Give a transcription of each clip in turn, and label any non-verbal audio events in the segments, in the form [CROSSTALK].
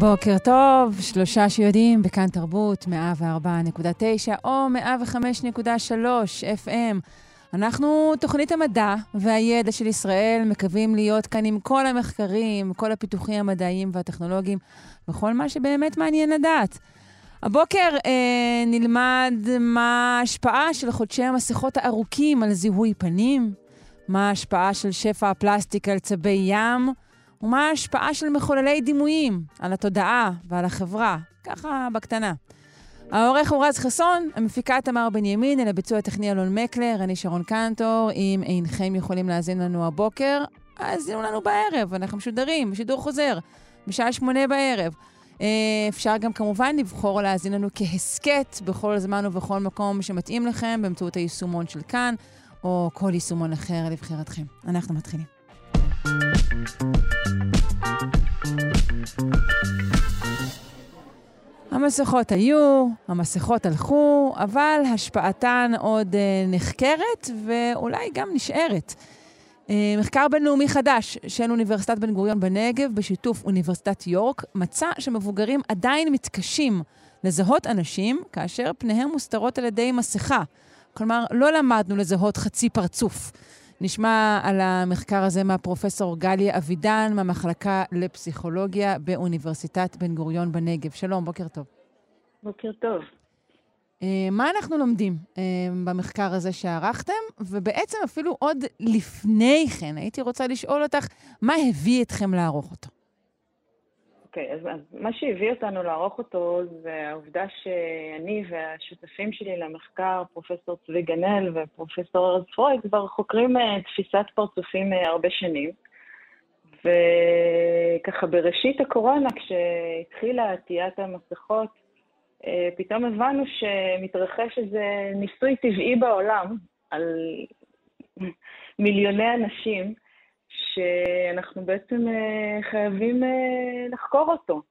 בוקר טוב, שלושה שיודעים בכאן תרבות, 104.9 או 105.3 FM. אנחנו, תוכנית המדע והידע של ישראל, מקווים להיות כאן עם כל המחקרים, כל הפיתוחים המדעיים והטכנולוגיים, וכל מה שבאמת מעניין לדעת. הבוקר אה, נלמד מה ההשפעה של חודשי המסכות הארוכים על זיהוי פנים, מה ההשפעה של שפע הפלסטיק על צבי ים, ומה ההשפעה של מחוללי דימויים על התודעה ועל החברה, ככה בקטנה. העורך הוא רז חסון, המפיקה תמר בנימין, אל הביצוע הטכני אלון מקלר, אני שרון קנטור. אם אינכם יכולים להאזין לנו הבוקר, האזינו לנו בערב, אנחנו משודרים, בשידור חוזר, בשעה שמונה בערב. אה, אפשר גם כמובן לבחור להאזין לנו כהסכת בכל זמן ובכל מקום שמתאים לכם, באמצעות היישומון של כאן, או כל יישומון אחר לבחירתכם. אנחנו מתחילים. המסכות היו, המסכות הלכו, אבל השפעתן עוד אה, נחקרת ואולי גם נשארת. אה, מחקר בינלאומי חדש של אוניברסיטת בן גוריון בנגב, בשיתוף אוניברסיטת יורק, מצא שמבוגרים עדיין מתקשים לזהות אנשים כאשר פניהם מוסתרות על ידי מסכה. כלומר, לא למדנו לזהות חצי פרצוף. נשמע על המחקר הזה מהפרופסור גליה אבידן, מהמחלקה לפסיכולוגיה באוניברסיטת בן גוריון בנגב. שלום, בוקר טוב. בוקר טוב. Uh, מה אנחנו לומדים uh, במחקר הזה שערכתם? ובעצם אפילו עוד לפני כן, הייתי רוצה לשאול אותך, מה הביא אתכם לערוך אותו? אוקיי, אז, אז מה שהביא אותנו לערוך אותו זה העובדה שאני והשותפים שלי למחקר, פרופסור צבי גנאל ופרופסור ארז פרויד, כבר חוקרים uh, תפיסת פרצופים uh, הרבה שנים. וככה בראשית הקורונה, כשהתחילה עטיית המסכות, uh, פתאום הבנו שמתרחש איזה ניסוי טבעי בעולם על [LAUGHS] מיליוני אנשים, שאנחנו בעצם אה, חייבים אה, לחקור אותו.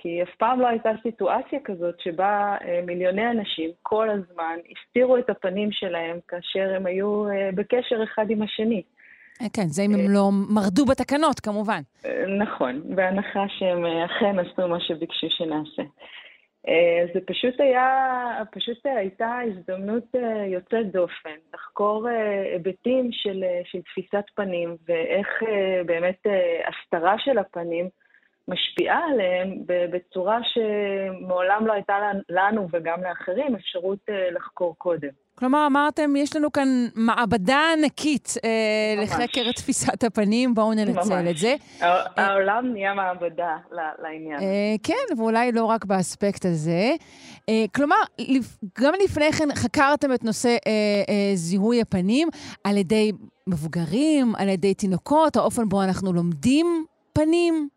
כי אף פעם לא הייתה סיטואציה כזאת שבה אה, מיליוני אנשים כל הזמן הסתירו את הפנים שלהם כאשר הם היו בקשר אחד עם השני. כן, זה אם הם לא מרדו בתקנות, כמובן. נכון, בהנחה שהם אכן עשו מה שביקשו שנעשה. אה, זה פשוט היה, פשוט הייתה הזדמנות אה, יוצאת דופן לחקור אה, היבטים של, של תפיסת פנים ואיך באמת הסתרה של הפנים משפיעה עליהם בצורה שמעולם לא הייתה לנו וגם לאחרים אפשרות לחקור קודם. כלומר, אמרתם, יש לנו כאן מעבדה ענקית אה, לחקר תפיסת הפנים, בואו ננצל ממש. את זה. העולם אה, נהיה מעבדה לעניין. אה, כן, ואולי לא רק באספקט הזה. אה, כלומר, גם לפני כן חקרתם את נושא אה, אה, זיהוי הפנים על ידי מבוגרים, על ידי תינוקות, האופן בו אנחנו לומדים פנים.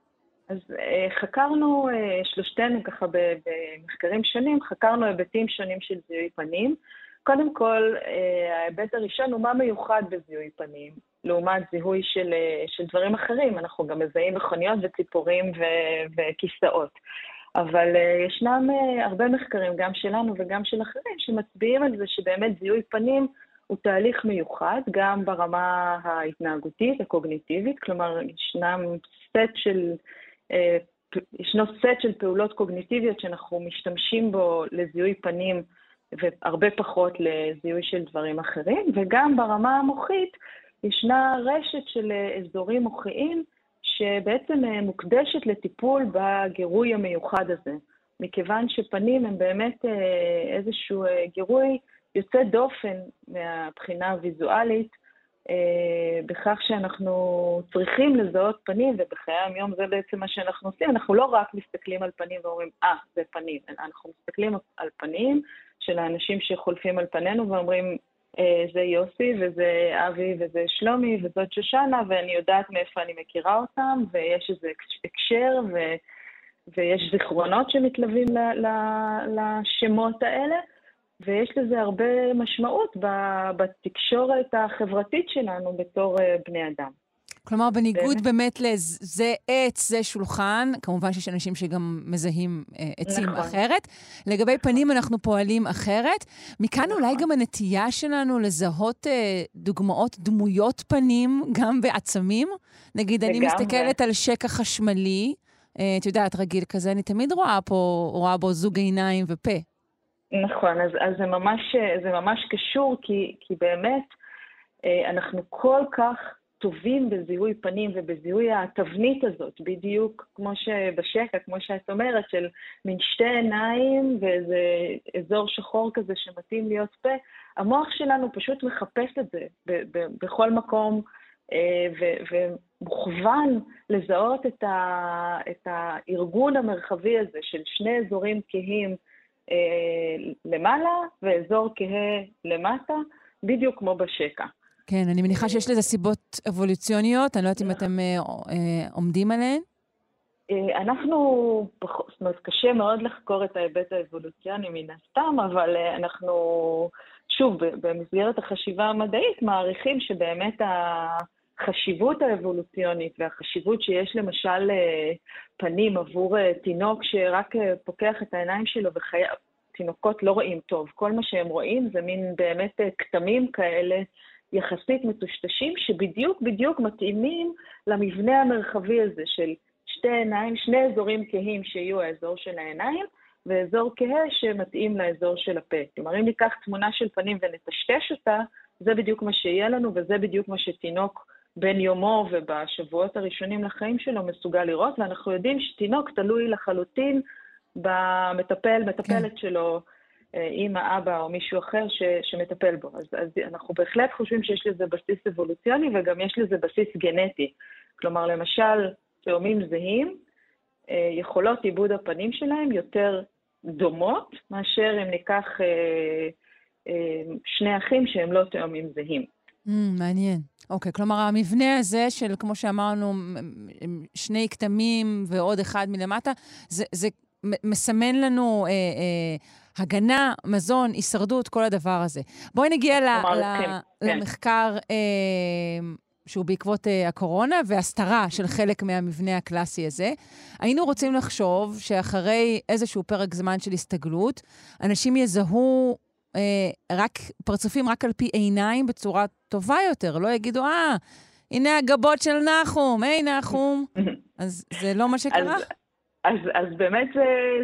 אז אה, חקרנו, אה, שלושתנו ככה במחקרים שונים, חקרנו היבטים שונים של זיהוי פנים. קודם כל, אה, ההיבט הראשון הוא מה מיוחד בזיהוי פנים, לעומת זיהוי של, אה, של דברים אחרים. אנחנו גם מזהים מכוניות וציפורים ו- וכיסאות. אבל uh, ישנם הרבה מחקרים, גם שלנו וגם של אחרים, שמצביעים על זה שבאמת זיהוי פנים הוא תהליך מיוחד, גם ברמה ההתנהגותית, הקוגניטיבית, כלומר, ישנם סט של, ישנו סט של פעולות קוגניטיביות שאנחנו משתמשים בו לזיהוי פנים והרבה פחות לזיהוי של דברים אחרים, וגם ברמה המוחית ישנה רשת של אזורים מוחיים שבעצם אה, מוקדשת לטיפול בגירוי המיוחד הזה, מכיוון שפנים הם באמת אה, איזשהו אה, גירוי יוצא דופן מהבחינה הוויזואלית, בכך שאנחנו צריכים לזהות פנים, ובחיי היום זה בעצם מה שאנחנו עושים, אנחנו לא רק מסתכלים על פנים ואומרים, אה, ah, זה פנים, אנחנו מסתכלים על פנים, של האנשים שחולפים על פנינו ואומרים, אה, זה יוסי וזה אבי וזה שלומי וזאת שושנה, ואני יודעת מאיפה אני מכירה אותם, ויש איזה הקשר ו, ויש זיכרונות שמתלווים ל, ל, לשמות האלה. ויש לזה הרבה משמעות בתקשורת החברתית שלנו בתור בני אדם. כלומר, בניגוד באמת לזה עץ, זה שולחן, כמובן שיש אנשים שגם מזהים אה, עצים נכון. אחרת. לגבי נכון. פנים אנחנו פועלים אחרת. מכאן נכון. אולי גם הנטייה שלנו לזהות אה, דוגמאות, דמויות פנים, גם בעצמים. נגיד, אני מסתכלת על שקע חשמלי, אה, את יודעת, רגיל כזה, אני תמיד רואה פה, רואה בו זוג עיניים ופה. נכון, אז, אז זה, ממש, זה ממש קשור, כי, כי באמת אה, אנחנו כל כך טובים בזיהוי פנים ובזיהוי התבנית הזאת, בדיוק כמו שבשקע, כמו שאת אומרת, של מין שתי עיניים ואיזה אזור שחור כזה שמתאים להיות פה, המוח שלנו פשוט מחפש את זה ב- ב- בכל מקום, אה, ומוכוון לזהות את, ה- את הארגון המרחבי הזה של שני אזורים כהים אה, למעלה ואזור כהה למטה, בדיוק כמו בשקע. כן, אני מניחה שיש לזה סיבות אבולוציוניות, אני לא יודעת אם אתם אה, אה, עומדים עליהן. אה, אנחנו, זאת אומרת, קשה מאוד לחקור את ההיבט האבולוציוני מן הסתם, אבל אנחנו, שוב, במסגרת החשיבה המדעית, מעריכים שבאמת החשיבות האבולוציונית והחשיבות שיש למשל פנים עבור תינוק שרק פוקח את העיניים שלו וחייב, תינוקות לא רואים טוב. כל מה שהם רואים זה מין באמת כתמים כאלה יחסית מטושטשים, שבדיוק בדיוק מתאימים למבנה המרחבי הזה של שתי עיניים, שני אזורים כהים שיהיו האזור של העיניים, ואזור כהה שמתאים לאזור של הפה. כלומר, אם ניקח תמונה של פנים ונטשטש אותה, זה בדיוק מה שיהיה לנו, וזה בדיוק מה שתינוק בן יומו ובשבועות הראשונים לחיים שלו מסוגל לראות, ואנחנו יודעים שתינוק תלוי לחלוטין במטפל, מטפלת כן. שלו, אימא, אבא או מישהו אחר ש, שמטפל בו. אז, אז אנחנו בהחלט חושבים שיש לזה בסיס אבולוציוני וגם יש לזה בסיס גנטי. כלומר, למשל, תאומים זהים, אה, יכולות עיבוד הפנים שלהם יותר דומות מאשר אם ניקח אה, אה, שני אחים שהם לא תאומים זהים. Mm, מעניין. אוקיי, כלומר, המבנה הזה של, כמו שאמרנו, שני כתמים ועוד אחד מלמטה, זה, זה מסמן לנו אה, אה, הגנה, מזון, הישרדות, כל הדבר הזה. בואי נגיע ל, ל, כן, כן. למחקר אה, שהוא בעקבות אה, הקורונה והסתרה של חלק מהמבנה הקלאסי הזה. היינו רוצים לחשוב שאחרי איזשהו פרק זמן של הסתגלות, אנשים יזהו אה, רק פרצופים רק על פי עיניים בצורה טובה יותר, לא יגידו, אה, הנה הגבות של נחום, היי נחום. [LAUGHS] אז זה לא מה שקרה? אז... אז, אז באמת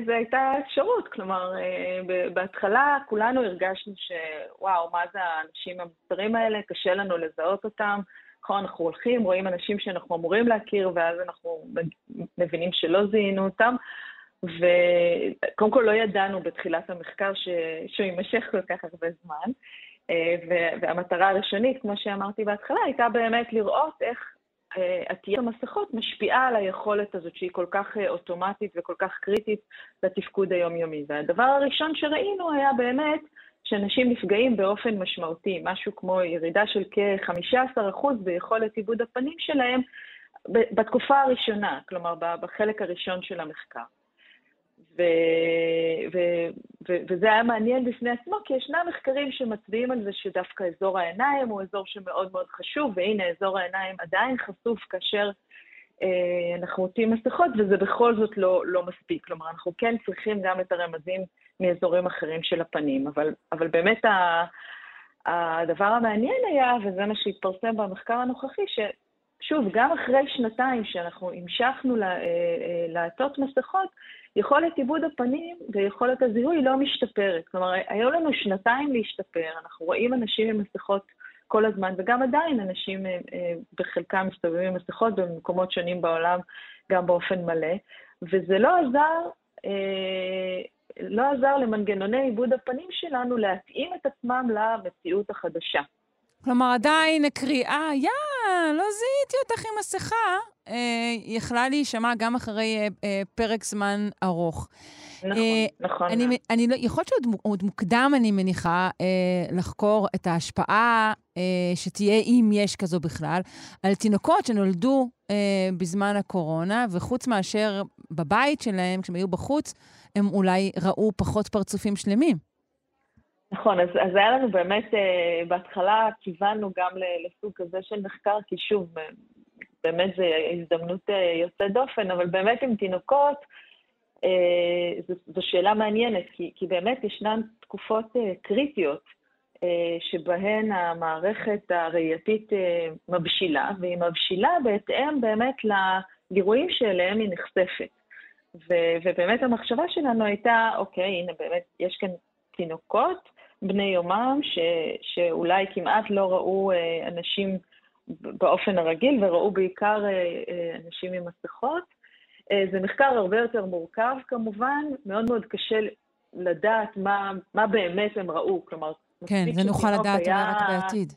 זו הייתה אפשרות, כלומר, אה, בהתחלה כולנו הרגשנו שוואו, מה זה האנשים המוצרים האלה, קשה לנו לזהות אותם. נכון, אנחנו הולכים, רואים אנשים שאנחנו אמורים להכיר, ואז אנחנו מבינים שלא זיהינו אותם. וקודם כל לא ידענו בתחילת המחקר ש... שהוא יימשך כל כך הרבה זמן. אה, והמטרה הראשונית, כמו שאמרתי בהתחלה, הייתה באמת לראות איך עטיית המסכות משפיעה על היכולת הזאת שהיא כל כך אה, אוטומטית וכל כך קריטית לתפקוד היומיומי. והדבר הראשון שראינו היה באמת שאנשים נפגעים באופן משמעותי, משהו כמו ירידה של כ-15% ביכולת עיבוד הפנים שלהם בתקופה הראשונה, כלומר בחלק הראשון של המחקר. ו, ו, ו, וזה היה מעניין בפני עצמו, כי ישנם מחקרים שמצביעים על זה שדווקא אזור העיניים הוא אזור שמאוד מאוד חשוב, והנה אזור העיניים עדיין חשוף כאשר אה, אנחנו עוטים מסכות, וזה בכל זאת לא, לא מספיק. כלומר, אנחנו כן צריכים גם את הרמזים מאזורים אחרים של הפנים, אבל, אבל באמת ה, הדבר המעניין היה, וזה מה שהתפרסם במחקר הנוכחי, ש... שוב, גם אחרי שנתיים שאנחנו המשכנו אה, אה, לעטות מסכות, יכולת עיבוד הפנים ויכולת הזיהוי לא משתפרת. כלומר, היו לנו שנתיים להשתפר, אנחנו רואים אנשים עם מסכות כל הזמן, וגם עדיין אנשים אה, בחלקם מסתובבים עם מסכות במקומות שונים בעולם, גם באופן מלא, וזה לא עזר, לא עזר למנגנוני עיבוד הפנים שלנו להתאים את עצמם למציאות החדשה. כלומר, עדיין הקריאה, יא, לא זיהיתי אותך עם מסכה, אה, יכלה להישמע גם אחרי אה, אה, פרק זמן ארוך. נכון, אה, נכון. אני, אני לא, יכול להיות שעוד מוקדם, אני מניחה, אה, לחקור את ההשפעה אה, שתהיה, אם יש כזו בכלל, על תינוקות שנולדו אה, בזמן הקורונה, וחוץ מאשר בבית שלהם, כשהם היו בחוץ, הם אולי ראו פחות פרצופים שלמים. נכון, אז, אז היה לנו באמת, בהתחלה כיוונו גם לסוג כזה של מחקר, כי שוב, באמת זו הזדמנות יוצאת דופן, אבל באמת עם תינוקות, זו שאלה מעניינת, כי, כי באמת ישנן תקופות קריטיות שבהן המערכת הראייתית מבשילה, והיא מבשילה בהתאם באמת לגירויים שאליהם היא נחשפת. ו- ובאמת המחשבה שלנו הייתה, אוקיי, הנה באמת, יש כאן תינוקות בני יומם, ש- שאולי כמעט לא ראו אה, אנשים באופן הרגיל, וראו בעיקר אה, אה, אנשים עם מסכות. אה, זה מחקר הרבה יותר מורכב כמובן, מאוד מאוד קשה לדעת מה, מה באמת הם ראו. כלומר, כן, זה נוכל לדעת אולי רק בעתיד.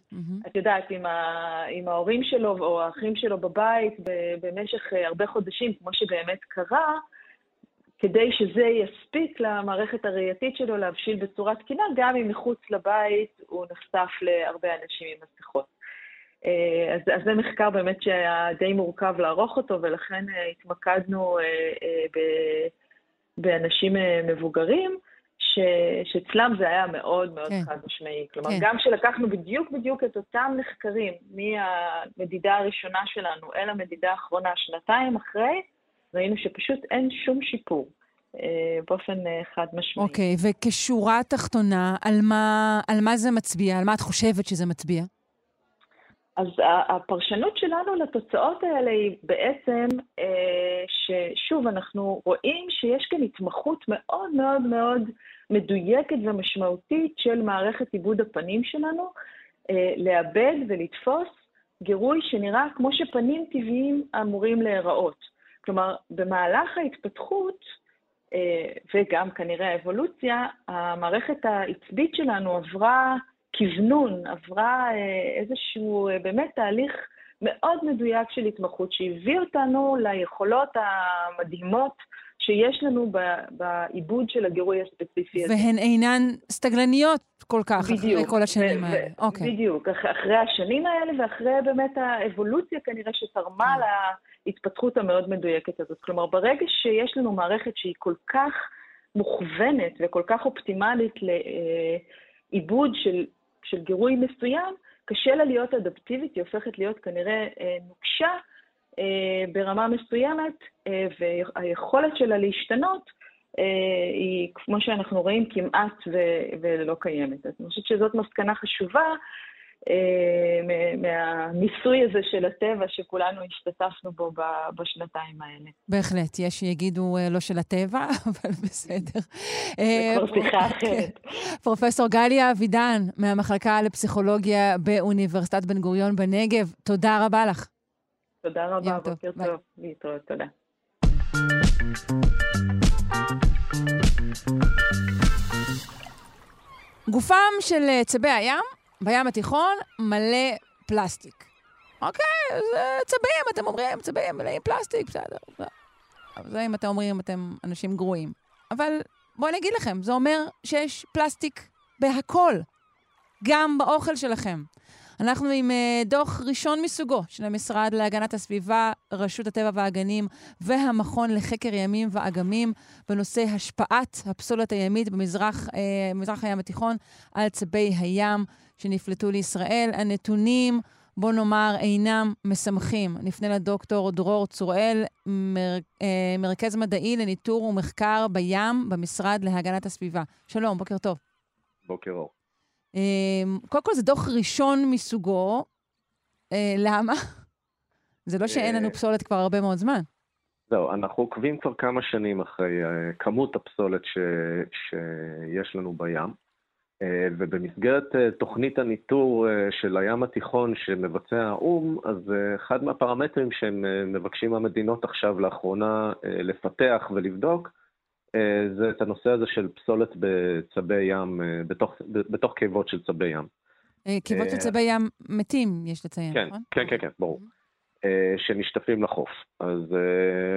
את יודעת, עם, ה, עם ההורים שלו או האחים שלו בבית במשך הרבה חודשים, כמו שבאמת קרה, כדי שזה יספיק למערכת הראייתית שלו להבשיל בצורה תקינה, גם אם מחוץ לבית הוא נחשף להרבה אנשים עם מסכות. אה, אז, אז זה מחקר באמת שהיה די מורכב לערוך אותו, ולכן אה, התמקדנו ב, באנשים מבוגרים. שאצלם זה היה מאוד מאוד כן. חד משמעי. כלומר, כן. גם כשלקחנו בדיוק בדיוק את אותם נחקרים מהמדידה הראשונה שלנו אל המדידה האחרונה, שנתיים אחרי, ראינו שפשוט אין שום שיפור. אה, באופן אה, חד משמעי. אוקיי, okay, וכשורה תחתונה, על מה, על מה זה מצביע? על מה את חושבת שזה מצביע? אז הפרשנות שלנו לתוצאות האלה היא בעצם אה, ששוב, אנחנו רואים שיש כאן התמחות מאוד מאוד מאוד מדויקת ומשמעותית של מערכת עיבוד הפנים שלנו, אה, לאבד ולתפוס גירוי שנראה כמו שפנים טבעיים אמורים להיראות. כלומר, במהלך ההתפתחות, אה, וגם כנראה האבולוציה, המערכת העצבית שלנו עברה כוונון, עברה אה, איזשהו באמת תהליך מאוד מדויק של התמחות, שהביא אותנו ליכולות המדהימות שיש לנו בעיבוד של הגירוי הספציפי הזה. והן אינן סטגלניות כל כך, בדיוק, אחרי כל השנים האלה. אוקיי. בדיוק, אחרי השנים האלה ואחרי באמת האבולוציה כנראה שתרמה כן. להתפתחות המאוד מדויקת הזאת. כלומר, ברגע שיש לנו מערכת שהיא כל כך מוכוונת וכל כך אופטימלית לעיבוד של, של גירוי מסוים, קשה לה להיות אדפטיבית, היא הופכת להיות כנראה אה, נוקשה אה, ברמה מסוימת, אה, והיכולת שלה להשתנות היא, כמו שאנחנו רואים, כמעט ולא קיימת. אז אני חושבת שזאת מסקנה חשובה מהניסוי הזה של הטבע שכולנו השתתפנו בו בשנתיים האלה. בהחלט, יש שיגידו לא של הטבע, [LAUGHS] אבל בסדר. זה כבר שיחה [LAUGHS] אחרת. פרופסור גליה אבידן, מהמחלקה לפסיכולוגיה באוניברסיטת בן גוריון בנגב, תודה רבה לך. תודה רבה, בוקר טוב. להתראות, תודה. גופם של צבי הים בים התיכון מלא פלסטיק. אוקיי, זה צבים, אתם אומרים, צבים מלאים פלסטיק, בסדר. זה אם אתם אומרים, אתם אנשים גרועים. אבל בואו אני אגיד לכם, זה אומר שיש פלסטיק בהכל, גם באוכל שלכם. אנחנו עם uh, דוח ראשון מסוגו של המשרד להגנת הסביבה, רשות הטבע והגנים והמכון לחקר ימים ואגמים בנושא השפעת הפסולת הימית במזרח, uh, במזרח הים התיכון על צבי הים שנפלטו לישראל. הנתונים, בוא נאמר, אינם משמחים. נפנה לדוקטור דרור צוראל, מר, uh, מרכז מדעי לניטור ומחקר בים במשרד להגנת הסביבה. שלום, בוקר טוב. בוקר אור. אמ, קודם כל, זה דוח ראשון מסוגו. אה, למה? זה לא שאין לנו אה, פסולת כבר הרבה מאוד זמן. זהו, אנחנו עוקבים כבר כמה שנים אחרי אה, כמות הפסולת ש... שיש לנו בים, ובמסגרת תוכנית הניטור של הים התיכון שמבצע האו"ם, אז אחד מהפרמטרים שהם מבקשים מהמדינות עכשיו לאחרונה לפתח ולבדוק, זה את הנושא הזה של פסולת בצבי ים, אה, בתוך, בתוך קיבות של צבי ים. אה, קיבות של צבי ים מתים, יש לציין, כן, נכון? כן, כן, כן, ברור. שנשטפים לחוף. אז,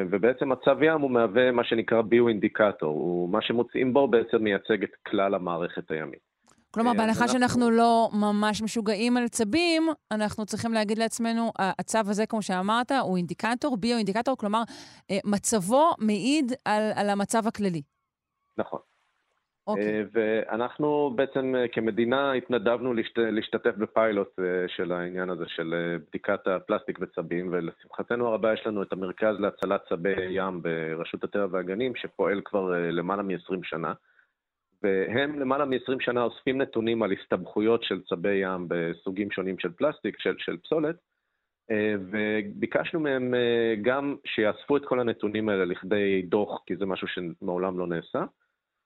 ובעצם הצב ים הוא מהווה מה שנקרא ביו-אינדיקטור, מה שמוצאים בו בעצם מייצג את כלל המערכת הימית. כלומר, אה, בהנחה שאנחנו לא ממש משוגעים על צבים, אנחנו צריכים להגיד לעצמנו, הצו הזה, כמו שאמרת, הוא אינדיקטור, ביו-אינדיקטור, כלומר, אה, מצבו מעיד על, על המצב הכללי. נכון. אוקיי. ואנחנו בעצם כמדינה התנדבנו להשת, להשתתף בפיילוט של העניין הזה של בדיקת הפלסטיק וצבים, ולשמחתנו הרבה יש לנו את המרכז להצלת צבי ים ברשות הטבע והגנים, שפועל כבר למעלה מ-20 שנה. והם למעלה מ-20 שנה אוספים נתונים על הסתבכויות של צבי ים בסוגים שונים של פלסטיק, של, של פסולת, אה, וביקשנו מהם אה, גם שיאספו את כל הנתונים האלה לכדי דוח, כי זה משהו שמעולם לא נעשה,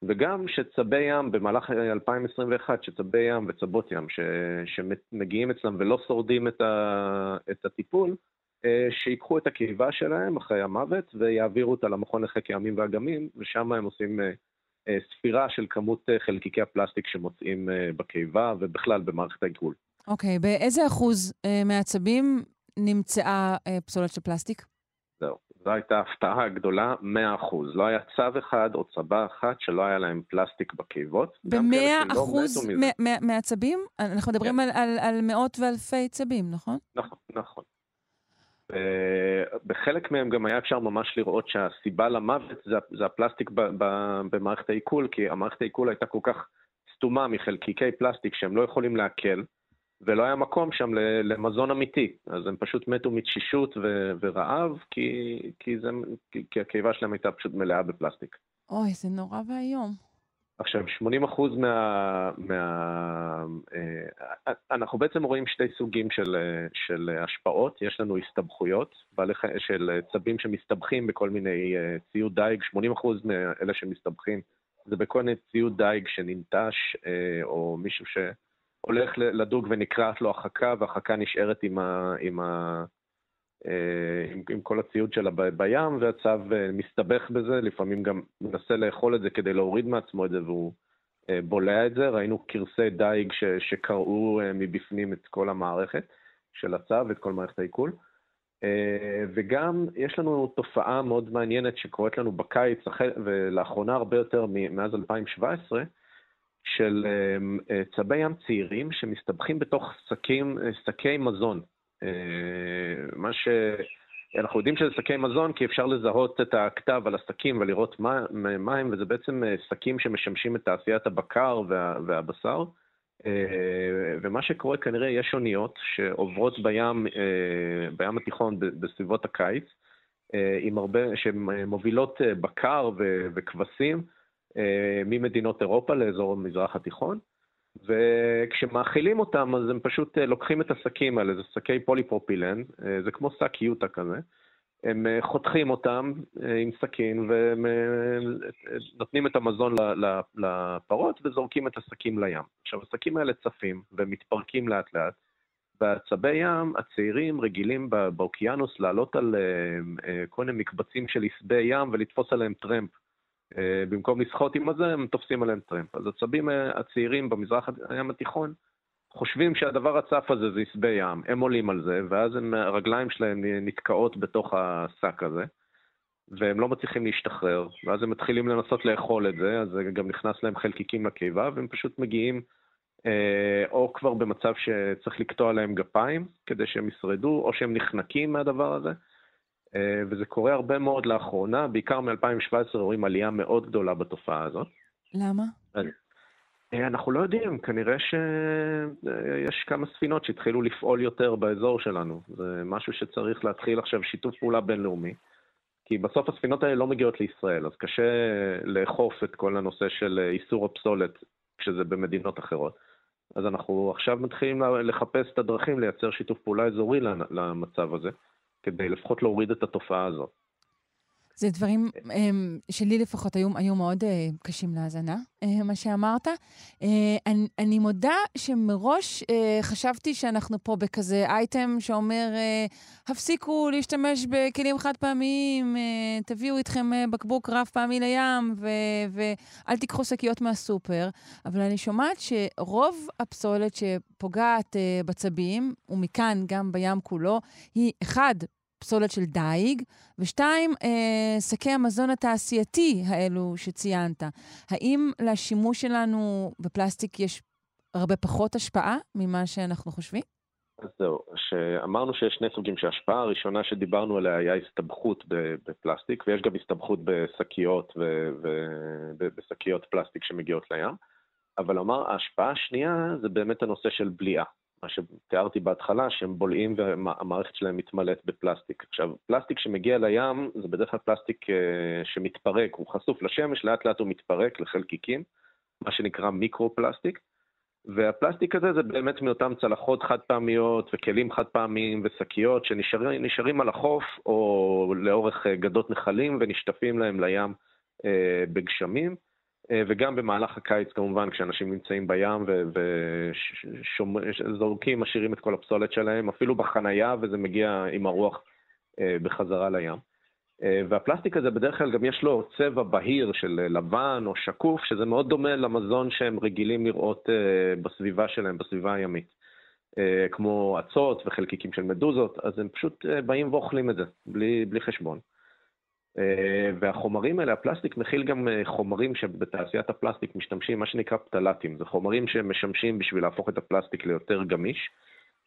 וגם שצבי ים במהלך 2021, שצבי ים וצבות ים ש, שמגיעים אצלם ולא שורדים את, ה, את הטיפול, אה, שיקחו את הקיבה שלהם אחרי המוות ויעבירו אותה למכון לחקר ימים ואגמים, ושם הם עושים ספירה של כמות חלקיקי הפלסטיק שמוצאים בקיבה ובכלל במערכת העיכול. אוקיי, okay, באיזה אחוז מהעצבים נמצאה אה, פסולת של פלסטיק? זהו, זו הייתה הפתעה גדולה, 100%. לא היה צו אחד או צבה אחת שלא היה להם פלסטיק בקיבות. ב-100% אחוז מהצבים? אנחנו מדברים כן. על, על, על מאות ואלפי צבים, נכון? נכון, נכון. בחלק מהם גם היה אפשר ממש לראות שהסיבה למוות זה, זה הפלסטיק ב, ב, במערכת העיכול, כי המערכת העיכול הייתה כל כך סתומה מחלקיקי פלסטיק שהם לא יכולים לעכל. ולא היה מקום שם למזון אמיתי, אז הם פשוט מתו מתשישות ו- ורעב, כי, כי, זה, כי, כי הקיבה שלהם הייתה פשוט מלאה בפלסטיק. אוי, זה נורא ואיום. עכשיו, 80 אחוז מה... מה אה, אנחנו בעצם רואים שתי סוגים של, של השפעות. יש לנו הסתבכויות של צבים שמסתבכים בכל מיני אה, ציוד דייג, 80 אחוז מאלה שמסתבכים זה בכל מיני ציוד דייג שננטש, אה, או מישהו ש... הולך לדוג ונקרעת לו החכה, והחכה נשארת עם, ה, עם, ה, עם, עם כל הציוד שלה ב, בים, והצב אה, מסתבך בזה, לפעמים גם מנסה לאכול את זה כדי להוריד מעצמו את זה, והוא אה, בולע את זה. ראינו קרסי דייג ש, שקרעו מבפנים את כל המערכת של הצב, את כל מערכת העיכול. וגם יש לנו תופעה מאוד מעניינת שקורית לנו בקיץ, ולאחרונה הרבה יותר מאז 2017, של אה, צבי ים צעירים שמסתבכים בתוך שקים, אה, שקי מזון. אה, מה ש... אנחנו יודעים שזה שקי מזון כי אפשר לזהות את הכתב על השקים ולראות מה, מה הם, וזה בעצם שקים שמשמשים את תעשיית הבקר וה, והבשר. ומה שקורה כנראה, יש אוניות שעוברות בים, בים התיכון בסביבות הקיץ, הרבה, שמובילות בקר וכבשים, אה, ממדינות אירופה לאזור המזרח התיכון, וכשמאכילים אותם אז הם פשוט אה, לוקחים את השקים האלה, זה שקי פוליפרופילן, אה, זה כמו שק יוטה כזה, הם חותכים אותם עם סכין ונותנים את המזון לפרות וזורקים את השקים לים. עכשיו, השקים האלה צפים ומתפרקים לאט לאט, והצבי ים הצעירים רגילים באוקיינוס לעלות על כל מיני מקבצים של עשבי ים ולתפוס עליהם טרמפ. אה, במקום לשחות עם הזה, הם תופסים עליהם טרמפ. אז הצבים אה, הצעירים במזרח הים התיכון חושבים שהדבר הצף הזה זה עשבי ים, הם עולים על זה, ואז הם, הרגליים שלהם נתקעות בתוך השק הזה, והם לא מצליחים להשתחרר, ואז הם מתחילים לנסות לאכול את זה, אז זה גם נכנס להם חלקיקים לקיבה, והם פשוט מגיעים אה, או כבר במצב שצריך לקטוע להם גפיים כדי שהם ישרדו, או שהם נחנקים מהדבר הזה. אה, וזה קורה הרבה מאוד לאחרונה, בעיקר מ-2017 רואים עלייה מאוד גדולה בתופעה הזאת. למה? אה, אנחנו לא יודעים, כנראה שיש כמה ספינות שהתחילו לפעול יותר באזור שלנו. זה משהו שצריך להתחיל עכשיו שיתוף פעולה בינלאומי. כי בסוף הספינות האלה לא מגיעות לישראל, אז קשה לאכוף את כל הנושא של איסור הפסולת כשזה במדינות אחרות. אז אנחנו עכשיו מתחילים לחפש את הדרכים לייצר שיתוף פעולה אזורי למצב הזה. כדי לפחות להוריד את התופעה הזאת. זה דברים um, שלי לפחות היו, היו מאוד uh, קשים להאזנה, uh, מה שאמרת. Uh, אני, אני מודה שמראש חשבתי שאנחנו פה בכזה אייטם שאומר, הפסיקו להשתמש בכלים חד פעמיים, תביאו איתכם בקבוק רב פעמי לים ואל תיקחו שקיות מהסופר. אבל אני שומעת שרוב הפסולת שפוגעת בצבים, ומכאן גם בים כולו, היא אחד, פסולת של דייג, ושתיים, אה, שקי המזון התעשייתי האלו שציינת. האם לשימוש שלנו בפלסטיק יש הרבה פחות השפעה ממה שאנחנו חושבים? אז זהו, שאמרנו שיש שני סוגים שההשפעה הראשונה שדיברנו עליה היה הסתבכות בפלסטיק, ויש גם הסתבכות בשקיות ובשקיות פלסטיק שמגיעות לים, אבל אמר, ההשפעה השנייה זה באמת הנושא של בליעה. מה שתיארתי בהתחלה, שהם בולעים והמערכת שלהם מתמלאת בפלסטיק. עכשיו, פלסטיק שמגיע לים זה בדרך כלל פלסטיק אה, שמתפרק, הוא חשוף לשמש, לאט לאט הוא מתפרק לחלקיקים, מה שנקרא מיקרו-פלסטיק. והפלסטיק הזה זה באמת מאותן צלחות חד פעמיות וכלים חד פעמיים ושקיות שנשארים על החוף או לאורך אה, גדות נחלים ונשטפים להם לים אה, בגשמים. אה, וגם במהלך הקיץ כמובן, כשאנשים נמצאים בים וזורקים, משאירים את כל הפסולת שלהם, אפילו בחנייה, וזה מגיע עם הרוח אה, בחזרה לים. אה, והפלסטיק הזה בדרך כלל גם יש לו צבע בהיר של לבן או שקוף, שזה מאוד דומה למזון שהם רגילים לראות בסביבה שלהם, בסביבה הימית. כמו אצות וחלקיקים של מדוזות, אז הם פשוט באים ואוכלים את זה, בלי, בלי חשבון. אה, והחומרים האלה, הפלסטיק מכיל גם אה, חומרים שבתעשיית הפלסטיק משתמשים, מה שנקרא פטלטים. זה חומרים שמשמשים בשביל להפוך את הפלסטיק ליותר גמיש,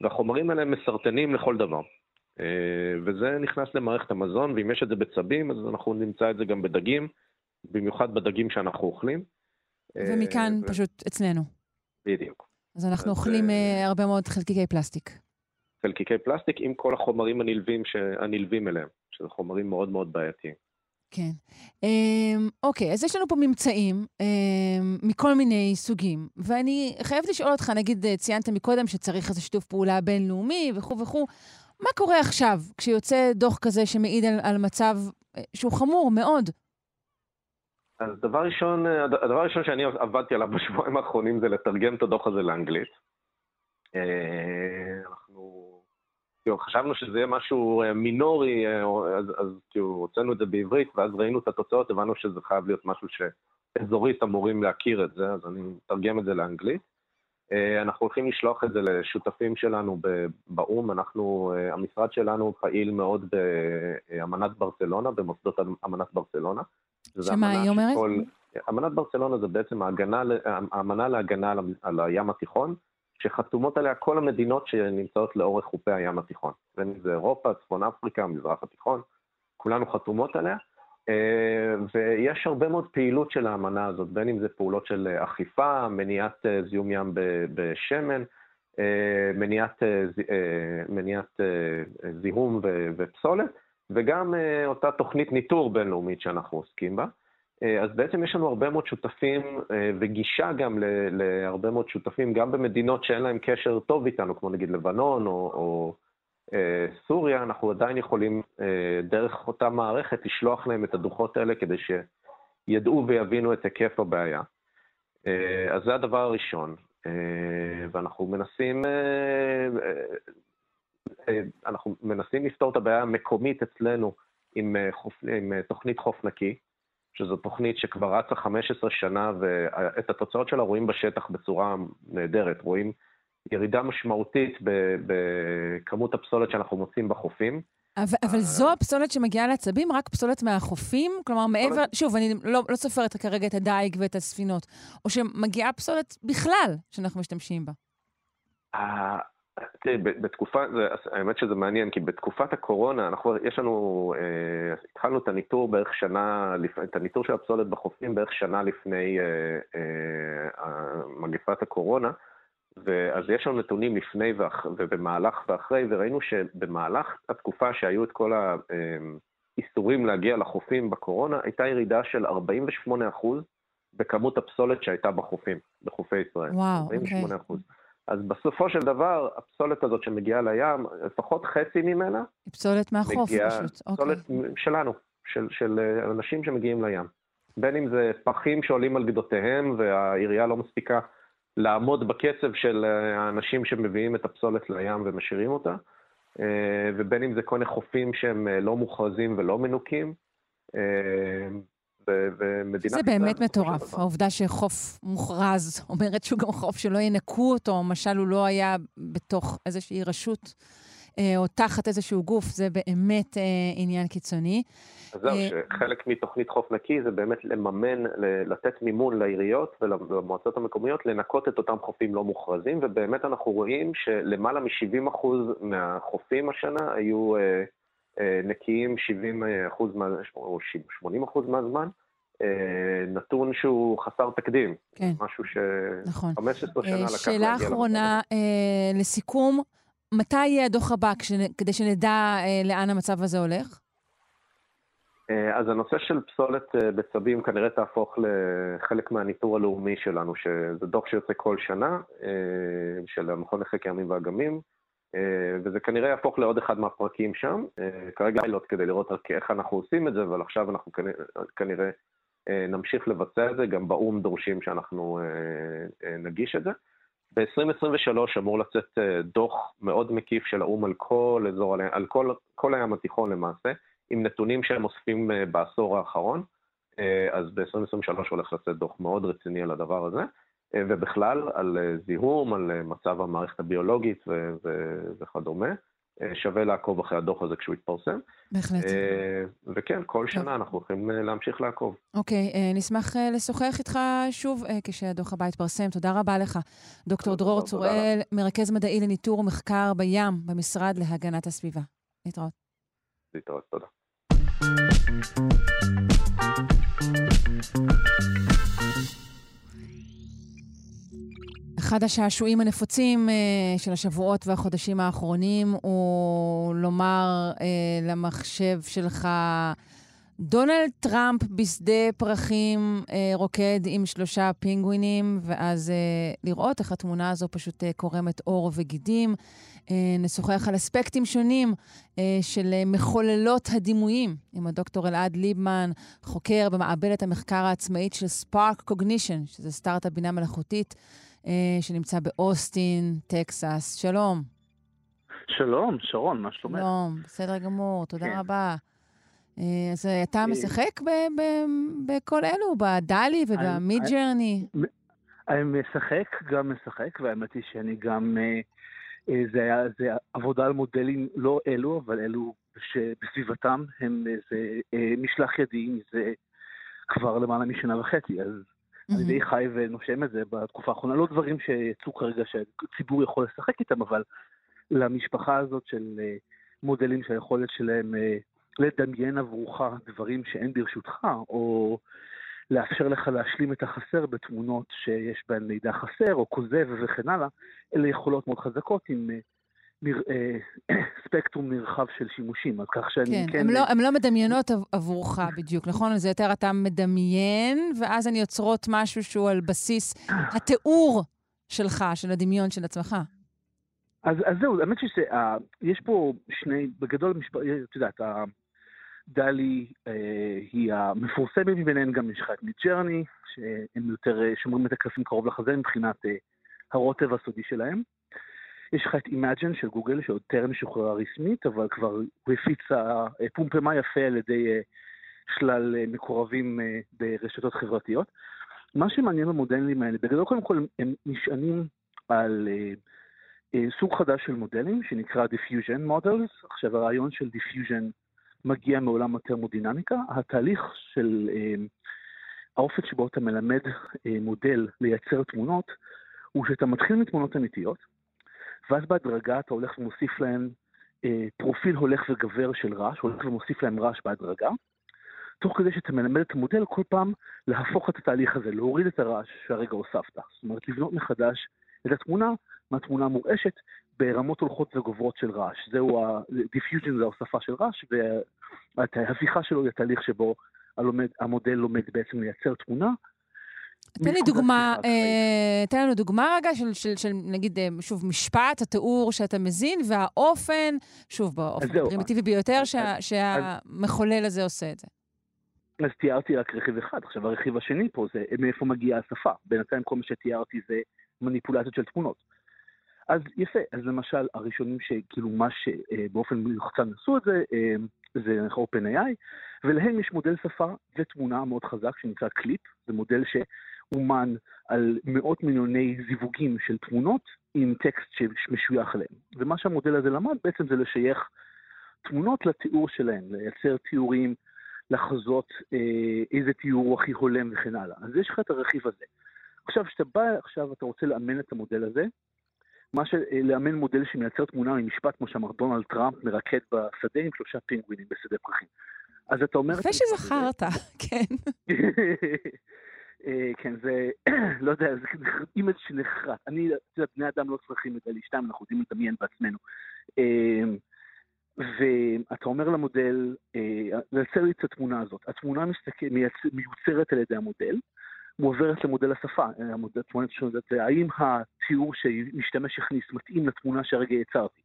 והחומרים האלה מסרטנים לכל דבר. אה, וזה נכנס למערכת המזון, ואם יש את זה בצבים, אז אנחנו נמצא את זה גם בדגים, במיוחד בדגים שאנחנו אוכלים. ומכאן ו... פשוט אצלנו. בדיוק. אז אנחנו אז אוכלים הרבה מאוד חלקיקי פלסטיק. חלקיקי פלסטיק עם כל החומרים הנלווים, ש... הנלווים אליהם. שזה חומרים מאוד מאוד בעייתיים. כן. אמ, אוקיי, אז יש לנו פה ממצאים אמ, מכל מיני סוגים, ואני חייבת לשאול אותך, נגיד ציינת מקודם שצריך איזה שיתוף פעולה בינלאומי וכו' וכו', מה קורה עכשיו כשיוצא דוח כזה שמעיד על, על מצב אה, שהוא חמור מאוד? אז דבר ראשון, הדבר הראשון שאני עבדתי עליו בשבועיים האחרונים זה לתרגם את הדוח הזה לאנגלית. כאילו, חשבנו שזה יהיה משהו אה, מינורי, אה, אז, אז כאילו הוצאנו את זה בעברית, ואז ראינו את התוצאות, הבנו שזה חייב להיות משהו שאזורית אמורים להכיר את זה, אז אני מתרגם את זה לאנגלית. אה, אנחנו הולכים לשלוח את זה לשותפים שלנו באו"ם, אנחנו, המשרד שלנו פעיל מאוד באמנת ברצלונה, במוסדות אמנת ברצלונה. שמה היא אומרת? שכל, אמנת ברצלונה זה בעצם ההגנה, האמנה להגנה על הים התיכון, שחתומות עליה כל המדינות שנמצאות לאורך חופי הים התיכון. בין אם זה אירופה, צפון אפריקה, המזרח התיכון, כולנו חתומות עליה. אה, ויש הרבה מאוד פעילות של האמנה הזאת, בין אם זה פעולות של אכיפה, מניעת אה, זיהום ים בשמן, אה, מניעת, מניעת זיהום ופסולת, וגם אותה תוכנית ניטור בינלאומית שאנחנו עוסקים בה. אה, אז בעצם יש לנו הרבה מאוד שותפים אה, וגישה גם להרבה מאוד שותפים, גם במדינות שאין להם קשר טוב איתנו, כמו נגיד לבנון או, או אה, סוריה, אנחנו עדיין יכולים דרך אותה מערכת לשלוח להם את הדוחות האלה כדי שידעו ויבינו את היקף הבעיה. אז זה הדבר הראשון, ואנחנו מנסים, אנחנו מנסים לפתור את הבעיה המקומית אצלנו עם, חוף, עם תוכנית חוף נקי. שזו תוכנית שכבר רצה 15 שנה, ואת התוצאות שלה רואים בשטח בצורה נהדרת. רואים ירידה משמעותית בכמות הפסולת שאנחנו מוצאים בחופים. אבל, אבל זו הפסולת שמגיעה לעצבים, רק פסולת מהחופים? כלומר, מעבר, שוב, אני לא, לא סופרת כרגע את הדייג ואת הספינות, או שמגיעה פסולת בכלל שאנחנו משתמשים בה? תראי, בתקופה, האמת שזה מעניין, כי בתקופת הקורונה, אנחנו, יש לנו, אה, התחלנו את הניטור בערך שנה, את הניטור של הפסולת בחופים בערך שנה לפני אה, אה, מגפת הקורונה, ואז יש לנו נתונים לפני ואח, ובמהלך ואחרי, וראינו שבמהלך התקופה שהיו את כל האיסורים להגיע לחופים בקורונה, הייתה ירידה של 48% בכמות הפסולת שהייתה בחופים, בחופי ישראל. וואו, אוקיי. 48%. Okay. אז בסופו של דבר, הפסולת הזאת שמגיעה לים, לפחות חצי ממנה... היא פסולת מהחוף מגיע, פשוט, אוקיי. פסולת שלנו, של, של אה, אנשים שמגיעים לים. בין אם זה פחים שעולים על גדותיהם והעירייה לא מספיקה לעמוד בקצב של אה, האנשים שמביאים את הפסולת לים ומשאירים אותה, אה, ובין אם זה כל מיני חופים שהם לא מוכרזים ולא מנוקים. ומדינת זה באמת מטורף, העובדה שחוף מוכרז אומרת שהוא גם חוף שלא ינקו אותו, משל הוא לא היה בתוך איזושהי רשות. אה, או תחת איזשהו גוף, זה באמת אה, עניין קיצוני. אז זהו, שחלק מתוכנית חוף נקי זה באמת לממן, לתת מימון לעיריות ולמועצות המקומיות לנקות את אותם חופים לא מוכרזים, ובאמת אנחנו רואים שלמעלה מ-70% מהחופים השנה היו נקיים 70% או 80% מהזמן. נתון שהוא חסר תקדים. כן. משהו ש... נכון. 15 שנה לקח להגיע שאלה אחרונה, אה, לסיכום, מתי יהיה הדוח הבא כדי שנדע אה, לאן המצב הזה הולך? אה, אז הנושא של פסולת אה, בצבים כנראה תהפוך לחלק מהניטור הלאומי שלנו, שזה דוח שיוצא כל שנה, אה, של המכון לחקר ימים ואגמים, וזה כנראה יהפוך לעוד אחד מהפרקים שם. כרגע פיילוט כדי לראות איך אנחנו עושים את זה, אבל עכשיו אנחנו כנראה נמשיך לבצע את זה, גם באו"ם דורשים שאנחנו נגיש את זה. ב-2023 אמור לצאת דוח מאוד מקיף של האו"ם על כל אזור, על כל, כל הים התיכון למעשה, עם נתונים שהם אוספים אה, בעשור האחרון, אה, אז ב-2023 הולך לצאת דוח מאוד רציני על הדבר הזה, אה, ובכלל על זיהום, על מצב המערכת הביולוגית ו- ו- וכדומה. שווה לעקוב אחרי הדוח הזה כשהוא יתפרסם. בהחלט. וכן, כל שנה אנחנו הולכים להמשיך לעקוב. אוקיי, נשמח לשוחח איתך שוב כשהדוח הבא יתפרסם. תודה רבה לך. דוקטור דרור צוראל, מרכז מדעי לניטור ומחקר בים במשרד להגנת הסביבה. להתראות. להתראות, תודה. אחד השעשועים הנפוצים uh, של השבועות והחודשים האחרונים הוא לומר uh, למחשב שלך, דונלד טראמפ בשדה פרחים uh, רוקד עם שלושה פינגווינים, ואז uh, לראות איך התמונה הזו פשוט uh, קורמת עור וגידים. אה, נשוחח על אספקטים שונים אה, של מחוללות הדימויים עם הדוקטור אלעד ליבמן, חוקר במעבדת המחקר העצמאית של ספארק קוגנישן, שזה סטארט-אפ בינה מלאכותית אה, שנמצא באוסטין, טקסס. שלום. שלום, שרון, מה שלומך? שלום, בסדר גמור, תודה כן. רבה. אז אתה משחק בכל אלו, בדלי ובמיד ג'רני? אני משחק, גם משחק, והאמת היא שאני גם... אה, זה היה זה עבודה על מודלים, לא אלו, אבל אלו שבסביבתם הם איזה אה, משלח ידי זה כבר למעלה משנה וחצי, אז. אני די חי ונושם את זה בתקופה האחרונה. לא דברים שיצאו כרגע שהציבור יכול לשחק איתם, אבל למשפחה הזאת של אה, מודלים שהיכולת שלהם לדמיין עבורך דברים שאין ברשותך, או לאפשר לך להשלים את החסר בתמונות שיש בהן מידע חסר או כוזב וכן הלאה, אלה יכולות מאוד חזקות עם נר, אה, אה [CLEARS THROAT] ספקטרום נרחב של שימושים, אז כך שאני כן... כן... הן לא, לא מדמיינות עבורך בדיוק, נכון? זה יותר אתה מדמיין, ואז הן יוצרות משהו שהוא על בסיס [CLEARS THROAT] התיאור שלך, של הדמיון של עצמך. אז, אז זהו, האמת שיש פה שני, בגדול, את יודעת, DALL-E אה, היא המפורסמת מביניהן, גם יש לך את Midjourney, שהם יותר אה, שומרים את הקלפים קרוב לחזה מבחינת אה, הרוטב הסודי שלהם. יש לך את Imagen של גוגל, שעוד טרם שוחררה רשמית, אבל כבר הפיצה, אה, פומפמה יפה על ידי אה, שלל אה, מקורבים ברשתות חברתיות. מה שמעניין במודלים האלה, בגדול קודם כל הם נשענים על סוג חדש של מודלים, שנקרא Diffusion Models. עכשיו הרעיון של Diffusion מגיע מעולם הטרמודינמיקה. התהליך של האופן שבו אתה מלמד מודל לייצר תמונות, הוא שאתה מתחיל מתמונות אמיתיות, ואז בהדרגה אתה הולך ומוסיף להם אה, פרופיל הולך וגבר של רעש, הולך ומוסיף להם רעש בהדרגה, תוך כדי שאתה מלמד את המודל כל פעם להפוך את התהליך הזה, להוריד את הרעש שהרגע הוספת. זאת אומרת, לבנות מחדש את התמונה מהתמונה המורעשת ברמות הולכות וגוברות של רעש. זהו, ה-diffusion זה ההוספה של רעש, וההפיכה שלו היא התהליך שבו הלומד, המודל לומד בעצם לייצר תמונה. תן לי דוגמה, אה, תן לנו דוגמה רגע של, של, של נגיד, אה, שוב, משפט, התיאור שאתה מזין, והאופן, שוב, באופן הפרימיטיבי ביותר, שה, שהמחולל הזה עושה את זה. אז תיארתי רק רכיב אחד, עכשיו הרכיב השני פה זה מאיפה מגיעה השפה. בינתיים כל מה שתיארתי זה מניפולציות של תמונות. אז יפה, אז למשל הראשונים שכאילו מה שבאופן מיוחצן עשו את זה, אה, זה OpenAI, ולהם יש מודל שפה ותמונה מאוד חזק שנקרא קליפ, זה מודל אומן על מאות מיליוני זיווגים של תמונות עם טקסט שמשוייך אליהם. ומה שהמודל הזה למד בעצם זה לשייך תמונות לתיאור שלהם, לייצר תיאורים, לחזות אה, איזה תיאור הוא הכי הולם וכן הלאה. אז יש לך את הרכיב הזה. עכשיו, כשאתה בא עכשיו, אתה רוצה לאמן את המודל הזה, מה של אה, לאמן מודל שמייצר תמונה ממשפט, כמו שאמר דונלד טראמפ, מרקד בשדה עם שלושה פינגווינים בשדה פרחים. אז אתה אומר... יפה שזכרת, [LAUGHS] כן. אה, כן, זה, [CLEARS THROAT] לא יודע, זה image שנחרט. אני, את יודעת, בני אדם לא צריכים את DALL-E שתיים, אנחנו יודעים לדמיין בעצמנו. אה, ואתה אומר למודל, לייצר לי את התמונה הזאת. התמונה מיוצרת על ידי המודל, מועברת למודל השפה, המודל, תמונת האם התיאור שמשתמש הכניס מתאים לתמונה שהרגע יצרתי.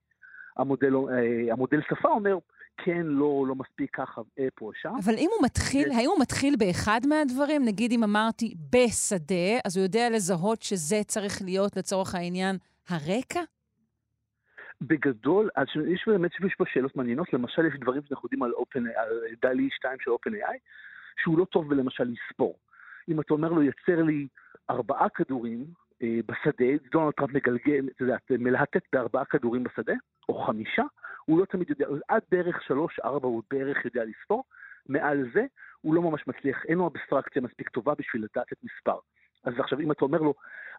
המודל, אה, המודל שפה אומר, כן, לא, לא מספיק ככה, אה, פה, שם. אבל אם הוא מתחיל, האם הוא מתחיל באחד מהדברים? נגיד אם אמרתי בשדה, אז הוא יודע לזהות שזה צריך להיות לצורך העניין הרקע? בגדול, אז יש באמת יש פה שאלות מעניינות, למשל יש דברים שאנחנו יודעים על, open, על דלי 2 של OpenAI, שהוא לא טוב בלמשל לספור. אם אתה אומר לו, יצר לי ארבעה כדורים אה, בשדה, דונלד טראמפ מגלגל, אתה יודע, מלהטט בארבעה כדורים בשדה, או חמישה, הוא לא תמיד יודע, עד בערך שלוש-ארבע הוא בערך יודע לספור, מעל זה הוא לא ממש מצליח, אין לו אבסטרקציה מספיק טובה בשביל לדעת את מספר. אז עכשיו, אם אתה אומר לו,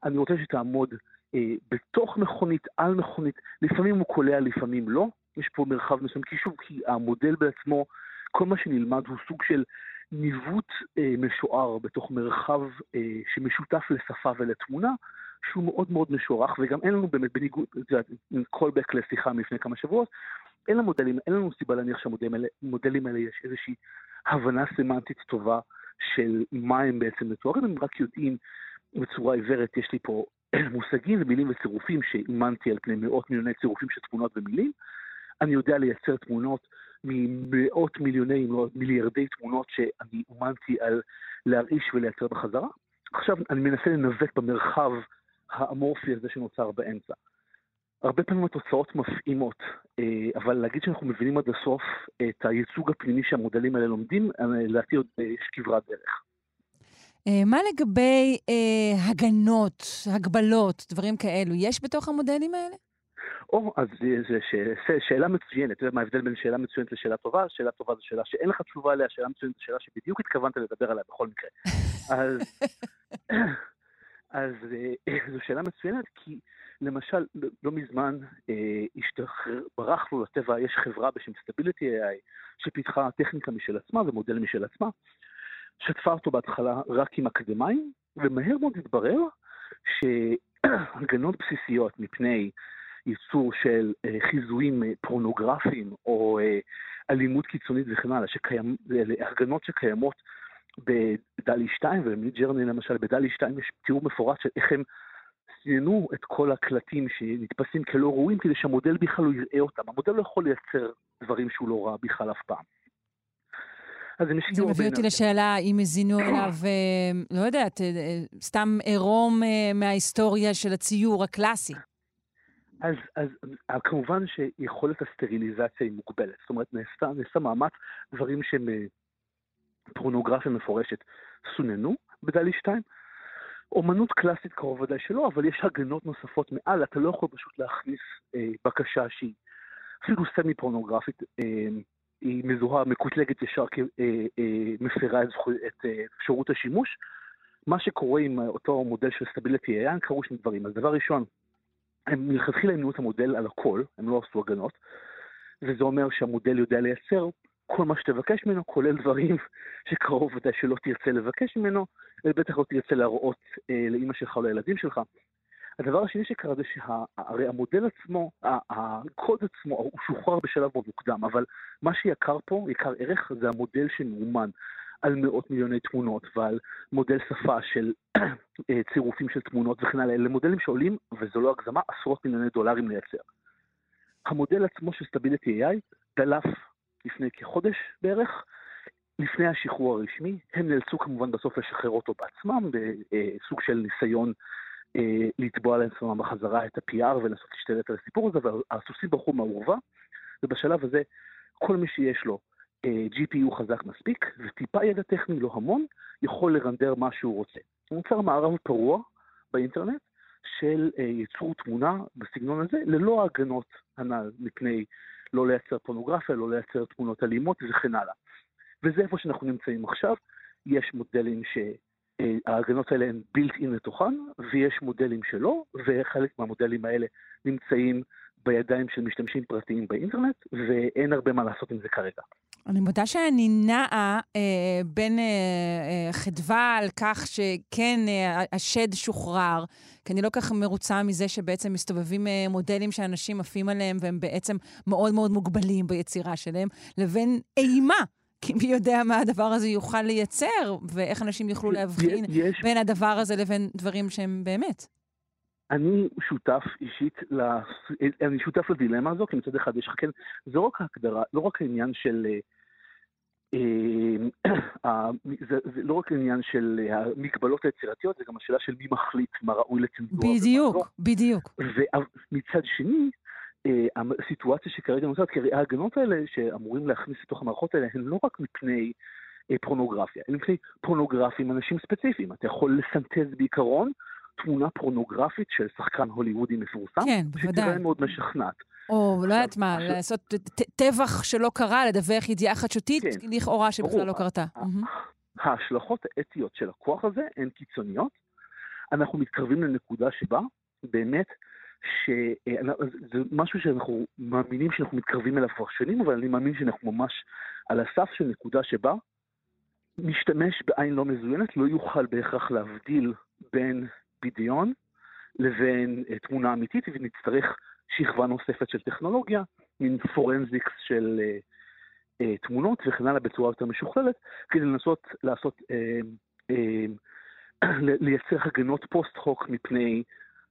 אני רוצה שתעמוד אה, בתוך מכונית, על מכונית, לפעמים הוא קולע, לפעמים לא, יש פה מרחב מסוים, כי שוב, כי המודל בעצמו, כל מה שנלמד הוא סוג של ניווט אה, משוער בתוך מרחב אה, שמשותף לשפה ולתמונה, שהוא מאוד מאוד משוערך, וגם אין לנו באמת, בניגוד, קולבק לשיחה מלפני כמה שבועות, אין לנו מודלים, אין לנו סיבה להניח שהמודלים האלה יש איזושהי הבנה סמנטית טובה של מה הם בעצם מתוארים, הם רק יודעים בצורה עיוורת, יש לי פה [CLEARS THROAT] מושגים ומילים וצירופים שאימנתי על פני מאות מיליוני צירופים של תמונות ומילים. אני יודע לייצר תמונות ממאות מיליוני, אם לא מיליארדי תמונות שאני אומנתי על להרעיש ולייצר בחזרה. עכשיו אני מנסה לנווט במרחב האמורפי הזה שנוצר באמצע. הרבה פעמים התוצאות מפעימות, אה, אבל להגיד שאנחנו מבינים עד הסוף את הייצוג הפנימי שהמודלים האלה לומדים, אה, לדעתי עוד יש כברת דרך. אה, מה לגבי אה, הגנות, הגבלות, דברים כאלו? יש בתוך המודלים האלה? או, אז זו שאלה מצוינת. אתה יודע מה ההבדל בין שאלה מצוינת לשאלה טובה? שאלה טובה זו שאלה שאין לך תשובה עליה, שאלה מצוינת זו שאלה שבדיוק התכוונת לדבר עליה בכל מקרה. אז, אז אה, זו שאלה מצוינת, כי למשל, לא מזמן אה, השתחרר, ברח לו לטבע, יש חברה בשם Stability AI, שפיתחה טכניקה משל עצמה ומודל משל עצמה, שטפה אותו בהתחלה רק עם אקדמאים, ומהר מאוד התברר שהגנות בסיסיות מפני ייצור של אה, חיזויים אה, פורנוגרפיים או אה, אלימות קיצונית וכן הלאה, שקיים, הגנות שקיימות בדלי 2 ובמיד ג'רני למשל, בדלי 2 יש תיאור מפורט של איך הם סיננו את כל הקלטים שנתפסים כלא ראויים כדי שהמודל בכלל לא יראה אותם. המודל לא יכול לייצר דברים שהוא לא ראה בכלל אף פעם. אז הם השקיעו... זה מביא אותי לשאלה אם הזינו אליו, לא יודעת, סתם עירום מההיסטוריה של הציור הקלאסי. אז, אז כמובן שיכולת הסטריליזציה היא מוגבלת. זאת אומרת, נעשה, נעשה מאמץ, דברים שהם אה, פורנוגרפיה מפורשת סוננו בדלי 2. אומנות קלאסית קרוב ודאי שלא, אבל יש הגנות נוספות מעל, אתה לא יכול פשוט להכניס אה, בקשה שהיא אפילו סמי פורנוגרפית, אה, היא מזוהה, מקוטלגת ישר כמפרה אה, אה, את, את אה, אפשרות השימוש. מה שקורה עם אותו מודל של סטביליטי AI, קרו שני דברים. אז דבר ראשון, הם מלכתחילה אימנו את המודל על הכל, הם לא עשו הגנות, וזה אומר שהמודל יודע לייצר כל מה שתבקש ממנו, כולל דברים [LAUGHS] שקרוב ודאי שלא תרצה לבקש ממנו, ובטח לא תרצה להראות אה, לאימא שלך או לילדים שלך. הדבר השני שקרה זה שהרי המודל עצמו, הקוד עצמו, הוא שוחרר בשלב מאוד מוקדם, אבל מה שיקר פה, יקר ערך, זה המודל שמאומן. על מאות מיליוני תמונות ועל מודל שפה של [CLEARS THROAT] אה, צירופים של תמונות וכן הלאה, אלה מודלים שעולים, וזו לא הגזמה, עשרות מיליוני דולרים לייצר. המודל עצמו של סטביליטי AI דלף לפני כחודש בערך, לפני השחרור הרשמי, הם נאלצו כמובן בסוף לשחרר אותו בעצמם, בסוג של ניסיון אה, לתבוע לעצמם בחזרה את ה-PR ולנסות להשתלט על הסיפור הזה, והסוסים ברחו מהאורווה, ובשלב הזה כל מי שיש לו GPU חזק מספיק, וטיפה ידע טכני, לא המון, יכול לרנדר מה שהוא רוצה. הוא נוצר מערב פרוע באינטרנט של אה, ייצור תמונה בסגנון הזה, ללא ההגנות הנ"ל מפני לא לייצר פורנוגרפיה, לא לייצר תמונות אלימות וכן הלאה. וזה איפה שאנחנו נמצאים עכשיו. יש מודלים שההגנות האלה הן בילט אין לתוכן, ויש מודלים שלא, וחלק מהמודלים האלה נמצאים בידיים של משתמשים פרטיים באינטרנט, ואין הרבה מה לעשות עם זה כרגע. אני מודה שאני נעה אה, בין אה, אה, חדווה על כך שכן, אה, השד שוחרר, כי אני לא כך מרוצה מזה שבעצם מסתובבים אה, מודלים שאנשים עפים עליהם והם בעצם מאוד מאוד מוגבלים ביצירה שלהם, לבין אימה. כי מי יודע מה הדבר הזה יוכל לייצר, ואיך אנשים יוכלו להבחין יש... בין הדבר הזה לבין דברים שהם באמת. אני שותף אישית, אני שותף לדילמה הזו, כי מצד אחד יש לך כן, זה לא רק ההגדרה, לא רק העניין של... אה, זה, זה לא רק עניין של המגבלות היצירתיות, זה גם השאלה של מי מחליט מה ראוי לצנזורה. בדיוק, לא. בדיוק. ומצד שני, אה, הסיטואציה שכרגע נוצרת, כי ההגנות האלה שאמורים להכניס לתוך המערכות האלה, הן לא רק מפני אה, פורנוגרפיה, הן מפני פורנוגרפיה עם אנשים ספציפיים. אתה יכול לסנטז בעיקרון תמונה פורנוגרפית של שחקן הוליוודי מפורסם, כן, בוודאי. שתראה מאוד משכנעת. או לא יודעת מה, לעשות טבח שלא קרה, לדווח ידיעה חדשותית, כן. לכאורה שבכלל לא קרתה. ההשלכות האתיות של הכוח הזה הן קיצוניות. אנחנו מתקרבים לנקודה שבה באמת שזה משהו שאנחנו מאמינים שאנחנו מתקרבים אליו כבר שנים, אבל אני מאמין שאנחנו ממש על הסף של נקודה שבה משתמש בעין לא מזוינת לא יוכל בהכרח להבדיל בין בדיון לבין אה, תמונה אמיתית, ונצטרך שכבה נוספת של טכנולוגיה, מין פורנזיקס של אה, אה, תמונות וכן הלאה בצורה יותר משוכללת, כדי לנסות לעשות, אה, אה, לייצר הגנות post-hoc מפני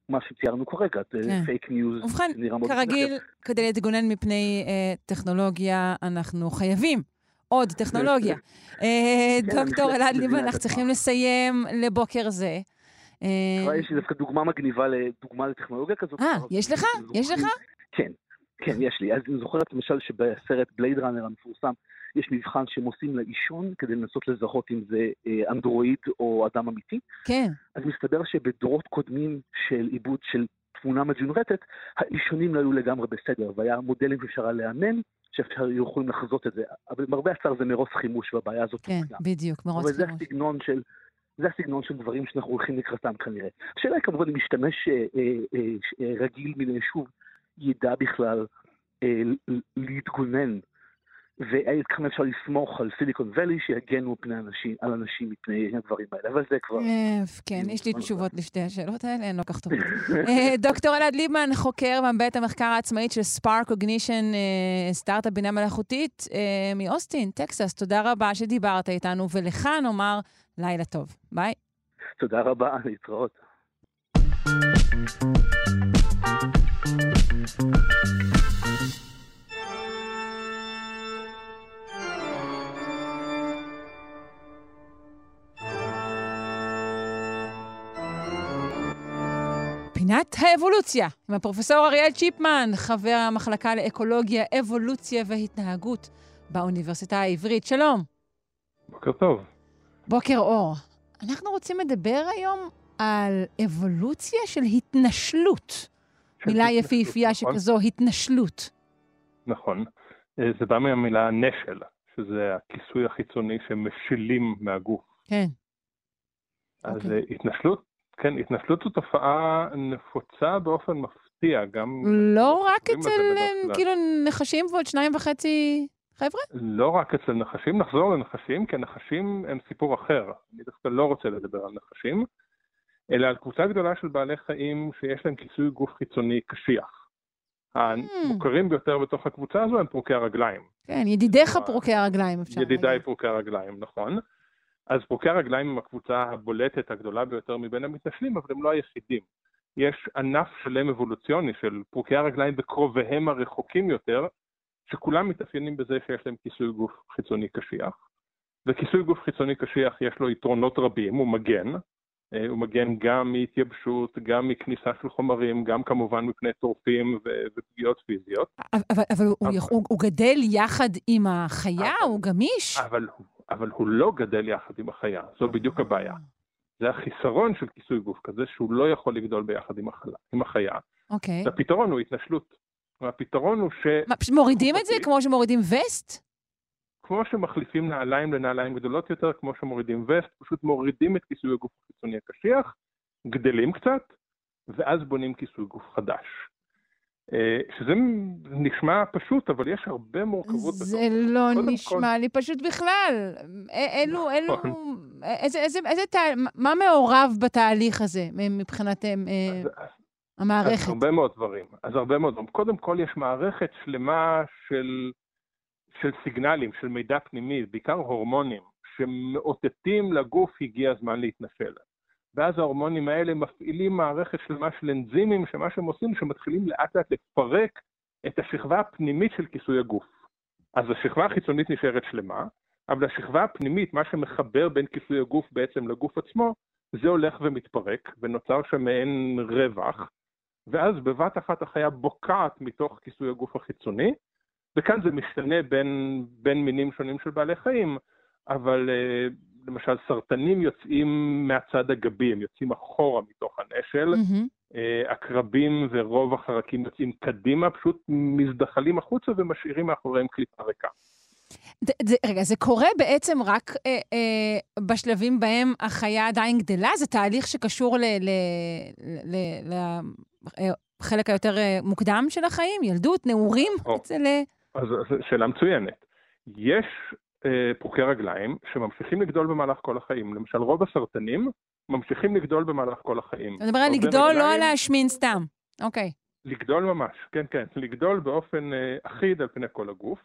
מה שציירנו כרגע, פייק ניוז. ובכן, כרגיל, כדי להתגונן מפני אה, טכנולוגיה, אנחנו חייבים עוד טכנולוגיה. אה, כן, דוקטור אלעד ליבמן, אנחנו צריכים לסיים לבוקר זה. אה, יש לי דווקא דוגמה מגניבה לדוגמה לטכנולוגיה כזאת. אה, יש לך? יש לך? כן, כן, יש לי. אז אני זוכרת למשל שבסרט Blade Runner המפורסם, יש מבחן שהם עושים לעישון כדי לנסות לזהות אם זה אה, אנדרואיד או אדם אמיתי. כן. אז מסתבר שבדורות קודמים של עיבוד של תמונה מג'ונרטת, העישונים לא היו לגמרי בסדר, והיה מודלים שאפשר היה לאמן, שאפשר היו יכולים לחזות את זה. אבל למרבה הצער זה מרוץ חימוש, והבעיה הזאת כן, תוקנה. בדיוק, מרוץ חימוש. אבל זה הסגנון של... זה הסגנון של דברים שאנחנו הולכים לקראתם כנראה. השאלה היא כמובן אם משתמש אה, אה, אה, רגיל מן היישוב ידע בכלל אה, להתגונן וכמה אפשר לסמוך על Silicon Valley שיגנו פני אנשים, על אנשים מפני הדברים האלה, אבל זה כבר... כן, יש לי תשובות לשתי השאלות האלה, הן לא כך טובות. [LAUGHS] אה, דוקטור אלעד ליבמן, חוקר מבית המחקר העצמאית של SparkCognition, סטארט-אפ בינה מלאכותית אה, מאוסטין, טקסס. תודה רבה שדיברת איתנו, ולך נאמר לילה טוב. ביי. תודה רבה, להתראות. פינת האבולוציה, עם הפרופסור אריאל צ'יפמן, חבר המחלקה לאקולוגיה, אבולוציה והתנהגות באוניברסיטה העברית. שלום. בוקר טוב. בוקר אור. אנחנו רוצים לדבר היום על אבולוציה של התנשלות. מילה יפהפייה נכון. שכזו, התנשלות. נכון. אה, זה בא מהמילה נשל, שזה הכיסוי החיצוני שמשילים מהגוף. כן. אז okay. אוקיי. אה, התנשלות כן, התנשלות זו תופעה נפוצה באופן מפתיע, גם... לא רק אצל, כאילו, נחשים ועוד שניים וחצי חבר'ה? לא רק אצל נחשים, נחזור לנחשים, כי הנחשים הם סיפור אחר. אני דווקא לא רוצה לדבר על נחשים, אלא על קבוצה גדולה של בעלי חיים שיש להם כיסוי גוף חיצוני קשיח. המוכרים ביותר בתוך הקבוצה הזו הם פרוקי הרגליים. כן, ידידיך פרוקי הרגליים, אפשר להגיד. ידידיי פרוקי הרגליים, נכון. אז פרוקי הרגליים הם הקבוצה הבולטת הגדולה ביותר מבין המתנשלים, אבל הם לא היחידים. יש ענף שלם אבולוציוני של פרוקי הרגליים וקרוביהם הרחוקים יותר, שכולם מתאפיינים בזה שיש להם כיסוי גוף חיצוני קשיח. וכיסוי גוף חיצוני קשיח יש לו יתרונות רבים, הוא מגן. אה, הוא מגן גם מהתייבשות, גם מכניסה של חומרים, גם כמובן מפני טורפים ופגיעות פיזיות. אבל, אבל, אבל הוא, הוא, הוא גדל יחד עם החיה? אבל, הוא גמיש? אבל אבל הוא לא גדל יחד עם החיה, זו בדיוק הבעיה. זה החיסרון של כיסוי גוף כזה, שהוא לא יכול לגדול ביחד עם, החלה, עם החיה. אוקיי. והפתרון הוא התנשלות. והפתרון הוא ש... מה, מורידים את זה כמו שמורידים וסט? כמו שמחליפים נעליים לנעליים גדולות יותר, כמו שמורידים וסט, פשוט מורידים את כיסוי הגוף החיצוני הקשיח, גדלים קצת, ואז בונים כיסוי גוף חדש. אה, שזה נשמע פשוט, אבל יש הרבה מורכבות זה. לא נשמע כל... לי פשוט בכלל. אלו, אלו, נכון. איזה, איזה, איזה תהליך, מה מעורב בתהליך הזה מבחינת אה, אז, המערכת? אז הרבה מאוד דברים. אז הרבה מאוד דברים. קודם כל, יש מערכת שלמה של, של סיגנלים, של מידע פנימי, בעיקר הורמונים, שמאותתים לגוף הגיע הזמן להתנשל. ואז ההורמונים האלה מפעילים מערכת שלמה של אנזימים, שמה שהם עושים, שמתחילים לאט לאט לפרק את השכבה הפנימית של כיסוי הגוף. אז השכבה החיצונית נשארת שלמה, אבל השכבה הפנימית, מה שמחבר בין כיסוי הגוף בעצם לגוף עצמו, זה הולך ומתפרק, ונוצר שם מעין רווח, ואז בבת אחת החיה בוקעת מתוך כיסוי הגוף החיצוני, וכאן זה משתנה בין, בין מינים שונים של בעלי חיים, אבל uh, למשל סרטנים יוצאים מהצד הגבי, הם יוצאים אחורה מתוך הנשל, mm-hmm. עקרבים ורוב החרקים יוצאים קדימה, פשוט מזדחלים החוצה ומשאירים מאחוריהם קליפה ריקה. זה, רגע, זה קורה בעצם רק אה, אה, בשלבים בהם החיה עדיין גדלה? זה תהליך שקשור לחלק היותר אה, מוקדם של החיים? ילדות, נעורים? אצל... אה, אז זו שאלה מצוינת. יש אה, פרוקי רגליים שממשיכים לגדול במהלך כל החיים. למשל, רוב הסרטנים ממשיכים לגדול במהלך כל החיים. אתה מדבר על לגדול, רגליים, לא על להשמין סתם. אוקיי. לגדול ממש, כן, כן. לגדול באופן אה, אחיד על פני כל הגוף.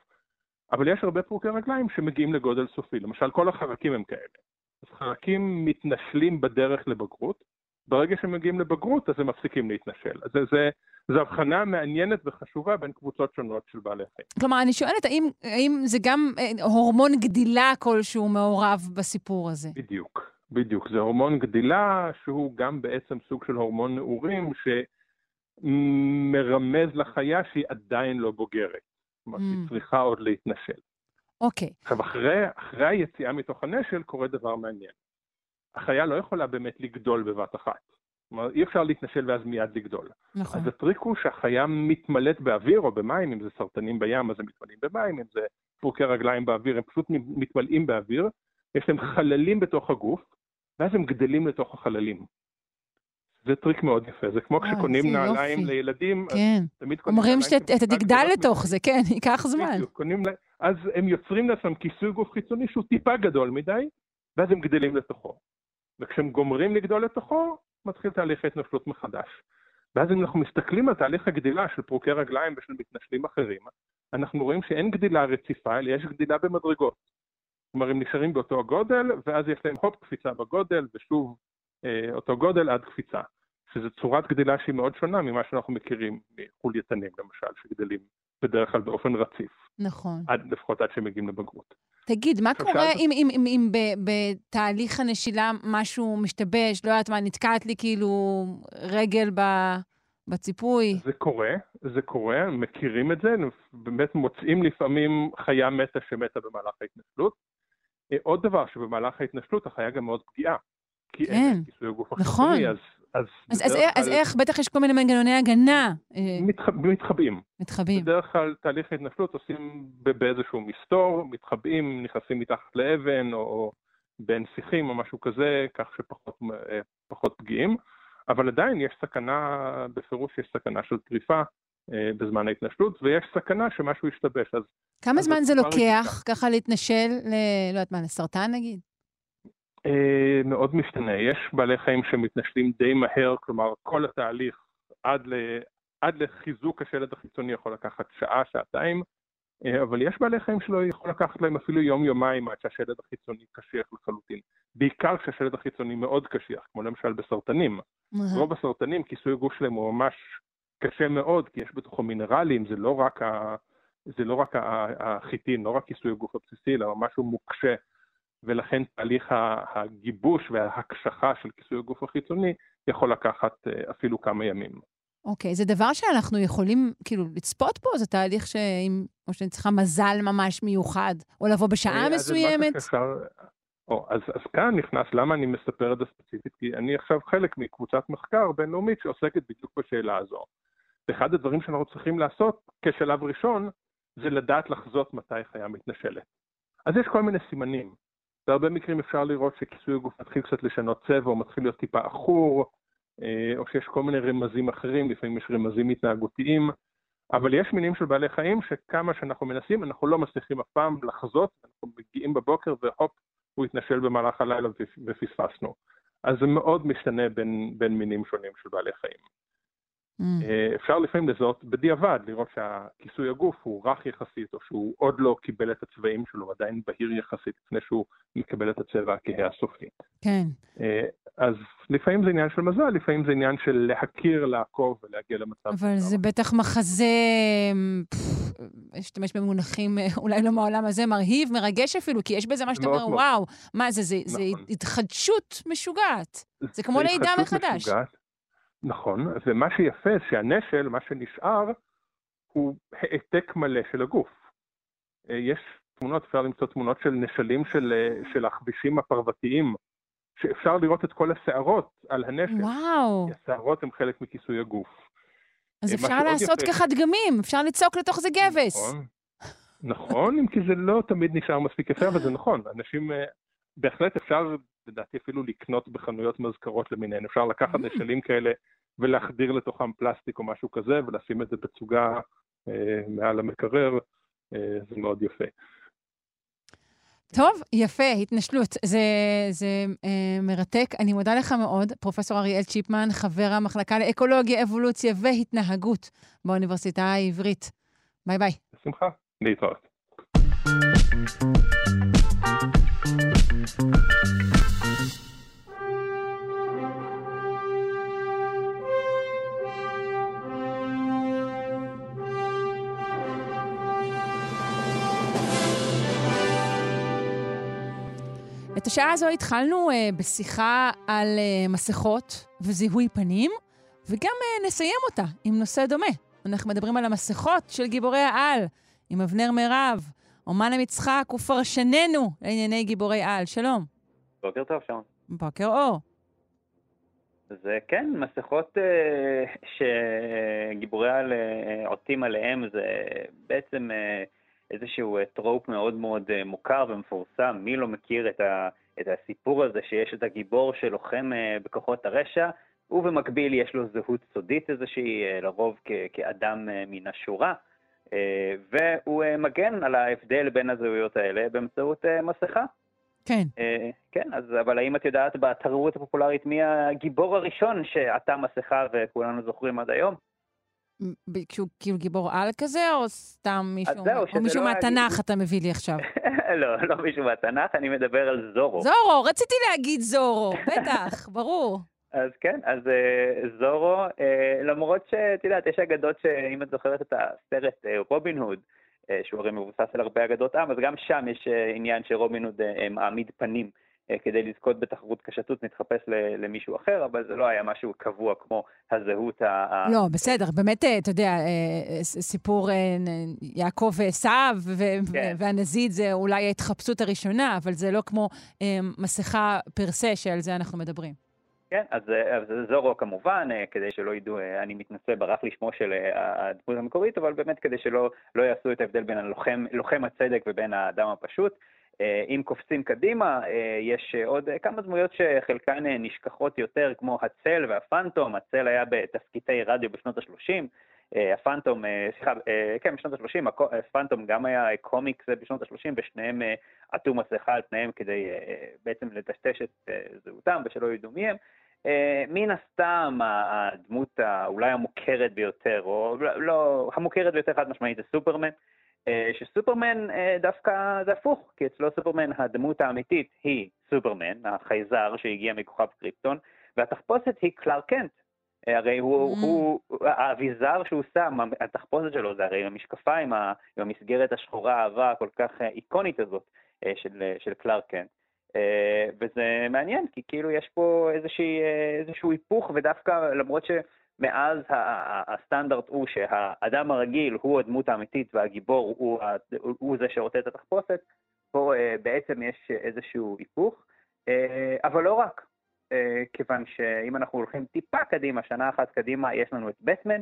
אבל יש הרבה פרוקי רגליים שמגיעים לגודל סופי. למשל, כל החרקים הם כאלה. אז חרקים מתנשלים בדרך לבגרות, ברגע שהם מגיעים לבגרות אז הם מפסיקים להתנשל. אז זה, זה, זו הבחנה מעניינת וחשובה בין קבוצות שונות של בעלי חיים. כלומר, אני שואלת, האם, האם זה גם אה, הורמון גדילה כלשהו מעורב בסיפור הזה? בדיוק, בדיוק. זה הורמון גדילה שהוא גם בעצם סוג של הורמון נעורים שמרמז לחיה שהיא עדיין לא בוגרת. כלומר, mm. שהיא צריכה עוד להתנשל. אוקיי. Okay. עכשיו, אחרי, אחרי היציאה מתוך הנשל קורה דבר מעניין. החיה לא יכולה באמת לגדול בבת אחת. כלומר, אי אפשר להתנשל ואז מיד לגדול. נכון. אז הטריק הוא שהחיה מתמלאת באוויר או במים, אם זה סרטנים בים אז הם מתמלאים במים, אם זה פרוקי רגליים באוויר, הם פשוט מתמלאים באוויר, יש להם חללים בתוך הגוף, ואז הם גדלים לתוך החללים. זה טריק מאוד יפה, זה כמו כשקונים נעליים יופי. לילדים, כן. אז תמיד קונים אומרים שאתה תגדל לתוך זה, כן, [LAUGHS] ייקח זמן. בדיוק, קונים, אז הם יוצרים לעצמם כיסוי גוף חיצוני שהוא טיפה גדול מדי, ואז הם גדלים לתוכו. וכשהם גומרים לגדול לתוכו, מתחיל תהליך ההתנשלות מחדש. ואז אם אנחנו מסתכלים על תהליך הגדילה של פרוקי רגליים ושל מתנשלים אחרים, אנחנו רואים שאין גדילה רציפה, אלא יש גדילה במדרגות. כלומר, הם נשארים באותו הגודל, ואז יש להם הופ קפיצה בגודל, ושוב אה, אותו גודל עד קפיצה. שזו צורת גדילה שהיא מאוד שונה ממה שאנחנו מכירים מחולייתנים, למשל, שגדלים בדרך כלל באופן רציף. נכון. עד, לפחות עד שהם מגיעים לבגרות. תגיד, מה קורה. אם, אם, אם, אם בתהליך הנשילה משהו משתבש? לא יודעת מה, נתקעת לי כאילו רגל ב... בציפוי. זה קורה, זה קורה, מכירים את זה, באמת מוצאים לפעמים חיה מתה שמתה במהלך ההתנשלות. אה, עוד דבר, שבמהלך ההתנשלות החיה גם מאוד פגיעה. כי כן, אין כיסוי הגוף נכון. החיצוני, אז אז, אז, אז, כלל... אז איך, בטח יש כל מיני מנגנוני הגנה. אה, מתח... מתחבאים. מתחבאים. בדרך כלל תהליך ההתנפלות עושים באיזשהו מסתור, מתחבאים, נכנסים מתחת לאבן או בין שיחים או משהו כזה, כך שפחות אה, פגיעים, אבל עדיין יש סכנה, בפירוש יש סכנה של טריפה אה, בזמן ההתנשלות, ויש סכנה שמשהו ישתבש. אז, כמה אז זמן זה לוקח ככה להתנשל, ל... לא יודעת מה, לסרטן נגיד? אה, מאוד משתנה. יש בעלי חיים שמתנשלים די מהר, כלומר כל התהליך עד, ל, עד לחיזוק השלד החיצוני יכול לקחת שעה, שעתיים, אה, אבל יש בעלי חיים שלא יכול לקחת להם אפילו יום-יומיים עד שהשלד החיצוני קשיח לחלוטין. בעיקר כשהשלד החיצוני מאוד קשיח, כמו למשל בסרטנים. רוב הסרטנים, כיסוי הגוף שלהם הוא ממש קשה מאוד, כי יש בתוכו מינרלים, זה לא רק, ה... זה לא רק החיטין, לא רק כיסוי הגוף הבסיסי, אלא משהו מוקשה. ולכן תהליך הגיבוש וההקשחה של כיסוי הגוף החיצוני יכול לקחת אה, אפילו כמה ימים. אוקיי, okay, זה דבר שאנחנו יכולים כאילו לצפות פה? זה תהליך שאם, או שאני צריכה מזל ממש מיוחד, או לבוא בשעה אה, מסוימת? אפשר, או, אז, אז כאן נכנס, למה אני מספר את זה ספציפית? כי אני עכשיו חלק מקבוצת מחקר בינלאומית שעוסקת בדיוק בשאלה הזו. ואחד הדברים שאנחנו צריכים לעשות כשלב ראשון, זה לדעת לחזות מתי חיה מתנשלת. אז יש כל מיני סימנים. בהרבה מקרים אפשר לראות שכיסוי הגוף מתחיל קצת לשנות צבע, או מתחיל להיות טיפה עכור, אה, או שיש כל מיני רמזים אחרים, לפעמים יש רמזים התנהגותיים, אבל יש מינים של בעלי חיים שכמה שאנחנו מנסים, אנחנו לא מצליחים אף פעם לחזות, אנחנו מגיעים בבוקר והופ, הוא התנשל במהלך הלילה ופספסנו. אז זה מאוד משתנה בין, בין מינים שונים של בעלי חיים. Mm. אה, אפשר לפעמים לזהות בדיעבד, לראות שהכיסוי הגוף הוא רך יחסית, או שהוא עוד לא קיבל את הצבעים שלו, עדיין בהיר יחסית לפני שהוא מקבל את הצבע הכהה הסופי. כן. אה, אז לפעמים זה עניין של מזל, לפעמים זה עניין של להכיר, לעקוב ולהגיע למצב. אבל זה בטח מחזה, אשתמש במונחים אה, אולי לא מהעולם הזה, מרהיב, מרגש אפילו, כי יש בזה מה שאתה אומר, וואו, מה זה, זה, נכון. זה התחדשות משוגעת. זה כמו לידה מחדש. משוגעת. נכון, ומה שיפה שהנשל, מה שנשאר, הוא העתק מלא של הגוף. אה, יש תמונות, אפשר למצוא תמונות של נשלים של, אה, של הכבישים הפרוותיים, שאפשר לראות את כל השערות על הנשל. וואו. השערות הן חלק מכיסוי הגוף. אז אה, אפשר לעשות יפה... ככה דגמים, אפשר לצעוק לתוך זה גבס. נכון, נכון, אם כי זה לא תמיד נשאר מספיק יפה, אבל זה נכון. אנשים, בהחלט אפשר לדעתי אפילו לקנות בחנויות מזכרות למיניהן. אפשר לקחת mm. נשלים כאלה ולהחדיר לתוכם פלסטיק או משהו כזה, ולשים את זה בצוגה אה, מעל המקרר, אה, זה מאוד יפה. טוב, יפה, התנשלות. זה, זה אה, מרתק. אני מודה לך מאוד, פרופ' אריאל צ'יפמן, חבר המחלקה לאקולוגיה, אבולוציה והתנהגות באוניברסיטה העברית. ביי ביי. בשמחה, להתראות. את השעה הזו התחלנו uh, בשיחה על uh, מסכות וזיהוי פנים, וגם uh, נסיים אותה עם נושא דומה. אנחנו מדברים על המסכות של גיבורי העל, עם אבנר מירב, אומן המצחק ופרשננו לענייני גיבורי על. שלום. בוקר טוב, שלום. בוקר אור. זה כן, מסכות uh, שגיבורי על uh, עוטים עליהם, זה בעצם... Uh, איזשהו אה, טרופ מאוד מאוד אה, מוכר ומפורסם, מי לא מכיר את, ה, את הסיפור הזה שיש את הגיבור שלוחם אה, בכוחות הרשע, ובמקביל יש לו זהות סודית איזושהי, לרוב כ, כאדם מן השורה, והוא מגן על ההבדל בין הזהויות האלה באמצעות מסכה. כן. כן, אז אבל האם את יודעת בתרבות הפופולרית מי הגיבור הראשון שעטה מסכה וכולנו זוכרים עד היום? כשהוא כאילו גיבור על כזה, או סתם מישהו, זהו, או מישהו לא מהתנ"ך היה... אתה מביא לי עכשיו? [LAUGHS] לא, לא מישהו מהתנ"ך, אני מדבר על זורו. זורו, רציתי להגיד זורו, בטח, [LAUGHS] ברור. אז כן, אז uh, זורו, uh, למרות שאת יודעת, יש אגדות שאם את זוכרת את הסרט uh, רובין הוד, uh, שהוא הרי מבוסס על הרבה אגדות עם, אז גם שם יש uh, עניין שרובין הוד uh, מעמיד פנים. אה, כדי לזכות בתחרות קשתות נתחפש למישהו אחר, אבל זה לא היה משהו קבוע כמו הזהות ה... לא, בסדר, באמת, אה, אתה יודע, אה, סיפור יעקב ועשיו כן. והנזיד זה אולי ההתחפשות הראשונה, אבל זה לא כמו מסכה פרסה שעל זה אנחנו מדברים. כן, אז, אז זורו כמובן, כדי שלא ידעו, אני מתנצל, ברח לי שמו של הדמות המקורית, אבל באמת כדי שלא לא יעשו את ההבדל בין הלוחם, לוחם הצדק ובין האדם הפשוט. אה, אם קופצים קדימה, אה, יש עוד כמה דמויות שחלקן אה, נשכחות יותר, כמו הצל והפנטום. הצל היה בתפקידי רדיו בשנות ה-30. הפנטום, סליחה, כן, בשנות ה-30, הפנטום גם היה קומיקס בשנות ה-30, ושניהם עטו מסכה על פניהם כדי בעצם לטשטש את זהותם ושלא ידעו מי הם. מן הסתם הדמות אולי המוכרת ביותר, או לא, המוכרת ביותר חד משמעית זה סופרמן. אה, שסופרמן אה, דווקא זה הפוך, כי אצלו סופרמן הדמות האמיתית היא סופרמן, החייזר שהגיע מכוכב קריפטון, והתחפושת היא קלאר קנט. אה, הרי הוא, mm. הוא, האביזר שהוא שם, התחפושת שלו זה הרי המשקפיים, עם המסגרת השחורה האהבה הכל כך איקונית הזאת של, של קלאר קנט. וזה מעניין, כי כאילו יש פה איזושהי, איזשהו היפוך, ודווקא למרות ש... מאז הסטנדרט הוא שהאדם הרגיל הוא הדמות האמיתית והגיבור הוא, הוא זה שרוצה את התחפושת, פה בעצם יש איזשהו היפוך, אבל לא רק, כיוון שאם אנחנו הולכים טיפה קדימה, שנה אחת קדימה, יש לנו את בטמן,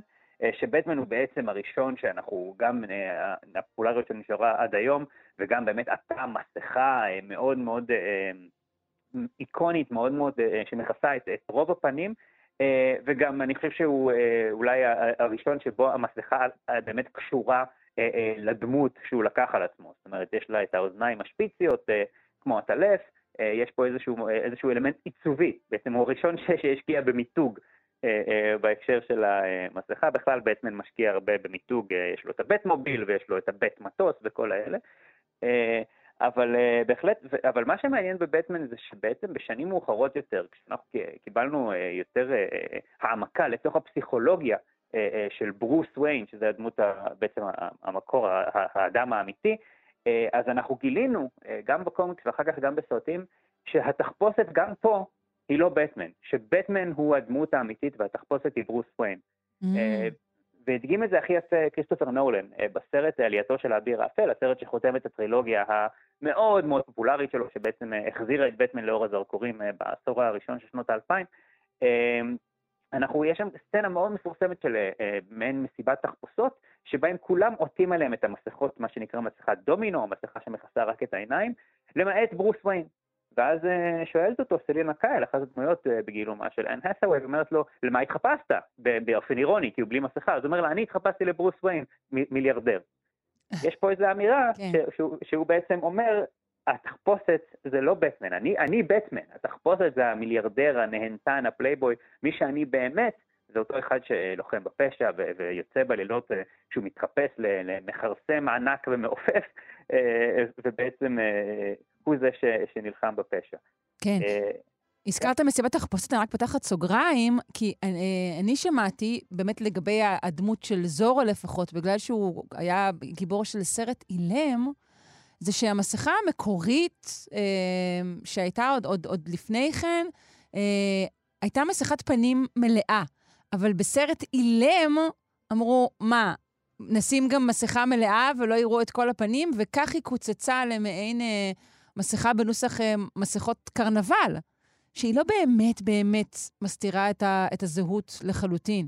שבטמן הוא בעצם הראשון שאנחנו, גם הפופולריות שנשארה עד היום, וגם באמת עטה מסכה מאוד מאוד איקונית, מאוד מאוד, שמכסה את רוב הפנים, וגם אני חושב שהוא אולי הראשון שבו המסכה באמת קשורה לדמות שהוא לקח על עצמו. זאת אומרת, יש לה את האוזניים השפיציות, כמו הטלף, יש פה איזשהו, איזשהו אלמנט עיצובי, בעצם הוא הראשון שהשקיע במיתוג בהקשר של המסכה. בכלל, בטמן משקיע הרבה במיתוג, יש לו את הבט מוביל ויש לו את הבט מטוס וכל האלה. אבל בהחלט, אבל מה שמעניין בבטמן זה שבעצם בשנים מאוחרות יותר, כשאנחנו קיבלנו יותר העמקה לתוך הפסיכולוגיה של ברוס ויין, שזה הדמות, בעצם המקור, האדם האמיתי, אז אנחנו גילינו, גם בקומיקס ואחר כך גם בסרטים, שהתחפושת גם פה היא לא בטמן, שבטמן הוא הדמות האמיתית והתחפושת היא ברוס ויין. Mm. והדגים את זה הכי יפה כריסטופר נולן בסרט עלייתו של האביר האפל, הסרט שחותם את הטרילוגיה המאוד מאוד פופולרית שלו, שבעצם החזירה את בטמן לאור הזרקורים בעשור הראשון של שנות האלפיים. אנחנו, יש שם סצנה מאוד מפורסמת של מעין מסיבת תחפושות, שבהם כולם עוטים עליהם את המסכות, מה שנקרא מסכת דומינו, המסכה שמכסה רק את העיניים, למעט ברוס ויין. ואז שואלת אותו סלינה קייל, אחת הדמויות בגילומה של אן האת'וויי, ואומרת לו, למה התחפשת? באופן אירוני, כי הוא בלי מסכה. אז הוא אומר לה, אני התחפשתי לברוס ויין, מיליארדר. [LAUGHS] יש פה איזו אמירה כן. שהוא, שהוא בעצם אומר, התחפושת זה לא בטמן, אני, אני בטמן, התחפושת זה המיליארדר, הנהנתן, הפלייבוי, מי שאני באמת, זה אותו אחד שלוחם בפשע ו- ויוצא בלילות כשהוא מתחפש למכרסם ענק ומעופף, ובעצם הוא זה ש- שנלחם בפשע. כן. הזכרת מסיבת תחפושת, אני רק פותחת סוגריים, כי אני, אני שמעתי, באמת לגבי הדמות של זורו לפחות, בגלל שהוא היה גיבור של סרט אילם, זה שהמסכה המקורית אה, שהייתה עוד, עוד, עוד לפני כן, אה, הייתה מסכת פנים מלאה. אבל בסרט אילם אמרו, מה, נשים גם מסכה מלאה ולא יראו את כל הפנים? וכך היא קוצצה למעין אה, מסכה בנוסח אה, מסכות קרנבל, שהיא לא באמת באמת מסתירה את, ה, את הזהות לחלוטין.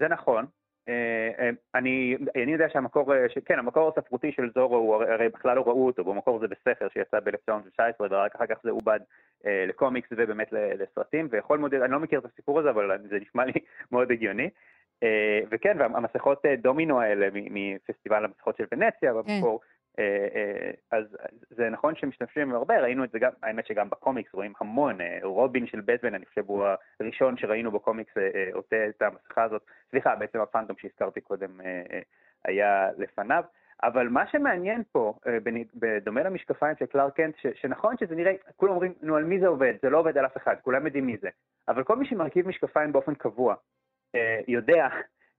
זה נכון, אה, אה, אני, אני יודע שהמקור, כן, המקור הספרותי של זורו, הוא הרי בכלל לא ראו אותו, במקור זה בספר שיצא ב-1919, ורק אחר כך זה עובד לקומיקס ובאמת לסרטים, ויכול מאוד, אני לא מכיר את הסיפור הזה, אבל זה נשמע לי [LAUGHS] מאוד הגיוני. וכן, והמסכות דומינו האלה מפסטיבל המסכות של ונציה, במקור, אה, אז זה נכון שמשתמשים הרבה, ראינו את זה גם, האמת שגם בקומיקס רואים המון, אה, רובין של בטמן, אני חושב הוא הראשון שראינו בקומיקס עוטה את המסכה הזאת, סליחה, בעצם הפנטום שהזכרתי קודם היה לפניו. אבל מה שמעניין פה, בדומה למשקפיים של קלאר קנט, שנכון שזה נראה, כולם אומרים, נו, על מי זה עובד? זה לא עובד על אף אחד, כולם יודעים מי זה. אבל כל מי שמרכיב משקפיים באופן קבוע, יודע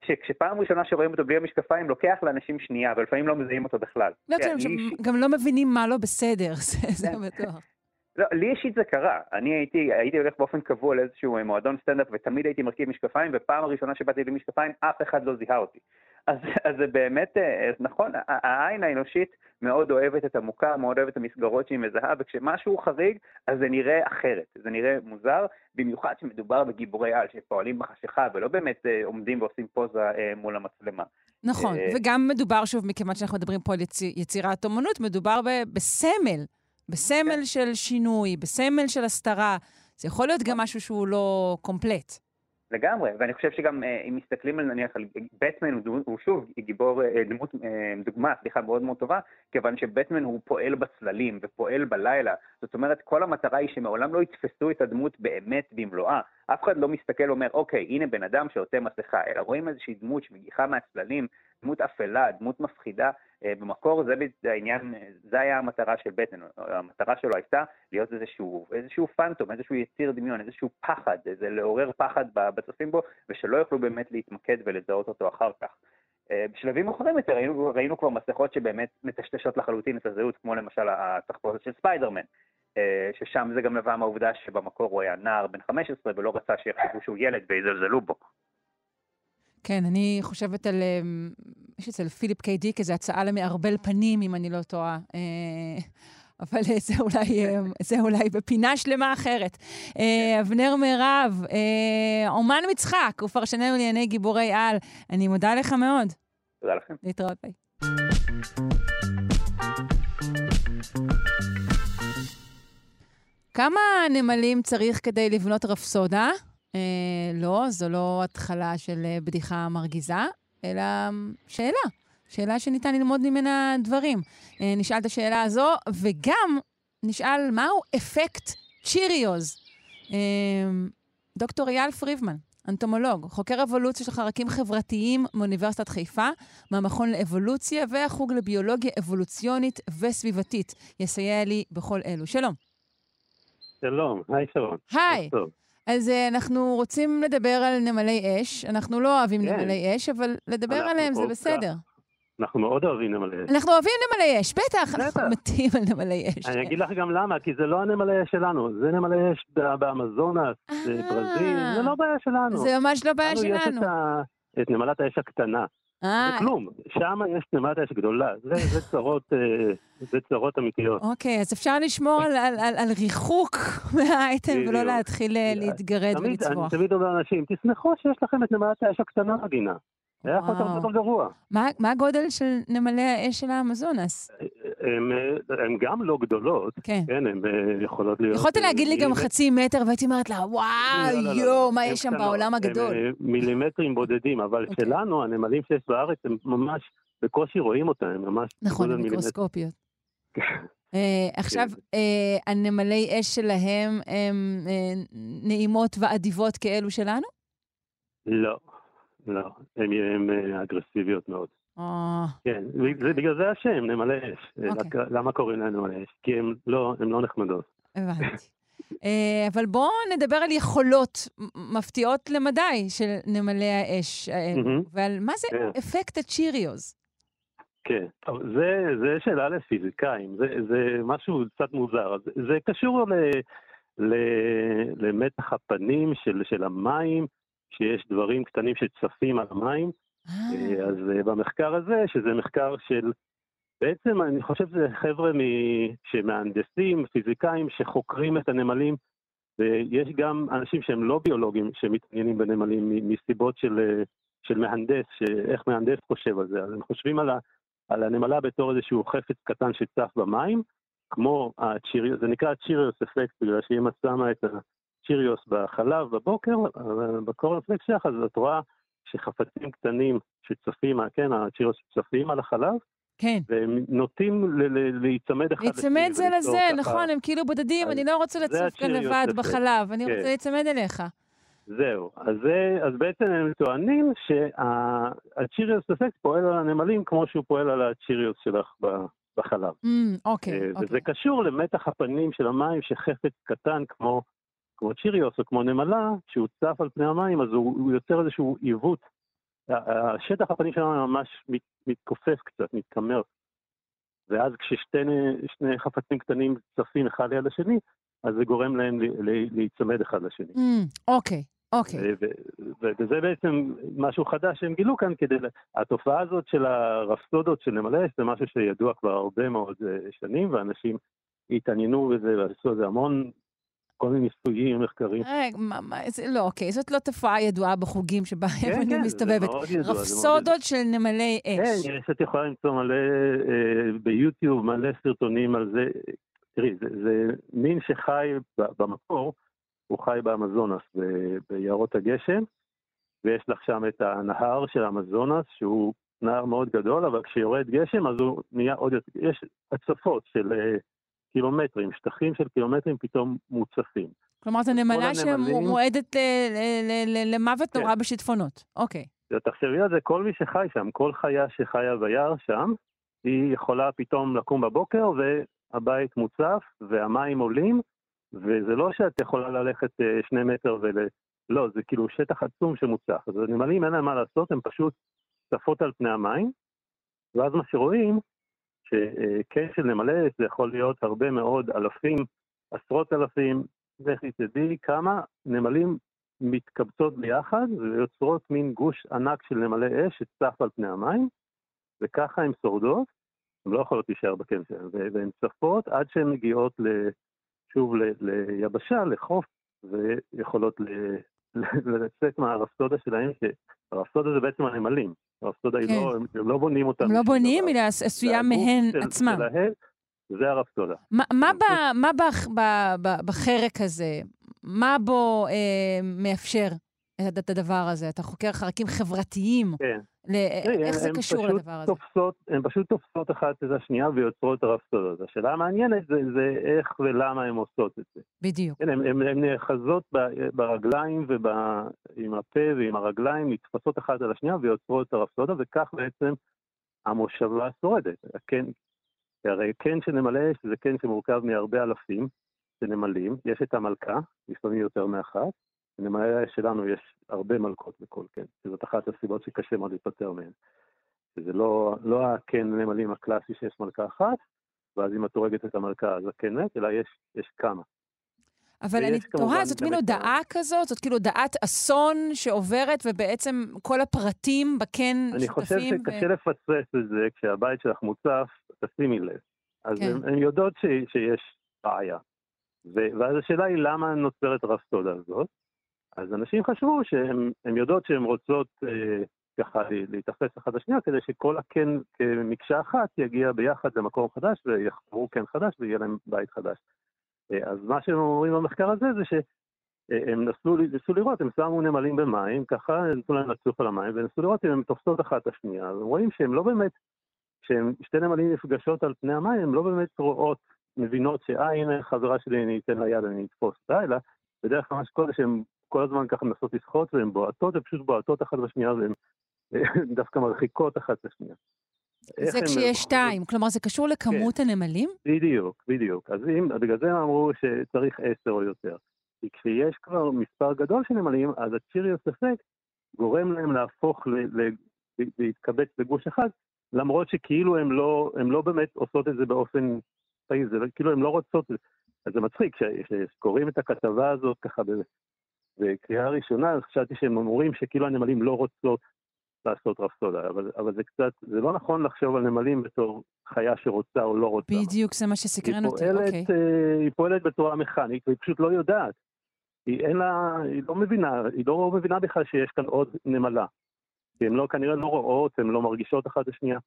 שכשפעם ראשונה שרואים אותו בלי המשקפיים, לוקח לאנשים שנייה, ולפעמים לא מזהים אותו בכלל. לא, כן, גם לא מבינים מה לא בסדר, [LAUGHS] זה כן. בטוח. לא, לי אישית זה קרה. אני הייתי, הייתי הולך באופן קבוע לאיזשהו מועדון סטנדאפ, ותמיד הייתי מרכיב משקפיים, ופעם הראשונה שבאתי בלי משקפיים, אף אחד לא זיהה אותי. אז, אז זה באמת, אה, נכון, העין האנושית מאוד אוהבת את המוכר, מאוד אוהבת את המסגרות שהיא מזהה, וכשמשהו חריג, אז זה נראה אחרת, זה נראה מוזר, במיוחד שמדובר בגיבורי על שפועלים בחשיכה, ולא באמת אה, עומדים ועושים פוזה אה, מול המצלמה. נכון, וגם מדובר, שוב, מכיוון שאנחנו מדברים פה על יציר, יצירת אומנות, מדובר ב, בסמל, בסמל כן. של שינוי, בסמל של הסתרה. זה יכול להיות גם משהו שהוא לא קומפלט. לגמרי, ואני חושב שגם אה, אם מסתכלים על נניח על בטמן, הוא, שוב גיבור, אה, דמות, אה, דוגמה, סליחה, מאוד מאוד טובה, כיוון שבטמן הוא פועל בצללים ופועל בלילה. זאת אומרת, כל המטרה היא שמעולם לא יתפסו את הדמות באמת במלואה. אף אחד לא מסתכל ואומר, אוקיי, הנה בן אדם שעוטה מסכה, אלא רואים איזושהי דמות שמגיחה מהצללים, דמות אפלה, דמות מפחידה. אה, במקור זה העניין, זה היה המטרה של בטן, המטרה שלו הייתה להיות איזשהו, איזשהו פנטום, איזשהו יציר דמיון, איזשהו פחד, איזה לעורר פחד בצופים בו, ושלא יוכלו באמת להתמקד ולזהות אותו אחר כך. אה, בשלבים מאוחרים יותר ראינו, ראינו כבר מסכות שבאמת מטשטשות לחלוטין את הזהות, כמו למשל התחפושת של ספיידרמן. אה, ששם זה גם נבע מהעובדה שבמקור הוא היה נער בן 15 ולא רצה שיחשבו שהוא ילד ויזלזלו בו. כן, אני חושבת על, אמ, יש אצל פיליפ קיי דיק איזו הצעה למערבל פנים, אם אני לא טועה. אה, אבל [LAUGHS] זה אולי, אה, זה אולי בפינה שלמה אחרת. אה, אבנר מירב, אומן מצחק ופרשננו לענייני גיבורי על, אני מודה לך מאוד. תודה לכם. להתראות, ביי. כמה נמלים צריך כדי לבנות רפסודה? אה, לא, זו לא התחלה של אה, בדיחה מרגיזה, אלא שאלה. שאלה שניתן ללמוד ממנה דברים. אה, נשאל את השאלה הזו, וגם נשאל מהו אפקט צ'יריוז. אה, דוקטור אייל פריבמן, אנטומולוג, חוקר אבולוציה של חרקים חברתיים מאוניברסיטת חיפה, מהמכון לאבולוציה והחוג לביולוגיה אבולוציונית וסביבתית, יסייע לי בכל אלו. שלום. שלום, היי שרון. היי. אז uh, אנחנו רוצים לדבר על נמלי אש. אנחנו לא אוהבים כן. נמלי אש, אבל לדבר אנחנו עליהם זה כל כך- בסדר. אנחנו מאוד אוהבים נמלי אש. אנחנו אוהבים נמלי אש, בטח, אנחנו בטח. מתים על נמלי אש. אני אגיד לך גם למה, כי זה לא הנמלי אש שלנו, זה נמלי אש באמזונס, בברזיל, זה לא בעיה שלנו. זה ממש לא בעיה לנו יש שלנו. את נמלת האש הקטנה, אה, זה כלום, שם יש נמלת האש גדולה, זה זה צרות, אה, זה צרות אמיתיות. אוקיי, אז אפשר לשמור על, על, על, על ריחוק [LAUGHS] מהאייטם ולא. להתחיל אה, להתגרד תמיד, אני. תמיד אומר לאנשים, תשמחו שיש לכם את נמלת האש הקטנה בגינה. היה יכול להיות. הרבה יותר גרוע. מה הגודל של נמלי האש של האמזונס? הן גם לא גדולות, כן. כן, הן אה, יכולות להיות... יכולת אה, להגיד לי גם חצי מטר, והייתי אומרת לה, וואו, לא, לא, לא, יואו, מה יש שם בעולם הגדול. אה, מילימטרים בודדים, אבל אוקיי. שלנו, הנמלים שיש בארץ, הם ממש בקושי רואים אותם, הם ממש... נכון, מילימטר. מיקרוסקופיות. [LAUGHS] עכשיו, כן. אה, הנמלי אש שלהם הם נעימות ואדיבות כאלו שלנו? לא, לא, הן אגרסיביות מאוד. אה, כן, בגלל זה השם, נמלי אש. אה, אוקיי. למה קוראים להם נמלי אש? כי לא הן לא נחמדות. הבנתי. אה, אבל בואו נדבר על יכולות מפתיעות למדי של נמלי האש האלו, מהמם. ועל מה זה כן. אפקט הצ'יריוז. כן, טוב, זה, זה שאלה לפיזיקאים, זה, זה משהו קצת מוזר. זה, זה קשור ל, ל, למתח הפנים של, של המים, שיש דברים קטנים שצפים על המים. אה, אז אה, במחקר הזה, שזה מחקר של, בעצם אני חושב שזה חבר'ה מ, שמהנדסים, פיזיקאים, שחוקרים את הנמלים, ויש גם אנשים שהם לא ביולוגים שמתעניינים בנמלים מסיבות של, אה, של מהנדס, איך מהנדס חושב על זה. אז הם חושבים על, ה, על הנמלה בתור איזשהו חפץ קטן שצף במים, כמו הצ'יריוס, זה נקרא צ'יריוס אפקט, בגלל שאם את שמה את הצ'יריוס בחלב בבוקר, אה, בקורנפלקס שלך, אז את רואה שחפצים קטנים שצפים, כן, הצ'יריוס צפים על החלב, כן. והם נוטים להיצמד אחד לשני. להיצמד זה לזה, נכון, הם כאילו בודדים, אני לא רוצה לצוף כאן לבד. בחלב, אני כן. רוצה להיצמד אליך. זהו, אז, זה, אז בעצם הם טוענים שהצ'יריוס אפקט פועל על הנמלים כמו שהוא פועל על הצ'יריוס שלך בחלב. אמ, אוקיי, אה, אוקיי. וזה קשור למתח הפנים של המים שחפץ קטן כמו, כמו צ'יריוס או כמו נמלה, שהוא צף על פני המים, אז הוא, הוא יוצר איזשהו עיוות. השטח הפנים של המים ממש מת, מתכופף קצת, מתקמר. ואז כששתי נ- שני חפצים קטנים צפים אחד ליד השני, אז זה גורם להם להיצמד אחד לשני. אוקיי, אוקיי. ו- ו- וזה בעצם משהו חדש שהם גילו כאן כדי... התופעה הזאת של הרפסודות של נמלי אש זה משהו שידוע כבר הרבה מאוד אה, שנים, ואנשים התעניינו בזה ועשו על זה המון, כל מיני ניסויים, מחקרים. רגע, מה, מה, זה לא, אוקיי, זאת לא תופעה ידועה בחוגים שבה כן, אני כן, מסתובבת. רפסודות של נמלי אש. כן, יש, את יכולה למצוא מלא אה, ביוטיוב, מלא סרטונים על זה. תראי, זה, זה מין שחי במקור, הוא חי באמזונס, ב- ביערות הגשם, ויש לך שם את הנהר של האמזונס, שהוא נהר מאוד גדול, אבל כשיורד גשם אז הוא נהיה עוד יותר, יש הצפות של אה, קילומטרים, שטחים של קילומטרים פתאום מוצפים. כלומר, זו נמלה שמועדת למוות כן. נורא בשיטפונות. אוקיי. תחשבי על זה, כל מי שחי שם, כל חיה שחיה ביער שם, היא יכולה פתאום לקום בבוקר והבית מוצף והמים עולים, וזה לא שאת יכולה ללכת אה, שני מטר ול... לא, זה כאילו שטח עצום שמוצף. אז הנמלים אין להם מה לעשות, הם פשוט צפות על פני המים, ואז מה שרואים, נמלי אש זה יכול להיות הרבה מאוד אלפים, עשרות אלפים, לכי תדעי כמה נמלים מתקבצות ביחד ויוצרות מין גוש ענק של נמלי אש שצף על פני המים, וככה הן שורדות, הן לא יכולות להישאר בקן שלהן, והן צפות עד שהן מגיעות שוב ליבשה, לחוף, ויכולות לצאת מהרפסודה שלהם, שהרפסודה זה בעצם הנמלים. הרפסודה כן. היא לא, הם לא בונים אותה. הם לא בונים, היא עשויה מהן עצמם. זה הרפסודה. מה, מה, ב, מה ב, ב, ב, בחרק הזה, מה בו אה, מאפשר את הדבר הזה? אתה חוקר חרקים חברתיים. כן. לא, איך זה קשור לדבר הזה? תופסות, הן פשוט תופסות אחת את השנייה ויוצרות הרפסודות. השאלה המעניינת זה, זה איך ולמה הן עושות את זה. בדיוק. כן, הן נאחזות ברגליים ועם הפה ועם הרגליים, נתפסות אחת על השנייה ויוצרות את הרפסודה, וכך בעצם המושבה שורדת. כן, הרי קן של נמלי אש זה קן שמורכב מהרבה אלפים של נמלים, יש את המלכה, לפעמים יותר מאחת, האש שלנו יש הרבה מלכות בכל קן, שזאת אחת הסיבות שקשה מאוד להיפטר מהן. שזה לא, לא הקן נמלים הקלאסי שיש מלכה אחת, ואז אם את הורגת את המלכה אז הקן מת, אלא יש, יש כמה. אבל אני תוהה, זאת מין הודעה כזאת? זאת כאילו הודעת אסון שעוברת, ובעצם כל הפרטים בקן שותפים? אני חושב שקשה ו... לפספס את זה כשהבית שלך מוצף, תשימי לב. אז כן. הן יודעות ש, שיש בעיה. ואז השאלה היא למה נוצרת הרפסודה הזאת. אז אנשים חשבו שהן יודעות שהן רוצות אה, ככה להיתפס אחת לשנייה, כדי שכל הקן כמקשה אחת יגיע ביחד למקום חדש ויחברו קן חדש ויהיה להם בית חדש. אה, אז מה שהם אומרים במחקר הזה זה שהם נסו, נסו לראות, הם שמו נמלים במים, ככה נתנו להם לצוף על המים, ונסו לראות אם הן תופסות אחת את השנייה. והם רואים שהם לא באמת, כשהם שתי נמלים נפגשות על פני המים, הן לא באמת רואות, מבינות שאה, הנה חברה שלי, אני אתן לה יד, אני אתפוס אותה, אלא בדרך כלל מה שקורה שהן כל הזמן ככה מנסות לשחות והן בועטות, הן פשוט בועטות אחת בשנייה והן [LAUGHS] דווקא מרחיקות אחת בשנייה. זה כשיש שתיים, כלומר זה קשור לכמות כן. הנמלים? בדיוק, בדיוק. אז אם, בגלל זה אמרו שצריך עשר או יותר. כי כשיש כבר מספר גדול של נמלים, אז הצ'יריוס אפקט גורם להם להפוך, להתקבץ בגוש אחד, למרות שכאילו הן לא, לא באמת עושות את זה באופן פעיל, זה כאילו הן לא רוצות, אז זה מצחיק, כשקוראים את הכתבה הזאת ככה בקריאה ראשונה, חשבתי שהם אומרים שכאילו הנמלים לא רוצות לעשות רפסודה, אבל, אבל זה קצת, זה לא נכון לחשוב על נמלים בתור חיה שרוצה או לא רוצה. בדיוק, זה מה שסקרן אותי, אוקיי. Okay. אה, היא פועלת בצורה מכנית, והיא פשוט לא יודעת. היא אין לה, היא לא מבינה, היא לא מבינה בכלל שיש כאן עוד נמלה. כי הן לא, כנראה לא רואות, הן לא מרגישות אחת את השנייה.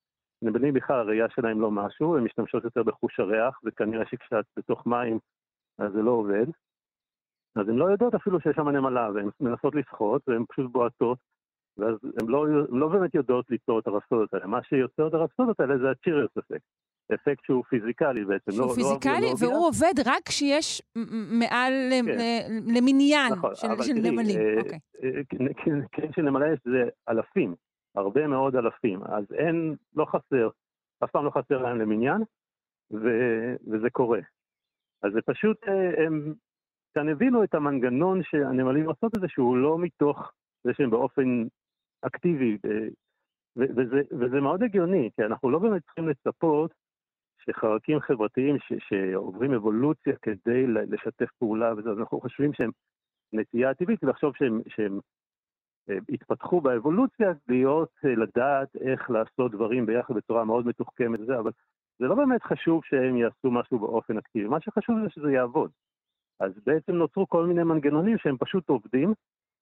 נמלים בכלל, הראייה שלהם לא משהו, הן משתמשות יותר בחוש הריח, וכנראה שכשאת בתוך מים, אז זה לא עובד. אז הן לא יודעות אפילו שיש שם נמלה, והן מנסות לשחות, והן פשוט בועטות, ואז הן לא, לא באמת יודעות ליצור את הרפסודות האלה. מה שיוצר את הרפסודות האלה זה הצ'יריוס אפקט. אפקט שהוא פיזיקלי בעצם. שהוא לא, פיזיקלי, לא והוא עובד רק כשיש מעל כן. למניין נכון, של, של תראי, נמלים. אה, אוקיי. אה, כן, של נמלי זה אלפים, הרבה מאוד אלפים. אז אין, לא חסר, אף פעם לא חסר להם למניין, ו, וזה קורה. אז זה פשוט, אה, הם, כאן הבינו את המנגנון שהנמלים עושות את זה, שהוא לא מתוך זה שהם באופן אקטיבי, וזה, וזה מאוד הגיוני, כי אנחנו לא באמת צריכים לצפות שחרקים חברתיים ש, שעוברים אבולוציה כדי לשתף פעולה, וזה, אנחנו חושבים שהם נטייה טבעית, לחשוב שהם, שהם אה, התפתחו באבולוציה להיות, אה, לדעת איך לעשות דברים ביחד בצורה מאוד מתוחכמת וזה, אבל זה לא באמת חשוב שהם יעשו משהו באופן אקטיבי, מה שחשוב זה שזה יעבוד. אז בעצם נוצרו כל מיני מנגנונים שהם פשוט עובדים,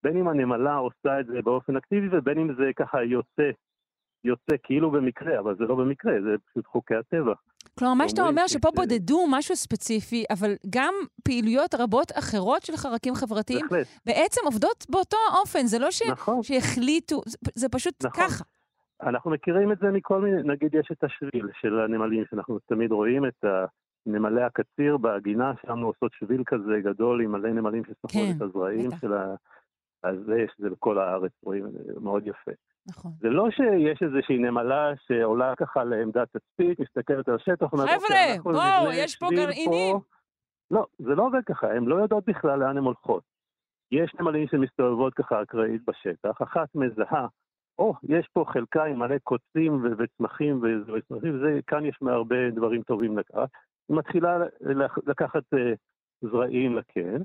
בין אם הנמלה עושה את זה באופן אקטיבי ובין אם זה ככה יוצא, יוצא כאילו במקרה, אבל זה לא במקרה, זה פשוט חוקי הטבע. כלומר, מה שאתה אומר שפה בודדו משהו ספציפי, אבל גם פעילויות רבות אחרות של חרקים חברתיים בהחלט. בעצם עובדות באותו אופן, זה לא ש... נכון. שהחליטו, זה, פשוט נכון. ככה. אנחנו מכירים את זה מכל מיני, נגיד יש את השביל של הנמלים, שאנחנו תמיד רואים את נמלי הקציר בגינה שלנו עושות שביל כזה גדול עם מלא נמלים ששחות כן, את הזרעים של ה... אז זה יש את זה בכל הארץ, רואים, זה מאוד יפה. נכון. זה לא שיש איזושהי נמלה שעולה ככה לעמדת תצפית, מסתכלת על השטח, חבר'ה, אוקיי, בואו, יש פה גרעינים. לא, זה לא עובד ככה, הן לא יודעות בכלל לאן הן הולכות. יש נמלים שמסתובבות ככה אקראית בשטח, אחת מזהה, או, oh, יש פה חלקה עם מלא קוצים וצמחים וצמחים, וזה, כאן יש מהרבה דברים טובים לקחת. היא מתחילה לקחת uh, זרעים לקן,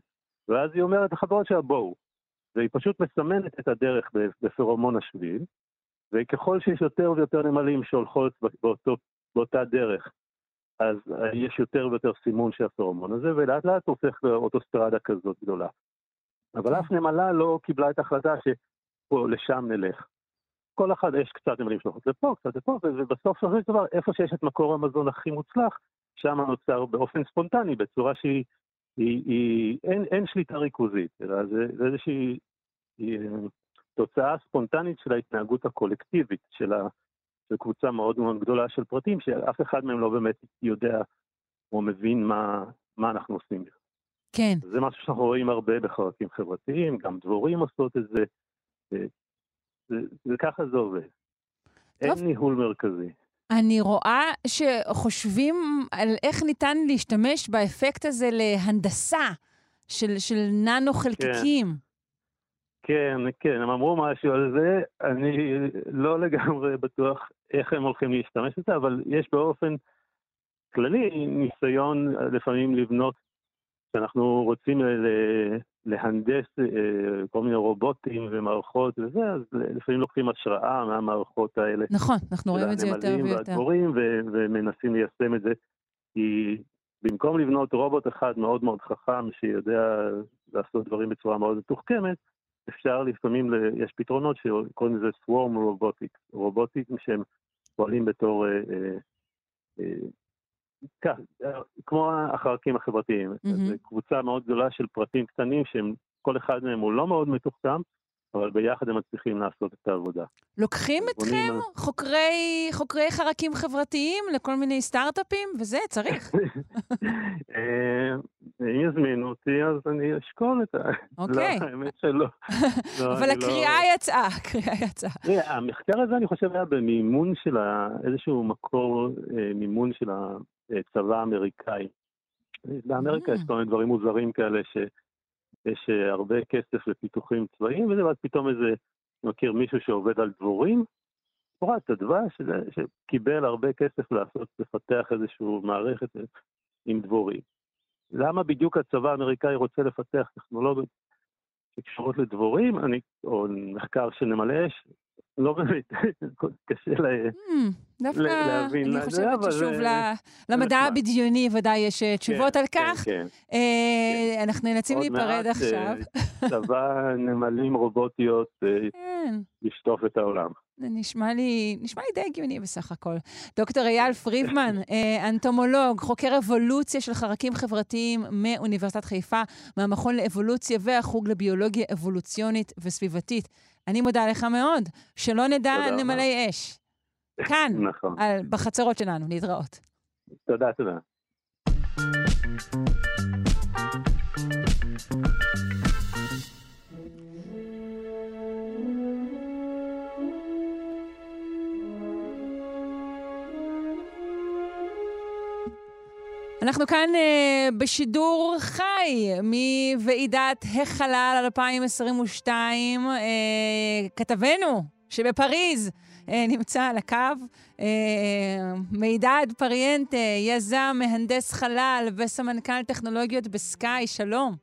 ואז היא אומרת לחברות שלה בואו. והיא פשוט מסמנת את הדרך בפרומון השביל, וככל שיש יותר ויותר נמלים שהולכות באותו, באותה דרך, אז יש יותר ויותר סימון של הפרומון הזה, ולאט לאט הופך לאוטוסטרדה כזאת גדולה. אבל אף נמלה לא קיבלה את ההחלטה שפה, לשם נלך. כל אחד, יש קצת נמלים שהולכות לפה, קצת לפה, ובסוף של דבר, איפה שיש את מקור המזון הכי מוצלח, שם נוצר באופן ספונטני, בצורה שהיא, היא, היא, אין, אין שליטה ריכוזית, אלא זה, זה איזושהי היא, תוצאה ספונטנית של ההתנהגות הקולקטיבית של, ה, של קבוצה מאוד מאוד גדולה של פרטים, שאף אחד מהם לא באמת יודע או מבין מה, מה אנחנו עושים. כן. זה משהו שאנחנו רואים הרבה בחלקים חברתיים, גם דבורים עושות את זה, וככה זה עובד. טוב. אין ניהול מרכזי. אני רואה שחושבים על איך ניתן להשתמש באפקט הזה להנדסה של, של ננו חלקיקים. כן. כן, כן, הם אמרו משהו על זה, אני לא לגמרי בטוח איך הם הולכים להשתמש בזה, אבל יש באופן כללי ניסיון לפעמים לבנות כשאנחנו רוצים להנדס אה, כל מיני רובוטים ומערכות וזה, אז לפעמים לוקחים השראה מהמערכות האלה. נכון, אנחנו רואים את זה יותר ויותר. והדבורים, ומנסים ליישם את זה. כי במקום לבנות רובוט אחד מאוד מאוד חכם, שיודע לעשות דברים בצורה מאוד מתוחכמת, אפשר לפעמים, יש פתרונות שקוראים לזה Swarm Robotics, רובוטים שהם פועלים בתור... אה, אה, כך, כמו החרקים החברתיים. Mm-hmm. זו קבוצה מאוד גדולה של פרטים קטנים שהם, כל אחד מהם הוא לא מאוד מתוחכם, אבל ביחד הם מצליחים לעשות את העבודה. לוקחים אתכם, חוקרי, חוקרי חרקים חברתיים, לכל מיני סטארט-אפים, וזה, צריך. [LAUGHS] אה, אם יזמינו אותי, אז אני אשקול את ה... [LAUGHS] אוקיי. לא, האמת שלא. [LAUGHS] לא, אבל הקריאה לא... יצאה, הקריאה יצאה. המחקר הזה, אני חושב, היה במימון של איזשהו מקור אה, מימון של הצבא האמריקאי. באמריקה יש mm. כל מיני דברים מוזרים כאלה, שיש אה, הרבה כסף לפיתוחים צבאיים, וזה ואז פתאום איזה, מכיר מישהו שעובד על דבורים, פרט הדבש, שקיבל הרבה כסף לעשות, לפתח איזושהי מערכת עם דבורים. למה בדיוק הצבא האמריקאי רוצה לפתח טכנולוגיות שקשורות לדבורים, אני, או מחקר של נמלי אש, לא באמת, [LAUGHS] קשה hmm, להבין. אני חושבת ששוב, למדע הבדיוני ודאי יש אה, תשובות כן, על כן, כך. כן. אה, אנחנו נאלצים להיפרד עכשיו. אה, צבא נמלים רובוטיות לשטוף את העולם. נשמע לי, נשמע לי די הגיוני בסך הכל. דוקטור אייל פרידמן, [LAUGHS] אנטומולוג, חוקר אבולוציה של חרקים חברתיים מאוניברסיטת חיפה, מהמכון לאבולוציה והחוג לביולוגיה אבולוציונית וסביבתית. אני מודה לך מאוד. שלא נדע נמלי אש. [LAUGHS] כאן, נכון. על, בחצרות שלנו. להתראות. תודה, תודה. אנחנו כאן uh, בשידור חי מוועידת החלל 2022. Uh, אה, כתבנו שבפריז uh, נמצא על הקו, uh, מידד פריאנטה, יזם, מהנדס חלל וסמנכ"ל טכנולוגיות בסקאי, שלום.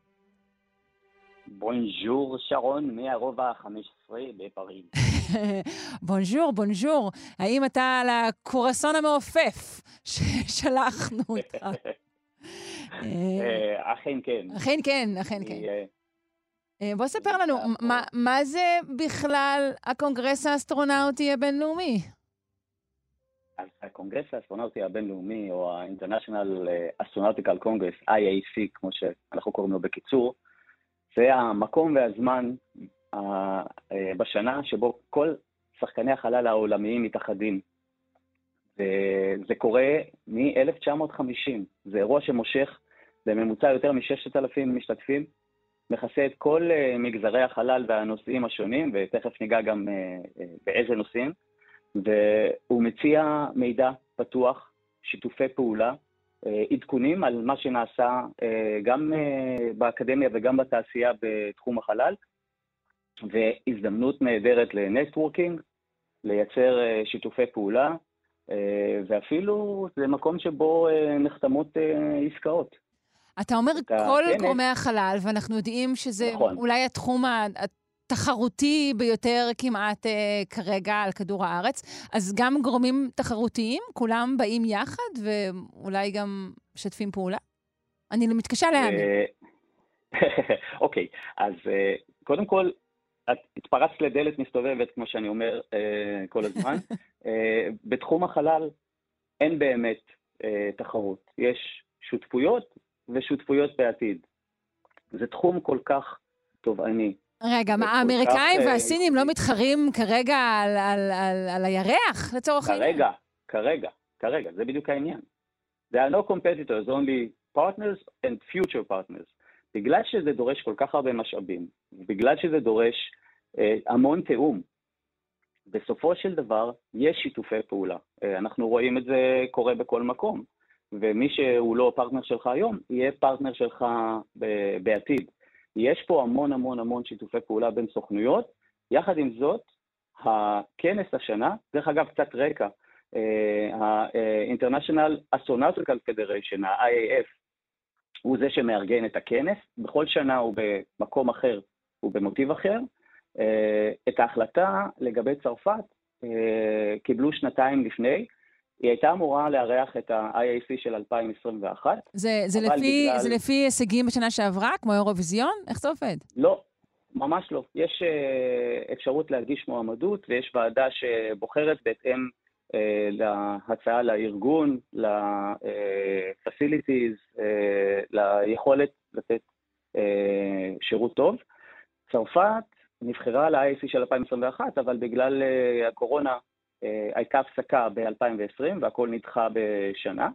בונז'ור שרון מהרובע ה-15 בפריז. בונז'ור, בונז'ור. האם אתה על הקו רסן המעופף ששלחנו איתך? אה, אכן כן. אכן כן, אכן כן. בוא ספר לנו, מה זה בכלל הקונגרס האסטרונאוטי הבינלאומי? אז הקונגרס האסטרונאוטי הבינלאומי, או ה-International Astronautical Congress, IAC, כמו שאנחנו קוראים לו בקיצור, זה המקום והזמן בשנה שבו כל שחקני החלל העולמיים מתאחדים. וזה קורה מ-1950. זה אירוע שמושך בממוצע יותר מ-6,000 משתתפים, מכסה את כל uh, מגזרי החלל והנושאים השונים, ותכף ניגע גם uh, באיזה נושאים, והוא מציע מידע פתוח, שיתופי פעולה, עדכונים על מה שנעשה גם באקדמיה וגם בתעשייה בתחום החלל, והזדמנות נהדרת לנטוורקינג, לייצר uh, שיתופי פעולה, uh, ואפילו זה מקום שבו uh, נחתמות עסקאות. אתה אומר אתה, כל כן, גורמי החלל, ואנחנו יודעים שזה נכון. אולי התחום התחרותי ביותר כמעט אה, כרגע על כדור הארץ. אז גם גורמים תחרותיים, כולם באים יחד ואולי גם משתפים פעולה? אני מתקשה להאמין. אה, [LAUGHS] אוקיי, אז אה, קודם כל, את התפרצת לדלת מסתובבת, כמו שאני אומר אה, כל הזמן. [LAUGHS] אה, בתחום החלל אין באמת אה, תחרות. יש שותפויות ושותפויות בעתיד. זה תחום כל כך תובעני. רגע, מה, האמריקאים כך, והסינים לא מתחרים כרגע על, על, על, על הירח, לצורך העניין? כרגע, כרגע, כרגע, זה בדיוק העניין. There are no competitors, only partners and future partners. בגלל שזה דורש כל כך הרבה משאבים, בגלל שזה דורש אה, המון תיאום, בסופו של דבר יש שיתופי פעולה. אה, אנחנו רואים את זה קורה בכל מקום, ומי שהוא לא פרטנר שלך היום, יהיה פרטנר שלך בעתיד. יש פה המון המון המון שיתופי פעולה בין סוכנויות. יחד עם זאת, הכנס השנה, דרך אגב, קצת רקע, ה-International Astronautical Federation, ה-IAF, הוא זה שמארגן את הכנס. בכל שנה הוא במקום אחר, הוא במוטיב אחר. אה, את ההחלטה לגבי צרפת אה, קיבלו שנתיים לפני. היא הייתה אמורה לארח את ה-IAC של 2021. זה, זה, לפי, בגלל... זה לפי הישגים בשנה שעברה, כמו אירוויזיון? איך זה עובד? לא, ממש לא. יש uh, אפשרות להגיש מועמדות, ויש ועדה שבוחרת בהתאם להצעה לארגון, ל-facilities, uh, ליכולת לתת uh, שירות טוב. צרפת נבחרה ל-IAC של 2021, אבל בגלל הקורונה אה, הייתה הפסקה ב-2020 והכל נדחה בשנה,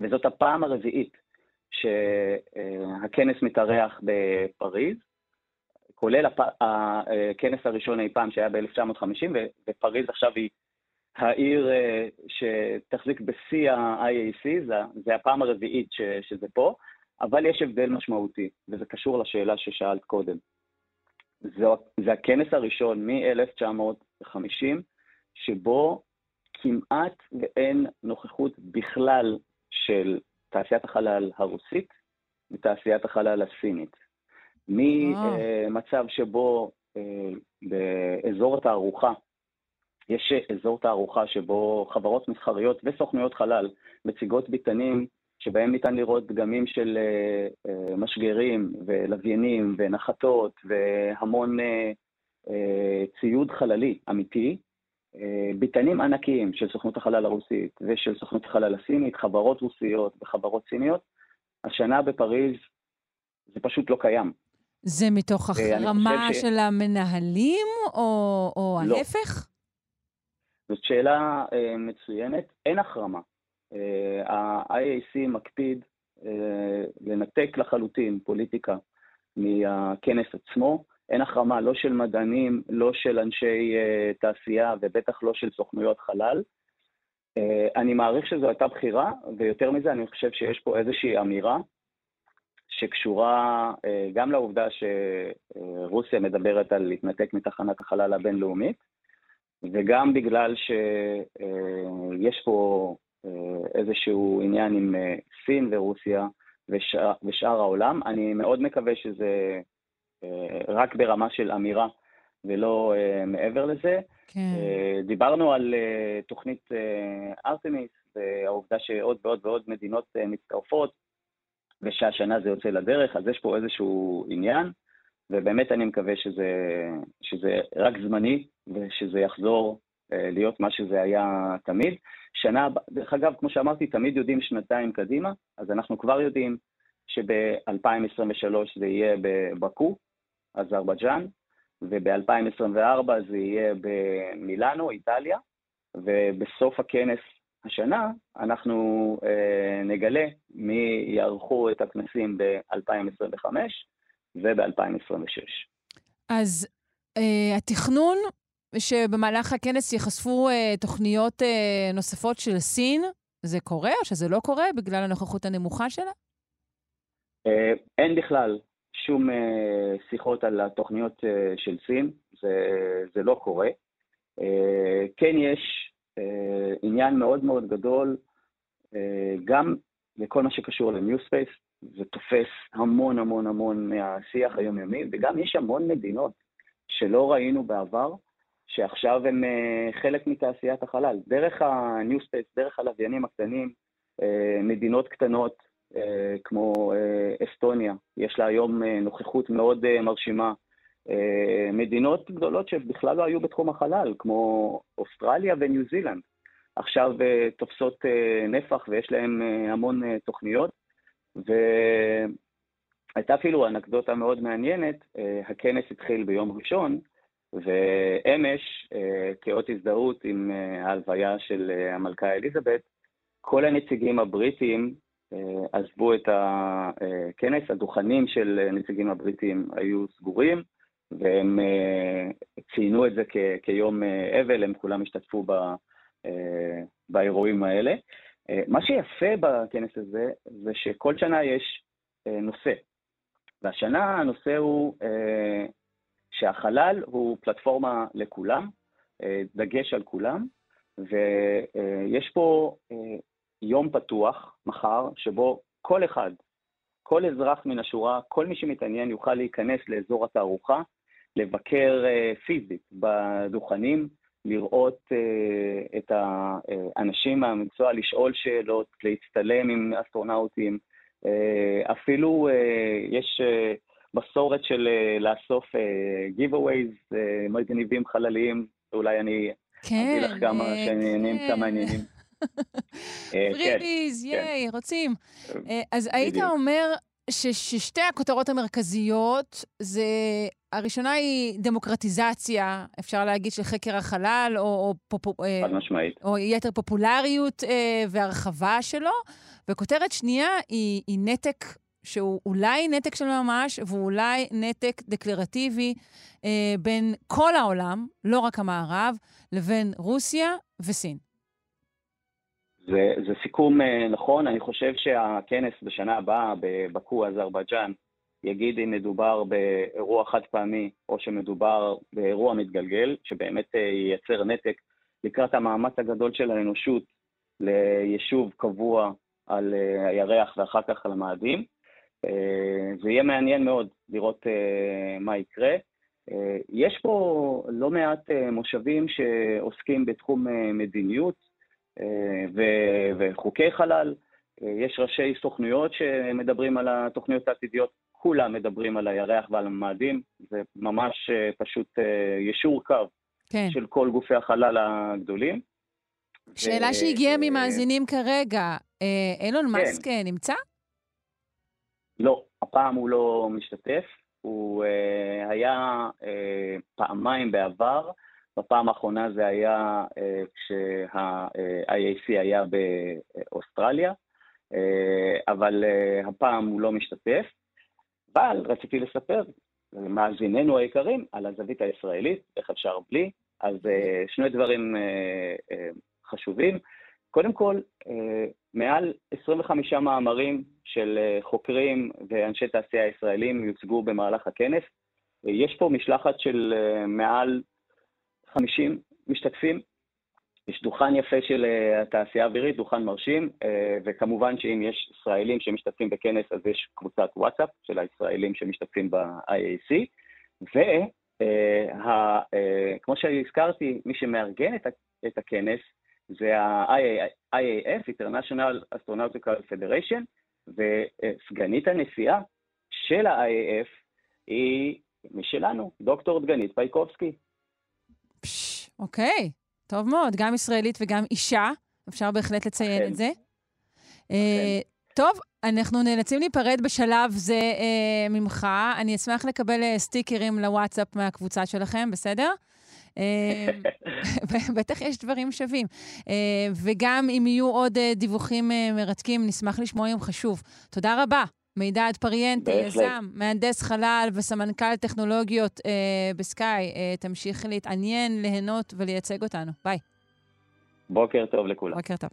וזאת הפעם הרביעית שהכנס מתארח בפריז, כולל. הכנס הראשון אי פעם שהיה ב-1950, ופריז עכשיו היא העיר אה, שתחזיק בשיא ה-IAC, זה, זה הפעם הרביעית ש, שזה פה, אבל יש הבדל משמעותי, וזה קשור לשאלה ששאלת קודם. זה, זה הכנס הראשון מ-1950 שבו כמעט ואין נוכחות בכלל של תעשיית החלל הרוסית ותעשיית החלל הסינית. ממצב שבו אה, באזור התערוכה, יש אזור תערוכה שבו חברות מסחריות וסוכנויות חלל מציגות ביתנים שבהם ניתן לראות דגמים של אה, אה, משגרים ולוויינים ונחתות והמון ציוד חללי אמיתי, אה, ביתנים ענקיים של סוכנות החלל הרוסית ושל סוכנות החלל הסינית, חברות רוסיות וחברות סיניות, השנה בפריז זה פשוט לא קיים. זה מתוך החרמה ש... של המנהלים או, או לא. ההפך? זאת שאלה uh, מצוינת. אין החרמה. Uh, ה-IAC מקפיד uh, לנתק לחלוטין פוליטיקה מהכנס עצמו. אין החרמה לא של מדענים, לא של אנשי תעשייה ובטח לא של סוכנויות חלל. אני מעריך שזו הייתה בחירה, ויותר מזה, אני חושב שיש פה איזושהי אמירה שקשורה גם לעובדה שרוסיה מדברת על להתנתק מתחנת החלל הבינלאומית, וגם בגלל שיש uh, פה uh, איזשהו עניין עם uh, סין ורוסיה ושאר, ושאר העולם. אני מאוד מקווה שזה אה, רק ברמה של אמירה ולא מעבר לזה. כן. דיברנו על תוכנית ארתמיס, והעובדה שעוד ועוד ועוד מדינות מצטרפות, ושהשנה זה יוצא לדרך, אז יש פה איזשהו עניין, ובאמת אני מקווה שזה, שזה רק זמני, ושזה יחזור uh, להיות מה שזה היה תמיד. שנה, דרך אגב, כמו שאמרתי, תמיד יודעים שנתיים קדימה, אז אנחנו כבר יודעים שב-2023 זה יהיה בבקו, אזרבייג'אן, וב-2024 זה יהיה במילאנו, איטליה, ובסוף הכנס השנה אנחנו אה, נגלה מי יערכו את הכנסים ב-2025 וב-2026. אז אה, התכנון שבמהלך הכנס ייחשפו אה, תוכניות אה, נוספות של סין, זה קורה או שזה לא קורה בגלל הנוכחות הנמוכה שלה? אה, אין בכלל שום אה, שיחות על התוכניות אה, של סין, זה, זה לא קורה. אה, כן יש עניין מאוד מאוד גדול, גם לכל מה שקשור ל-New Space, זה תופס המון המון המון מהשיח היומיומי, וגם יש המון מדינות שלא ראינו בעבר, שעכשיו הם חלק מתעשיית החלל. דרך ה-New Space, דרך הלוויינים הקטנים, מדינות קטנות כמו אסטוניה, יש לה היום נוכחות מאוד מרשימה. מדינות גדולות שבכלל לא היו בתחום החלל, כמו אוסטרליה וניו זילנד, עכשיו תופסות נפח ויש להן המון תוכניות. והייתה אפילו אנקדוטה מאוד מעניינת, אה, הכנס התחיל ביום ראשון, ואמש, אה, כאות הזדהות עם אה, ההלוויה של המלכה אליזבת, כל הנציגים הבריטים עזבו את הכנס, הדוכנים של הנציגים הבריטים היו סגורים, והם ציינו את זה כ- כיום אבל, הם כולם השתתפו ב- באירועים האלה. אה, מה שיפה בכנס הזה, זה שכל שנה יש אה, נושא. והשנה הנושא הוא אה, שהחלל הוא פלטפורמה לכולם, דגש על כולם, ויש פה יום פתוח מחר, שבו כל אחד, כל אזרח מן השורה, כל מי שמתעניין יוכל להיכנס לאזור התערוכה, לבקר פיזית בדוכנים, לראות uh, את האנשים מהמקצוע, לשאול שאלות, להצטלם עם אסטרונאוטים. Uh, אפילו uh, יש uh, מסורת של uh, לאסוף uh, giveaways uh, מגניבים חלליים, אולי אני כן, אביא לך כמה uh, שעניינים, כן. כמה עניינים. [LAUGHS] פריביז, ייי, רוצים. אז היית אומר ששתי הכותרות המרכזיות זה, הראשונה היא דמוקרטיזציה, אפשר להגיד, של חקר החלל, או, או, פופ, אה, משמעית. או יתר פופולריות אה, והרחבה שלו, וכותרת שנייה היא, היא נתק שהוא אולי נתק של ממש, ואולי נתק דקלרטיבי אה, בין כל העולם, לא רק המערב, לבין רוסיה וסין. זה, זה סיכום אה, נכון, אני חושב שהכנס בשנה הבאה בבקו, אזרבייג'אן, יגיד אם מדובר באירוע חד פעמי או שמדובר באירוע מתגלגל, שבאמת אה, ייצר נתק לקראת המאמץ הגדול של האנושות ליישוב קבוע על אה, הירח ואחר כך על המאדים. זה יהיה מעניין מאוד לראות מה יקרה. יש פה לא מעט מושבים שעוסקים בתחום מדיניות, ו- וחוקי חלל. יש ראשי סוכנויות שמדברים על התוכניות העתידיות, כולם מדברים על הירח ועל המאדים, זה ממש אה, פשוט אה, ישור קו כן. של כל גופי החלל הגדולים. שאלה ו... שהגיעה ממאזינים כרגע, אה, אילון כן. מאסק נמצא? לא, הפעם הוא לא משתתף. הוא היה פעמיים בעבר, בפעם האחרונה זה היה אה, כשה-IAC היה באוסטרליה, אה, אבל אה, הפעם הוא לא משתתף. אבל רציתי לספר למאזיננו היקרים על הזווית הישראלית, איך אפשר בלי. אז שני דברים חשובים. קודם כל, מעל 25 מאמרים של חוקרים ואנשי תעשייה ישראלים יוצגו במהלך הכנס. יש פה משלחת של מעל 50 משתתפים. יש דוכן יפה של uh, התעשייה האווירית, דוכן מרשים, uh, וכמובן שאם יש ישראלים שמשתתפים בכנס, אז יש קבוצת וואטסאפ של הישראלים שמשתתפים ב-IAC, וכמו uh, שהזכרתי, מי שמארגן את הכנס זה ה-IAF, International Astronautical Federation, וסגנית הנשיאה של ה-IAF היא משלנו, דוקטור דגנית פייקובסקי. אוקיי, טוב מאוד. גם ישראלית וגם אישה, אפשר בהחלט לציין את זה. אה, טוב, אנחנו נאלצים להיפרד בשלב זה אה, ממך. אני אשמח לקבל אה, סטיקרים לוואטסאפ מהקבוצה שלכם, בסדר? אה, [LAUGHS] בטח יש דברים שווים. אה, וגם אם יהיו עוד אה, דיווחים אה, מרתקים, נשמח לשמוע אם חשוב. תודה רבה. מידד פריאנטי, יזם, מהנדס חלל וסמנכ"ל טכנולוגיות אה, בסקאי. אה, תמשיך להתעניין, ליהנות ולייצג אותנו. ביי. בוקר טוב לכולם. בוקר טוב.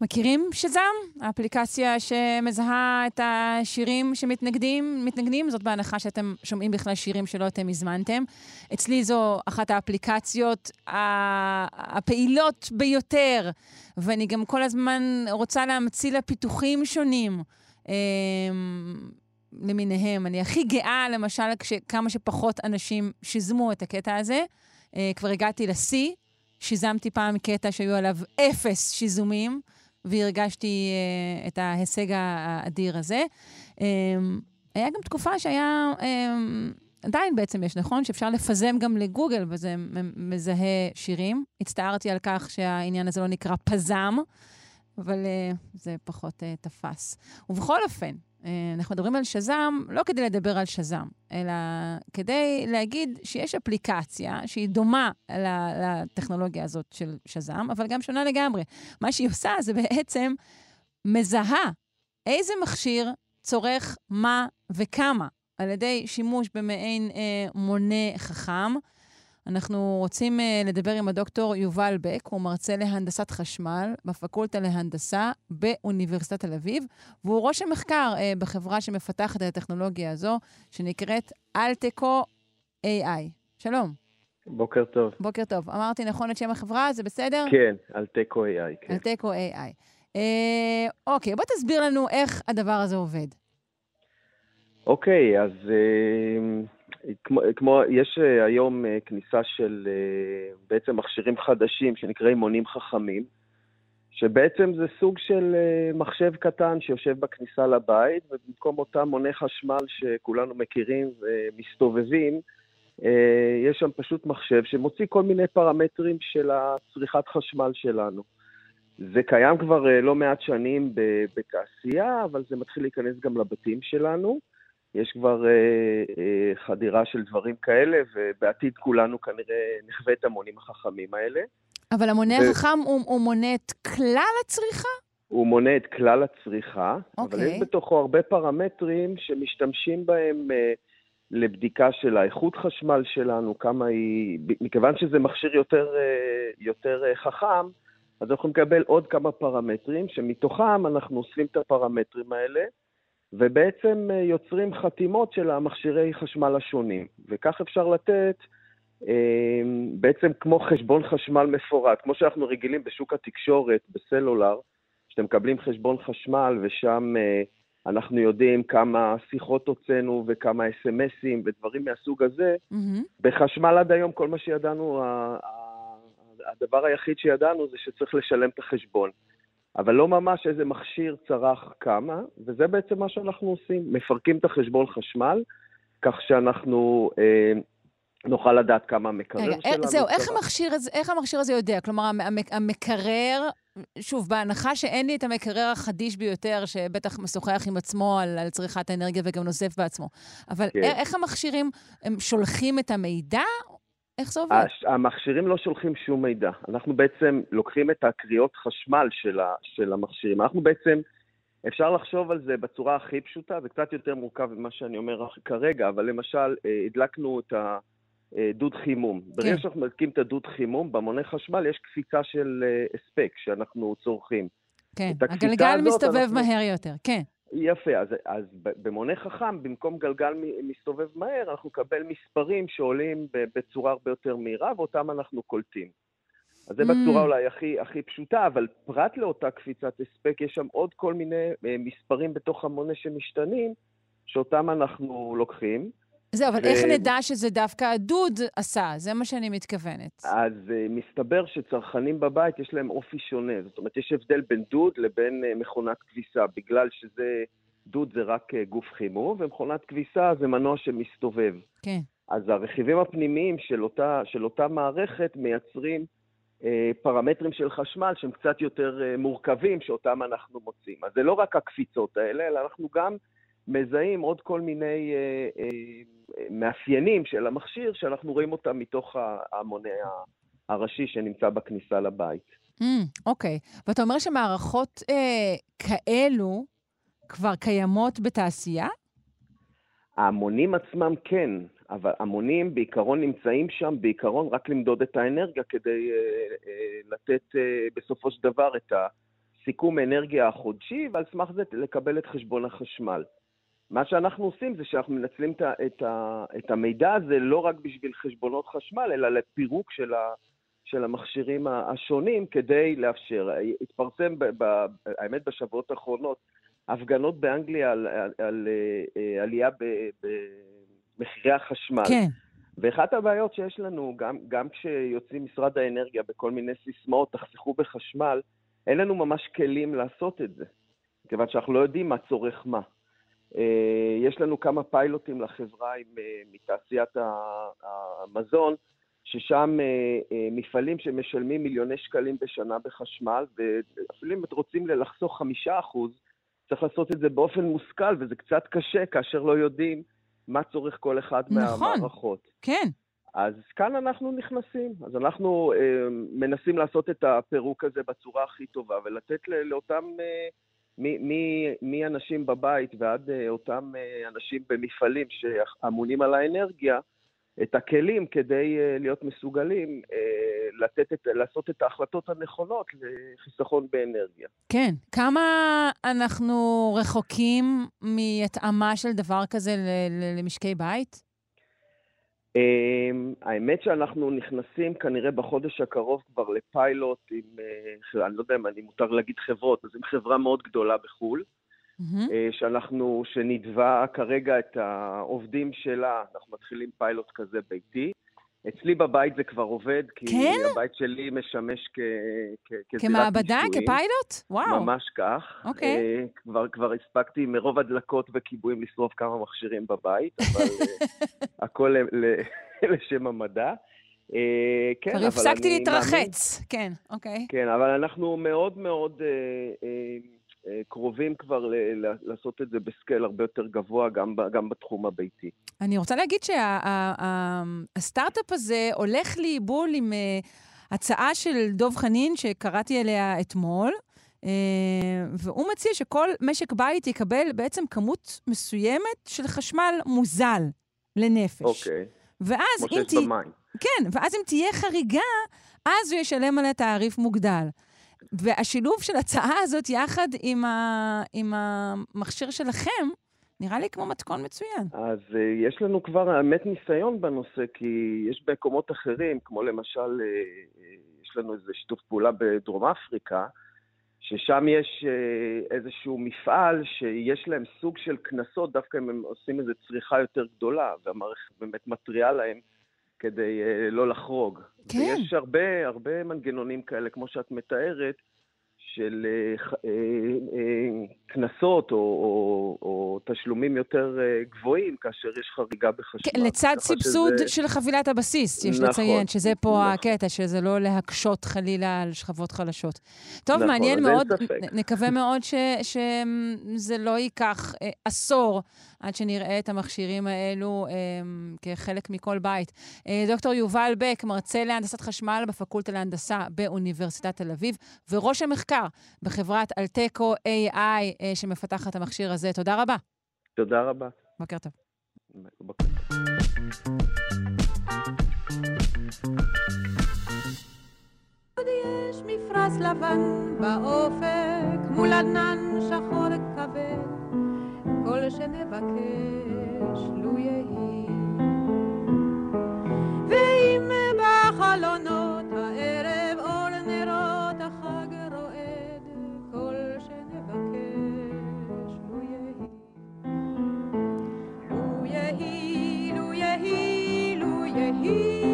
מכירים שזם? האפליקציה שמזהה את השירים שמתנגדים, מתנגדים, זאת בהנחה שאתם שומעים בכלל שירים שלא אתם הזמנתם. אצלי זו אחת האפליקציות הפעילות ביותר, ואני גם כל הזמן רוצה להמציא לה פיתוחים שונים. למיניהם. אני הכי גאה, למשל, כמה שפחות אנשים שיזמו את הקטע הזה. כבר הגעתי לשיא, שיזמתי פעם קטע שהיו עליו אפס שיזומים, והרגשתי את ההישג האדיר הזה. היה גם תקופה שהיה עדיין בעצם יש, נכון? שאפשר לפזם גם לגוגל, וזה מזהה שירים. הצטערתי על כך שהעניין הזה לא נקרא פזם, אבל uh, זה פחות uh, תפס. ובכל אופן, אנחנו מדברים על שזם לא כדי לדבר על שזם, אלא כדי להגיד שיש אפליקציה שהיא דומה לטכנולוגיה הזאת של שזם, אבל גם שונה לגמרי. מה שהיא עושה זה בעצם מזהה איזה מכשיר צורך מה וכמה. על ידי שימוש במעין אה, מונה חכם. אנחנו רוצים אה, לדבר עם הדוקטור יובל בק, הוא מרצה להנדסת חשמל בפקולטה להנדסה באוניברסיטת תל אביב, והוא ראש המחקר אה, בחברה שמפתחת את הטכנולוגיה הזו, שנקראת אלטקו AI. שלום. בוקר טוב. בוקר טוב. אמרתי נכון את שם החברה, זה בסדר? כן, אלטקו AI. כן. אלטקו AI. אה, אוקיי, בוא תסביר לנו איך הדבר הזה עובד. אוקיי, אז אה, כמו, כמו, יש אה, היום אה, כניסה של בעצם מכשירים חדשים שנקראים מונים חכמים, שבעצם זה סוג של מחשב קטן שיושב בכניסה לבית, ובמקום אותם מוני חשמל שכולנו מכירים ומסתובבים, יש שם פשוט מחשב שמוציא כל מיני פרמטרים של הצריכת חשמל שלנו. זה קיים כבר לא מעט שנים בתעשייה, אבל זה מתחיל להיכנס גם לבתים שלנו. יש כבר אה, אה, חדירה של דברים כאלה, ובעתיד כולנו כנראה נחווה את המונים החכמים האלה. אבל המונה ו... החכם הוא, הוא מונה את כלל הצריכה? הוא מונה את כלל הצריכה, okay. אבל יש אוקיי. בתוכו הרבה פרמטרים שמשתמשים בהם אה, לבדיקה של האיכות חשמל שלנו, כמה היא... מכיוון שזה מכשיר יותר, אה, יותר אה, חכם, אז אנחנו נקבל עוד כמה פרמטרים, שמתוכם אנחנו אוספים את הפרמטרים האלה, ובעצם אה, יוצרים חתימות של המכשירי חשמל השונים. וכך אפשר לתת אה, בעצם כמו חשבון חשמל מפורט, כמו שאנחנו רגילים בשוק התקשורת, בסלולר, שאתם מקבלים חשבון חשמל ושם אה, אנחנו יודעים כמה שיחות הוצאנו וכמה אס.אם.אסים ודברים מהסוג הזה. Mm-hmm. בחשמל עד היום כל מה שידענו, הדבר היחיד שידענו זה שצריך לשלם את החשבון. אבל לא ממש איזה מכשיר צרך כמה, וזה בעצם מה שאנחנו עושים. מפרקים את החשבון חשמל, כך שאנחנו אה, נוכל לדעת כמה המקרר רגע, שלנו. זהו, איך המכשיר, הזה, איך המכשיר הזה יודע? כלומר, המקרר, שוב, בהנחה שאין לי את המקרר החדיש ביותר, שבטח משוחח עם עצמו על, על צריכת האנרגיה וגם נוזף בעצמו, אבל כן. איך המכשירים, הם שולחים את המידע, איך זה עובד? המכשירים לא שולחים שום מידע. אנחנו בעצם לוקחים את הקריאות חשמל של, ה, של המכשירים. אנחנו בעצם, אפשר לחשוב על זה בצורה הכי פשוטה, זה קצת יותר מורכב ממה שאני אומר כרגע, אבל למשל, אה, הדלקנו את הדוד חימום. כן. ברגע שאנחנו מדליקים את הדוד חימום, במונה חשמל יש קפיצה של אה, הספק שאנחנו צורכים. כן, הגלגל מסתובב אנחנו... מהר יותר, כן. יפה, אז, אז במונה חכם, במקום גלגל מסתובב מהר, אנחנו נקבל מספרים שעולים בצורה הרבה יותר מהירה, ואותם אנחנו קולטים. אז זה mm. בצורה אולי הכי, הכי פשוטה, אבל פרט לאותה קפיצת הספק, יש שם עוד כל מיני אה, מספרים בתוך המונה שמשתנים, שאותם אנחנו לוקחים. זהו, אבל ו... איך נדע שזה דווקא הדוד עשה? זה מה שאני מתכוונת. אז uh, מסתבר שצרכנים בבית יש להם אופי שונה. זאת אומרת, יש הבדל בין דוד לבין uh, מכונת כביסה, בגלל שזה, דוד זה רק uh, גוף חימום, ומכונת כביסה זה מנוע שמסתובב. כן. אז הרכיבים הפנימיים של אותה, של אותה מערכת מייצרים uh, פרמטרים של חשמל שהם קצת יותר uh, מורכבים, שאותם אנחנו מוצאים. אז זה לא רק הקפיצות האלה, אלא אנחנו גם מזהים עוד כל מיני אה, אה, מאפיינים של המכשיר שאנחנו רואים אותם מתוך המונה הראשי שנמצא בכניסה לבית. אוקיי. Mm, okay. ואתה אומר שמערכות אה, כאלו כבר קיימות בתעשייה? ההמונים עצמם כן, אבל המונים בעיקרון נמצאים שם בעיקרון רק למדוד את האנרגיה כדי אה, אה, לתת אה, בסופו של דבר את הסיכום אנרגיה החודשי, ועל סמך זה לקבל את חשבון החשמל. מה שאנחנו עושים זה שאנחנו מנצלים את, את, את המידע הזה לא רק בשביל חשבונות חשמל, אלא לפירוק של, ה, של המכשירים השונים כדי לאפשר. התפרסם, ב, ב, האמת, בשבועות האחרונות, הפגנות באנגליה על, על, על uh, עלייה במחירי החשמל. כן. ואחת הבעיות שיש לנו, גם, גם כשיוצאים משרד האנרגיה בכל מיני סיסמאות, תחסכו בחשמל, אין לנו ממש כלים לעשות את זה, כיוון שאנחנו לא יודעים מה צורך מה. אה, יש לנו כמה פיילוטים לחברה עם, אה, מתעשיית המזון, ששם אה, מפעלים שמשלמים מיליוני שקלים בשנה בחשמל, ואפילו אם אתם רוצים לחסוך חמישה אחוז, צריך לעשות את זה באופן מושכל, וזה קצת קשה כאשר לא יודעים מה צורך כל אחד נכון, מהמערכות. כן. אז כאן אנחנו נכנסים. אז אנחנו אה, מנסים לעשות את הפירוק הזה בצורה הכי טובה, ולתת לאותם, אה, מאנשים בבית ועד אה, אותם אה, אנשים במפעלים שאמונים על האנרגיה, את הכלים כדי uh, להיות מסוגלים לתת את, לעשות את ההחלטות הנכונות לחיסכון באנרגיה. כן. כמה אנחנו רחוקים מהתאמה של דבר כזה למשקי בית? Um, האמת שאנחנו נכנסים כנראה בחודש הקרוב כבר לפיילוט עם, uh, אני לא יודע אם אני מותר להגיד חברות, אז עם חברה מאוד גדולה בחו"ל. mm-hmm. שאנחנו, שנדבה כרגע את העובדים שלה, אנחנו מתחילים פיילוט כזה ביתי. אצלי בבית זה כבר עובד, כי כן? הבית שלי משמש כ... כ כמעבדה? כפיילוט? וואו. ממש כך. אוקיי. Okay. Uh, כבר, כבר הספקתי מרוב הדלקות וכיבויים לשרוף כמה מכשירים בבית, אבל uh, [LAUGHS] הכל ל, [LAUGHS] לשם המדע. Uh, כן, כבר הפסקתי להתרחץ, מאמין... כן, אוקיי. Okay. כן, אבל אנחנו מאוד מאוד... Uh, uh, אה, קרובים כבר לעשות את זה בסקייל הרבה יותר גבוה, גם, גם בתחום הביתי. אני רוצה להגיד שהסטארט-אפ שה, הזה הולך לאיבול עם uh, הצעה של דב חנין, שקראתי עליה אתמול, uh, והוא מציע שכל משק בית יקבל בעצם כמות מסוימת של חשמל מוזל לנפש. אוקיי. ואז אם תהיה... כן, ואז אם תהיה חריגה, אז הוא ישלם עליה תעריף מוגדל. והשילוב של ההצעה הזאת יחד עם, ה, עם המכשיר שלכם, נראה לי כמו מתכון מצוין. אז uh, יש לנו כבר, האמת, ניסיון בנושא, כי יש במקומות אחרים, כמו למשל, uh, יש לנו איזה שיתוף פעולה בדרום אפריקה, ששם יש uh, איזשהו מפעל שיש להם סוג של קנסות, דווקא אם הם עושים איזו צריכה יותר גדולה, והמערכת באמת מתריעה להם כדי uh, לא לחרוג. כן. ויש הרבה, הרבה מנגנונים כאלה, כמו שאת מתארת, של קנסות uh, uh, uh, או, או, או תשלומים יותר uh, גבוהים כאשר יש חריגה בחשמל. כן, לצד סבסוד שזה... של חבילת הבסיס, יש נכון, לציין, שזה פה נכון. הקטע, שזה לא להקשות חלילה על שכבות חלשות. טוב, נכון, מעניין מאוד, נקווה מאוד ש, שזה לא ייקח uh, עשור עד שנראה את המכשירים האלו um, כחלק מכל בית. Uh, דוקטור יובל בק, מרצה להנדסת חשמל בפקולטה להנדסה באוניברסיטת תל אביב, וראש המחקר בחברת אלטקו AI uh, שמפתחת את המכשיר הזה. תודה רבה. תודה רבה. בוקר טוב. בוקר טוב. יש מפרש לבן באופק מול ענן שחור כבד כל שנבקש לו יהי. ואם בחלונות הערב אור נרות החג רועד, כל שנבקש לו יהי. לו יהי, לו יהי, לו יהי.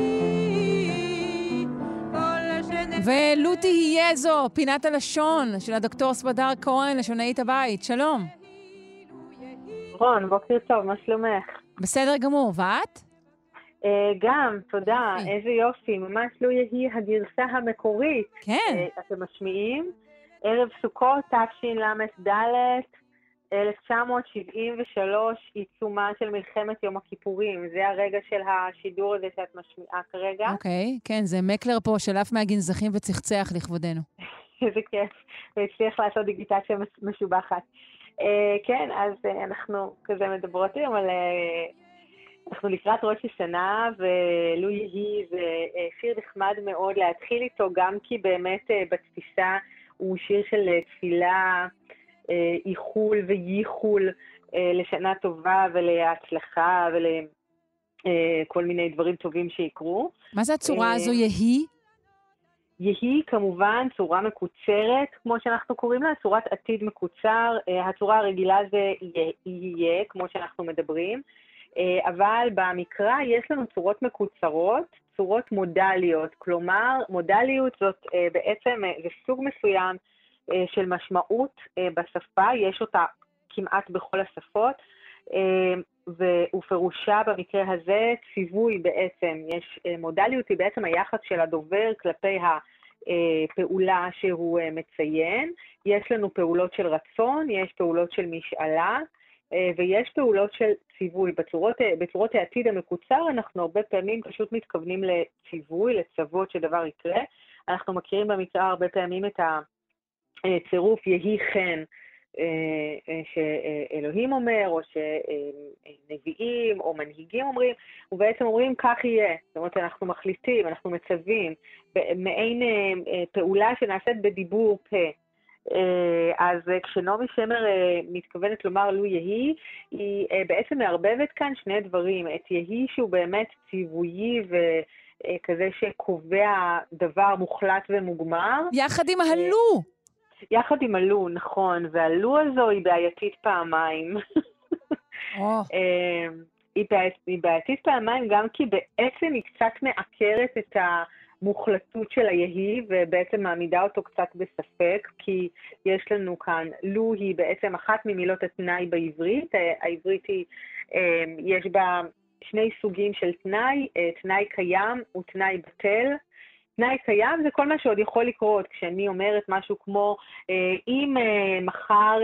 ולו תהיה זו, פינת הלשון של הדוקטור ספדר כהן, לשונאית הבית. שלום. רון, בוקר טוב, מה שלומך? בסדר גמור, ואת? Uh, גם, תודה. איזה יופי, ממש לו יהי הגרסה המקורית. כן. Uh, אתם משמיעים? ערב סוכות, תשל"ד, 1973, עיצומה של מלחמת יום הכיפורים. זה הרגע של השידור הזה שאת משמיעה כרגע. אוקיי, okay, כן, זה מקלר פה שלף מהגנזכים וצחצח לכבודנו. [LAUGHS] איזה כיף, והצליח לעשות דיגיטציה משובחת. אה, כן, אז אה, אנחנו כזה מדברות היום על... אה, אנחנו לקראת ראש השנה, ולו יהי זה שיר נחמד מאוד להתחיל איתו, גם כי באמת בתפיסה הוא שיר של תפילה, איחול וייחול לשנה טובה ולהצלחה ולכל מיני דברים טובים שיקרו. מה זה הצורה הזו יהי? יהי כמובן צורה מקוצרת, כמו שאנחנו קוראים לה, צורת עתיד מקוצר. הצורה הרגילה זה יהיה, כמו שאנחנו מדברים. אבל במקרא יש לנו צורות מקוצרות, צורות מודליות. כלומר, מודליות זאת בעצם, זה סוג מסוים של משמעות בשפה, יש אותה כמעט בכל השפות. ופירושה במקרה הזה ציווי בעצם, יש מודליות היא בעצם היחס של הדובר כלפי הפעולה שהוא מציין. יש לנו פעולות של רצון, יש פעולות של משאלה, ויש פעולות של ציווי. בצורות, בצורות העתיד המקוצר אנחנו הרבה פעמים פשוט מתכוונים לציווי, לצוות שדבר יקרה. אנחנו מכירים במקרא הרבה פעמים את הצירוף יהי חן, שאלוהים אומר, או שנביאים או מנהיגים אומרים, ובעצם אומרים כך יהיה. זאת אומרת, אנחנו מחליטים, אנחנו מצווים, מעין פעולה שנעשית בדיבור פה. אז כשנעמי שמר מתכוונת לומר לו יהי, היא בעצם מערבבת כאן שני דברים. את יהי שהוא באמת ציוויי וכזה שקובע דבר מוחלט ומוגמר. יחד עם הלו. יחד עם הלו, נכון, והלו הזו היא בעייתית פעמיים. Oh. [LAUGHS] היא, בעיית, היא בעייתית פעמיים גם כי בעצם היא קצת מעקרת את המוחלטות של היהי, ובעצם מעמידה אותו קצת בספק, כי יש לנו כאן, לו היא בעצם אחת ממילות התנאי בעברית, העברית היא, יש בה שני סוגים של תנאי, תנאי קיים ותנאי בטל. תנאי קיים זה כל מה שעוד יכול לקרות. כשאני אומרת משהו כמו, אם מחר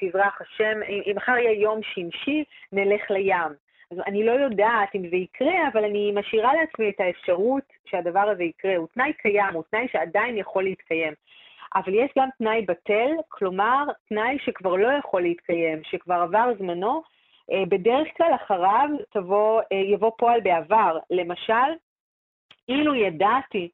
תזרח השם, אם מחר יהיה יום שמשי, נלך לים. אז אני לא יודעת אם זה יקרה, אבל אני משאירה לעצמי את האפשרות שהדבר הזה יקרה. הוא תנאי קיים, הוא תנאי שעדיין יכול להתקיים. אבל יש גם תנאי בטל, כלומר, תנאי שכבר לא יכול להתקיים, שכבר עבר זמנו, בדרך כלל אחריו תבוא, יבוא פועל בעבר. למשל, אילו ידעתי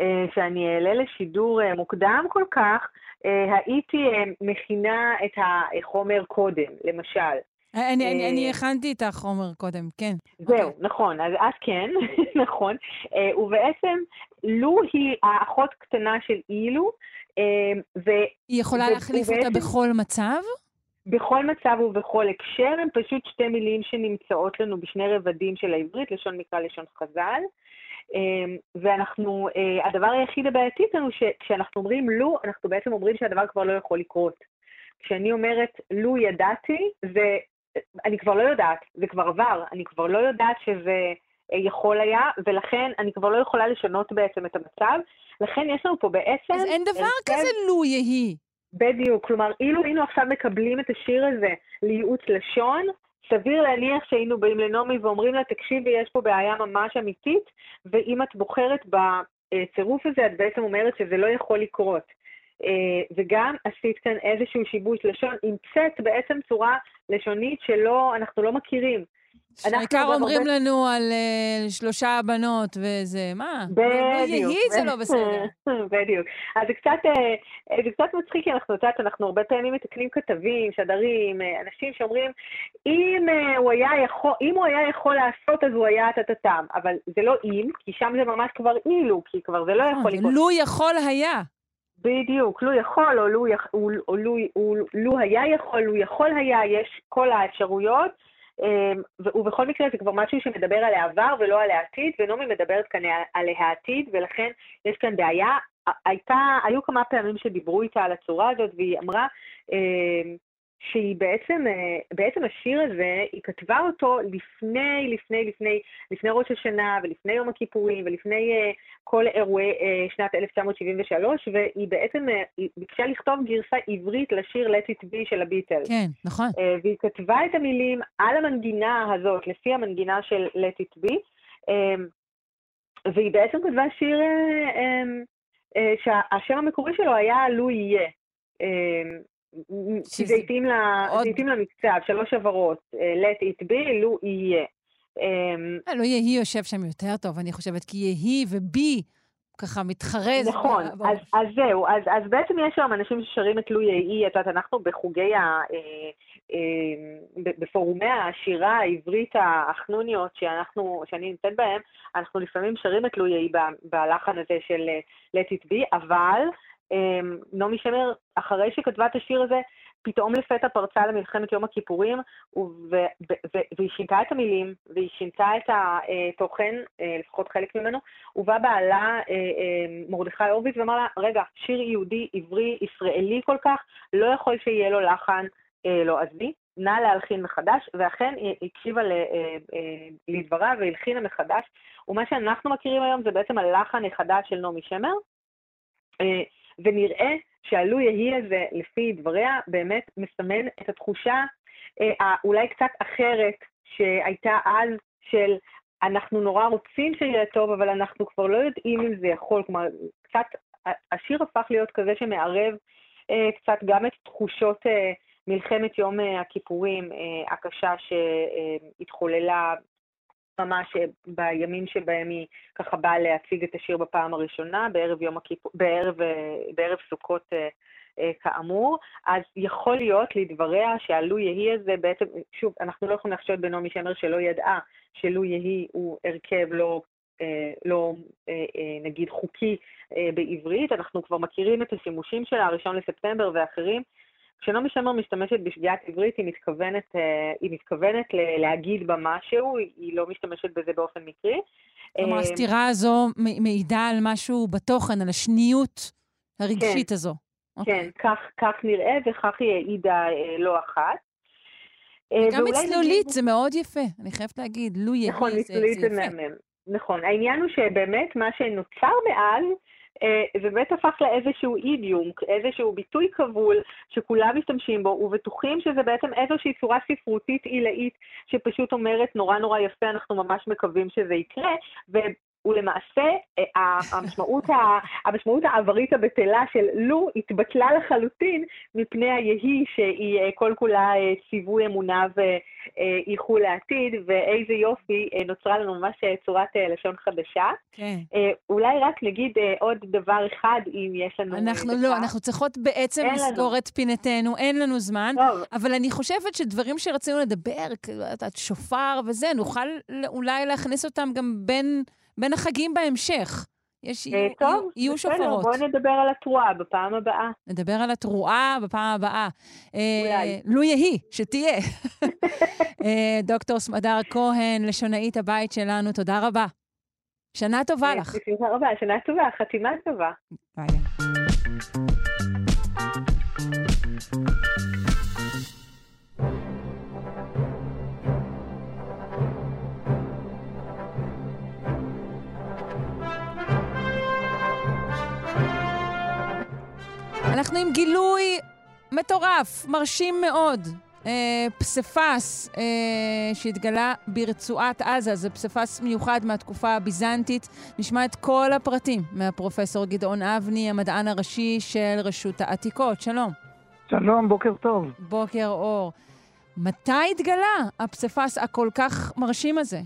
אה, שאני אעלה לשידור אה, מוקדם כל כך, אה, הייתי מכינה את החומר קודם, למשל. אני, אני, אני הכנתי את החומר קודם, כן. זהו, אוקיי. נכון, אז אז כן, [LAUGHS] נכון. ובעצם, לו היא האחות קטנה של אילו, ו... היא יכולה ו- להחליף אותה ובעצם- בכל מצב? בכל מצב ובכל הקשר, הן פשוט שתי מילים שנמצאות לנו בשני רבדים של העברית, לשון מקרא, לשון חז"ל. אמ, ואנחנו, אה, הדבר היחיד הבעייתי הוא שכשאנחנו אומרים לו, אנחנו בעצם אומרים שהדבר כבר לא יכול לקרות. כשאני אומרת לו ידעתי, זה, אני כבר לא יודעת, זה כבר עבר, אני כבר לא יודעת שזה אה, יכול היה, ולכן אני כבר לא יכולה לשנות בעצם את המצב. לכן יש לנו פה בעצם... אז אין דבר כזה לו יהי. בדיוק, כלומר, אילו היינו עכשיו מקבלים את השיר הזה לייעוץ לשון, סביר להניח שהיינו באים לנעמי ואומרים לה, תקשיבי, יש פה בעיה ממש אמיתית, ואם את בוחרת בצירוף הזה, את בעצם אומרת שזה לא יכול לקרות. אה, וגם עשית כאן איזשהו שיבוש לשון, המצאת בעצם צורה לשונית שלא, אנחנו לא מכירים. העיקר אומרים הרבה- לנו על uh, שלושה בנות וזה, מה? בדיוק. יהי זה לא בסדר. [LAUGHS] בדיוק. אז זה קצת, אה, זה קצת מצחיק, כי אנחנו, את יודעת, אנחנו הרבה פעמים מתקנים כתבים, שדרים, אה, אנשים שאומרים, אם אה, הוא היה יכול, אם הוא היה יכול לעשות, אז הוא היה טטטם. אבל זה לא אם, כי שם זה ממש כבר אילו, כי כבר זה לא יכול אה, לקרות. לו יכול היה. בדיוק, לו יכול, או לו, יכ- או- או לו, או לו היה יכול, לו יכול היה, יש כל האפשרויות, ובכל מקרה זה כבר משהו שמדבר על העבר ולא על העתיד, ונעמי מדברת כאן על העתיד, ולכן יש כאן בעיה. הייתה, היו כמה פעמים שדיברו איתה על הצורה הזאת, והיא אמרה אמ, שהיא בעצם, אה, בעצם השיר הזה, היא כתבה אותו לפני, לפני, לפני, לפני ראש השנה, ולפני יום הכיפורים, ולפני אה, כל אירועי אה, שנת 1973, והיא בעצם היא ביקשה לכתוב גרסה עברית לשיר Let It Be של הביטלס. כן, נכון. והיא כתבה את המילים על המנגינה הזאת, לפי המנגינה של Let It Be, אה, והיא בעצם כתבה שיר אה, שהשם המקורי שלו היה לו יהיה. שזה זה התאים ל- עוד- למקצב, שלוש הברות, אה, Let It Be, לו יהיה. אה, אה, לא יהי יושב שם יותר טוב, אני חושבת, כי יהי ובי ככה מתחרז. נכון, ב- אז, אז זהו, אז, אז בעצם יש היום אנשים ששרים את לואי האי, את יודעת, אנחנו בחוגי ה... אה, בפורומי השירה העברית החנוניות שאנחנו, שאני נמצאת בהם, אנחנו לפעמים שרים את לואי האי ב- בלחן הזה של Let it be, אבל נעמי שמר, אחרי שכתבה את השיר הזה, פתאום לפתע פרצה למלחמת יום הכיפורים, והיא שינתה את המילים, והיא שינתה את התוכן, אה, לפחות חלק ממנו, ובא בעלה אה, אה, מרדכי הורוביץ ואמר לה, רגע, שיר יהודי, עברי, ישראלי כל כך, לא יכול שיהיה לו לחן לועזי, נא להלחין מחדש, ואכן היא הקשיבה לדבריו והלחינה מחדש, ומה שאנחנו מכירים היום זה בעצם הלחן החדש של נעמי שמר, ונראה שהלו יהי הזה, לפי דבריה, באמת מסמן את התחושה אה, האולי קצת אחרת שהייתה אז של אנחנו נורא רוצים שיהיה טוב, אבל אנחנו כבר לא יודעים אם זה יכול. כלומר, קצת, השיר הפך להיות כזה שמערב אה, קצת גם את תחושות אה, מלחמת יום אה, הכיפורים אה, הקשה שהתחוללה ממש בימים שבהם היא ככה באה להציג את השיר בפעם הראשונה, בערב יום הכיפור, בערב, אה, בערב סוכות אה, אה, כאמור, אז יכול להיות לדבריה שהלו יהי הזה בעצם, שוב, אנחנו לא יכולים לחשוד בנעמי שמר שלא ידעה שלו יהי הוא הרכב לא, לא נגיד חוקי בעברית, אנחנו כבר מכירים את השימושים שלה, הראשון לספטמבר ואחרים. כשנעמי שמר משתמשת בשגיאת עברית, היא מתכוונת, אה, היא מתכוונת להגיד בה משהו, היא לא משתמשת בזה באופן מקרי. כלומר, אה, הסתירה הזו מעידה על משהו בתוכן, על השניות הרגשית כן. הזו. כן, כך, כך נראה וכך היא העידה אה, לא אחת. גם מצלולית, זה מאוד יפה, אני חייבת להגיד. לו יהי, נכון, זה מצלולית זה זה יפה. מהמם. נכון. העניין הוא שבאמת מה שנוצר מאז, זה באמת הפך לאיזשהו אידיום, איזשהו ביטוי כבול שכולם משתמשים בו ובטוחים שזה בעצם איזושהי צורה ספרותית עילאית שפשוט אומרת נורא נורא יפה, אנחנו ממש מקווים שזה יקרה. ולמעשה אה, המשמעות, ה- המשמעות העברית הבטלה של לו התבטלה לחלוטין מפני היהי שהיא אה, כל כולה אה, ציווי אמונה ואיחול לעתיד, ואיזה יופי, אה, נוצרה לנו ממש אה, צורת אה, לשון חדשה. כן. אה, אולי רק נגיד אה, עוד דבר אחד, אם יש לנו... אה, אנחנו דקה. לא, אנחנו צריכות בעצם לנו. לסגור את פינתנו, אין לנו זמן. טוב, אבל אני חושבת שדברים שרצינו לדבר, כאילו, את שופר וזה, נוכל אולי להכניס אותם גם בין, בין החגים בהמשך. יש, אה, טוב, יהיו, בסדר, שופרות. בואו נדבר על התרועה בפעם הבאה. נדבר על התרועה בפעם הבאה. אולי. אה, לו יהי, שתהיה. [LAUGHS] אה, דוקטור סמדר כהן, לשונאית הבית שלנו, תודה רבה. שנה טובה לך. בשמחה רבה, שנה טובה, חתימה טובה. ביי. אנחנו עם גילוי מטורף, מרשים מאוד. אה, פסיפס אה, שהתגלה ברצועת עזה, זה פסיפס מיוחד מהתקופה הביזנטית. נשמע את כל הפרטים מהפרופסור גדעון אבני, המדען הראשי של רשות העתיקות. שלום. שלום, בוקר טוב. בוקר אור. מתי התגלה הפסיפס הכל כך מרשים הזה?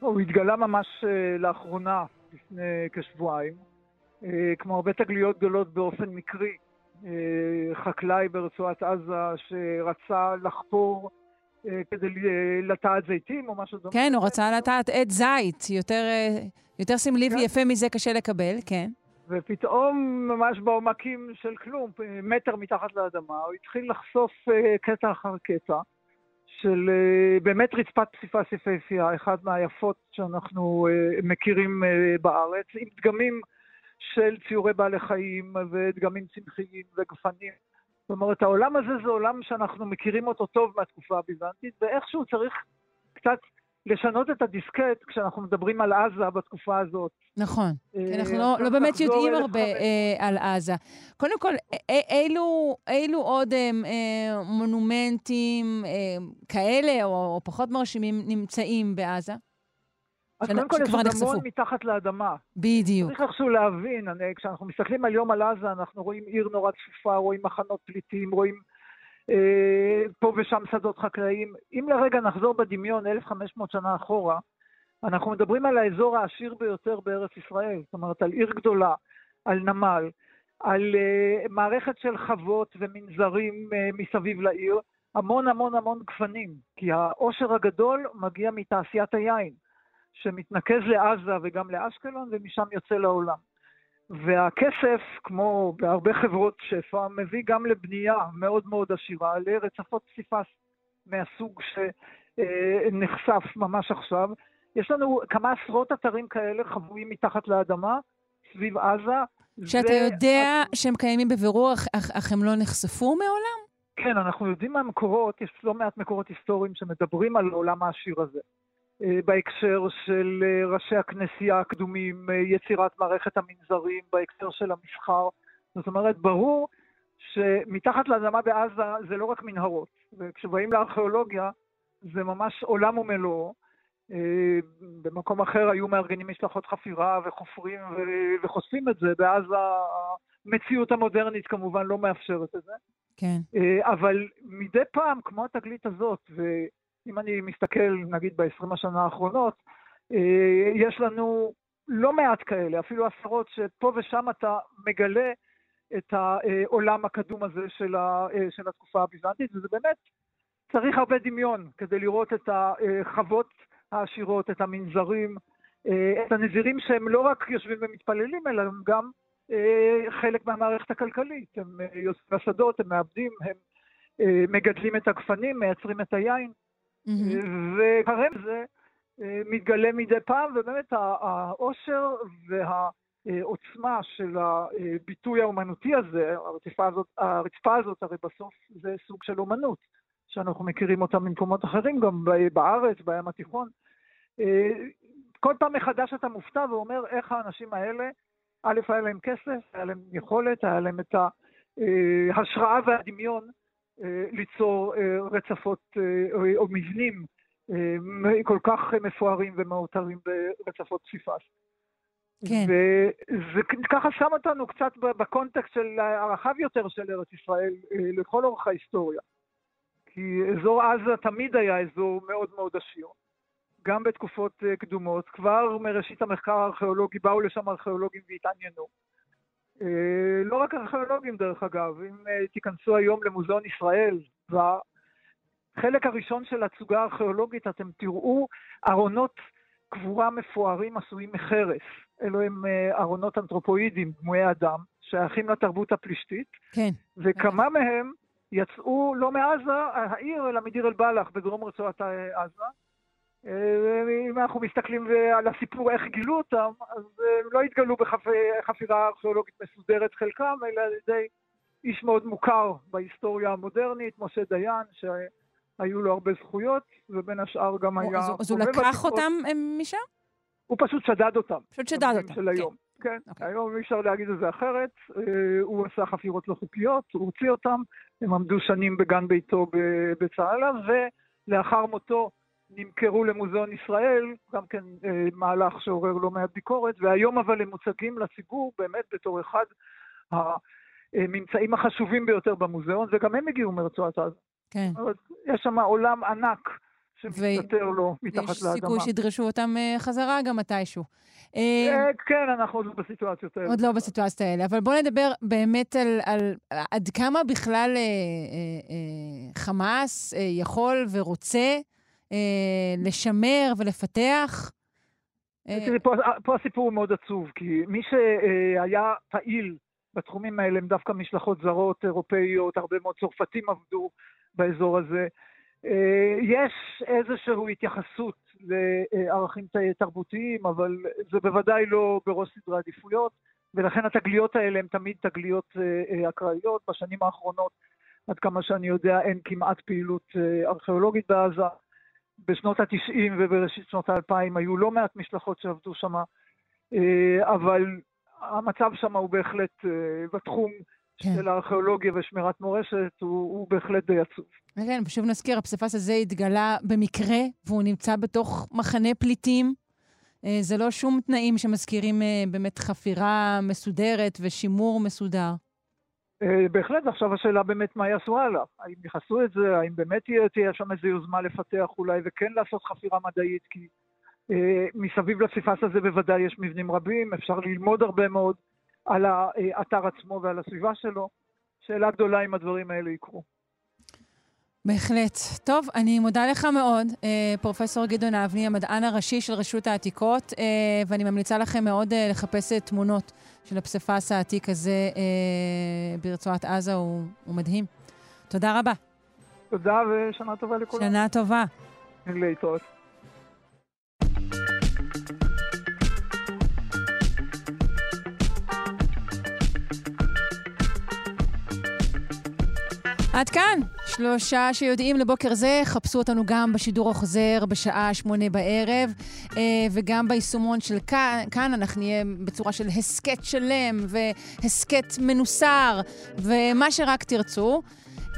הוא התגלה ממש אה, לאחרונה, לפני כשבועיים. אה, כמו הרבה תגליות גדולות באופן מקרי. אה, חקלאי ברצועת עזה שרצה לחפור אה, כדי לטעת זיתים או משהו דומה. כן, הוא רצה לטעת עץ זית. יותר, יותר סמלי כן. ויפה מזה קשה לקבל, כן. ופתאום, ממש בעומקים של כלום, מטר מתחת לאדמה, הוא התחיל לחשוף קטע אחר קטע של באמת רצפת פסיפס יפהפייה, אחת מהיפות שאנחנו מכירים בארץ, עם דגמים של ציורי בעלי חיים ודגמים צמחיים וגפנים. זאת אומרת, העולם הזה זה עולם שאנחנו מכירים אותו טוב מהתקופה הביזנטית, ואיכשהו צריך קצת לשנות את הדיסקט כשאנחנו מדברים על עזה בתקופה הזאת. נכון. אה, כי אנחנו לא, לא באמת יודעים הרבה אה, על עזה. קודם כל, אה, אילו, אילו עוד אה, אה, מונומנטים אה, כאלה או, או פחות מרשימים נמצאים בעזה? אז קודם כל יש עוד. המון מתחת לאדמה. בדיוק. צריך איכשהו להבין, אני, כשאנחנו מסתכלים על יום על עזה, אנחנו רואים עיר נורא צפופה, רואים מחנות פליטים, רואים אה, פה ושם שדות חקלאיים. אם לרגע נחזור בדמיון 1,500 שנה אחורה, אנחנו מדברים על האזור העשיר ביותר בארץ ישראל, זאת אומרת, על עיר גדולה, על נמל, על uh, מערכת של חוות ומנזרים uh, מסביב לעיר, המון המון המון גפנים, כי העושר הגדול מגיע מתעשיית היין, שמתנקז לעזה וגם לאשקלון, ומשם יוצא לעולם. והכסף, כמו בהרבה חברות שפע, מביא גם לבנייה מאוד מאוד עשירה, לרצפות פסיפס מהסוג שנחשף ממש עכשיו. יש לנו כמה עשרות אתרים כאלה חבויים מתחת לאדמה, סביב עזה. שאתה ו... יודע שהם קיימים בבירור, אך, אך, אך הם לא נחשפו מעולם? כן, אנחנו יודעים מהמקורות, יש לא מעט מקורות היסטוריים שמדברים על העולם העשיר הזה. אה, בהקשר של אה, ראשי הכנסייה הקדומים, אה, יצירת מערכת המנזרים, בהקשר של המסחר. זאת אומרת, ברור שמתחת לאדמה בעזה זה לא רק מנהרות, וכשבאים לארכיאולוגיה זה ממש עולם ומלואו. במקום אחר היו מארגנים משלחות חפירה וחופרים וחושפים את זה, בעזה המציאות המודרנית כמובן לא מאפשרת את זה. כן. אבל מדי פעם, כמו התגלית הזאת, אם אני מסתכל, נגיד, ב-20 השנה האחרונות, אה, יש לנו לא מעט כאלה, אפילו עשרות, שפה ושם אתה מגלה את העולם הקדום הזה של, ה, אה, של התקופה הביזנטית, וזה באמת, צריך הרבה דמיון כדי לראות את החוות העשירות, את המנזרים, אה, את הנזירים שהם לא רק יושבים ומתפללים, אלא הם גם חלק מהמערכת הכלכלית. הם יוצאים לשדות, הם מעבדים, הם מגדלים את הגפנים, מייצרים את היין. וכרגע זה אה, מתגלה מדי פעם, ובאמת העושר והעוצמה של הביטוי האומנותי הזה, הרצפה הזאת, הרצפה הזאת הרי בסוף זה סוג של אומנות, שאנחנו מכירים אותה ממקומות אחרים, גם בארץ, בים התיכון. אה, כל פעם מחדש אתה מופתע ואומר איך האנשים האלה, א', היה להם כסף, היה להם יכולת, היה להם את ההשראה והדמיון אה, ליצור אה, רצפות אה, או מבנים כל כך מפוארים ומאותרים ברצפות פסיפס. כן. וזה ככה שם אותנו קצת בקונטקסט של הרחב יותר של ארץ ישראל לכל אורך ההיסטוריה. כי אזור עזה תמיד היה אזור מאוד מאוד עשיר, גם בתקופות קדומות. כבר מראשית המחקר הארכיאולוגי באו לשם ארכיאולוגים והתעניינו. אה, לא רק ארכיאולוגים דרך אגב, אם אה, תיכנסו היום למוזיאון ישראל, בחלק הראשון של התסוגה הארכיאולוגית אתם תראו ארונות קבורה מפוארים עשויים מחרס. אלו הם אה, ארונות אנתרופואידים, דמויי אדם, שייכים לתרבות הפלישתית. כן. וכמה. מהם יצאו לא מעזה העיר, אלא מדיר אל-בלח בדרום רצועת עזה. אה, אם אנחנו מסתכלים על הסיפור איך גילו אותם, אז הם לא התגלו בחפירה ארכיאולוגית מסודרת חלקם, אלא על ידי איש מאוד מוכר בהיסטוריה המודרנית, משה דיין, שהיו לו הרבה זכויות, ובין השאר גם היה... אז הוא לקח אותם משם? הוא פשוט שדד אותם. פשוט שדד אותם, של היום. כן. כן, okay. אוקיי. היום אי אפשר להגיד את זה אחרת. אה, הוא עשה חפירות לא חוקיות, הוא הוציא אותם, הם עמדו שנים בגן ביתו בצהלה, ולאחר מותו נמכרו למוזיאון ישראל, גם כן אה, מהלך שעורר לא מעט ביקורת, והיום אבל הם מוצגים לציבור באמת בתור אחד הממצאים החשובים ביותר במוזיאון, וגם הם הגיעו מרצועת עזה. כן. אבל יש שם עולם ענק שמסתתר ו... לו מתחת לאדמה. יש סיכוי שידרשו אותם אה, חזרה גם מתישהו. אה, כן, אנחנו עוד לא בסיטואציות האלה. עוד לא בסיטואציות האלה, אבל בואו נדבר באמת על, על עד כמה בכלל אה, אה, אה, חמאס אה, יכול ורוצה אה, לשמר ולפתח? אה, תראי, פה, פה הסיפור הוא מאוד עצוב, כי מי שהיה פעיל בתחומים האלה הם דווקא משלחות זרות, אירופאיות, הרבה מאוד צרפתים עבדו באזור הזה. אה, יש איזושהי התייחסות לערכים תרבותיים, אבל זה בוודאי לא בראש סדרי עדיפויות, ולכן התגליות האלה הן תמיד תגליות אקראיות. בשנים האחרונות, עד כמה שאני יודע, אין כמעט פעילות ארכיאולוגית בעזה. בשנות ה-90 ובראשית שנות ה-2000 היו לא מעט משלחות שעבדו שם, אה, אבל המצב שם הוא בהחלט, אה, בתחום כן. של הארכיאולוגיה ושמירת מורשת, הוא, הוא בהחלט די עצוב. כן, ושוב נזכיר, הפסיפס הזה התגלה במקרה, והוא נמצא בתוך מחנה פליטים. אה, זה לא שום תנאים שמזכירים באמת חפירה מסודרת ושימור מסודר. אה, בהחלט, עכשיו השאלה באמת מה יעשו הלאה. האם יכעסו את זה, האם באמת תהיה, תהיה שם איזו יוזמה לפתח אולי וכן לעשות חפירה מדעית, כי מסביב לפסיפס הזה בוודאי יש מבנים רבים, אפשר ללמוד הרבה מאוד על האתר עצמו ועל הסביבה שלו. שאלה גדולה אם הדברים האלה יקרו. בהחלט. טוב, אני מודה לך מאוד, אה, פרופסור גדעון אבני, המדען הראשי של רשות העתיקות, אה, ואני ממליצה לכם מאוד אה, לחפש תמונות של הפסיפס העתיק הזה ברצועת עזה, הוא, הוא מדהים. תודה רבה. תודה ושנה טובה לכולם. שנה טובה. להתראות. עד כאן. שלושה שיודעים לבוקר זה, חפשו אותנו גם בשידור החוזר בשעה שמונה בערב, אה, וגם ביישומון של כאן, כאן אנחנו נהיה בצורה של הסכת שלם והסכת מנוסר, ומה שרק תרצו.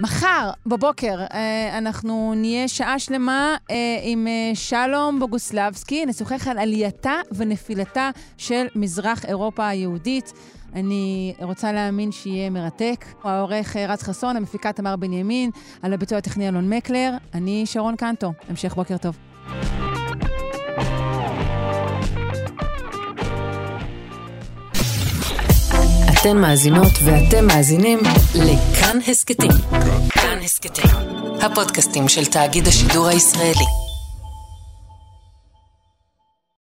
מחר בבוקר אה, אנחנו נהיה שעה שלמה אה, עם שלום בוגוסלבסקי, נשוחח על עלייתה ונפילתה של מזרח אירופה היהודית. אני רוצה להאמין שיהיה מרתק. העורך רז חסון, המפיקה תמר בנימין, על הביצוע הטכני אלון מקלר. אני שרון קנטו. המשך בוקר טוב. אתן מאזינות ואתם מאזינים לכאן הסכתים. כאן הסכתים, הפודקאסטים של תאגיד השידור הישראלי.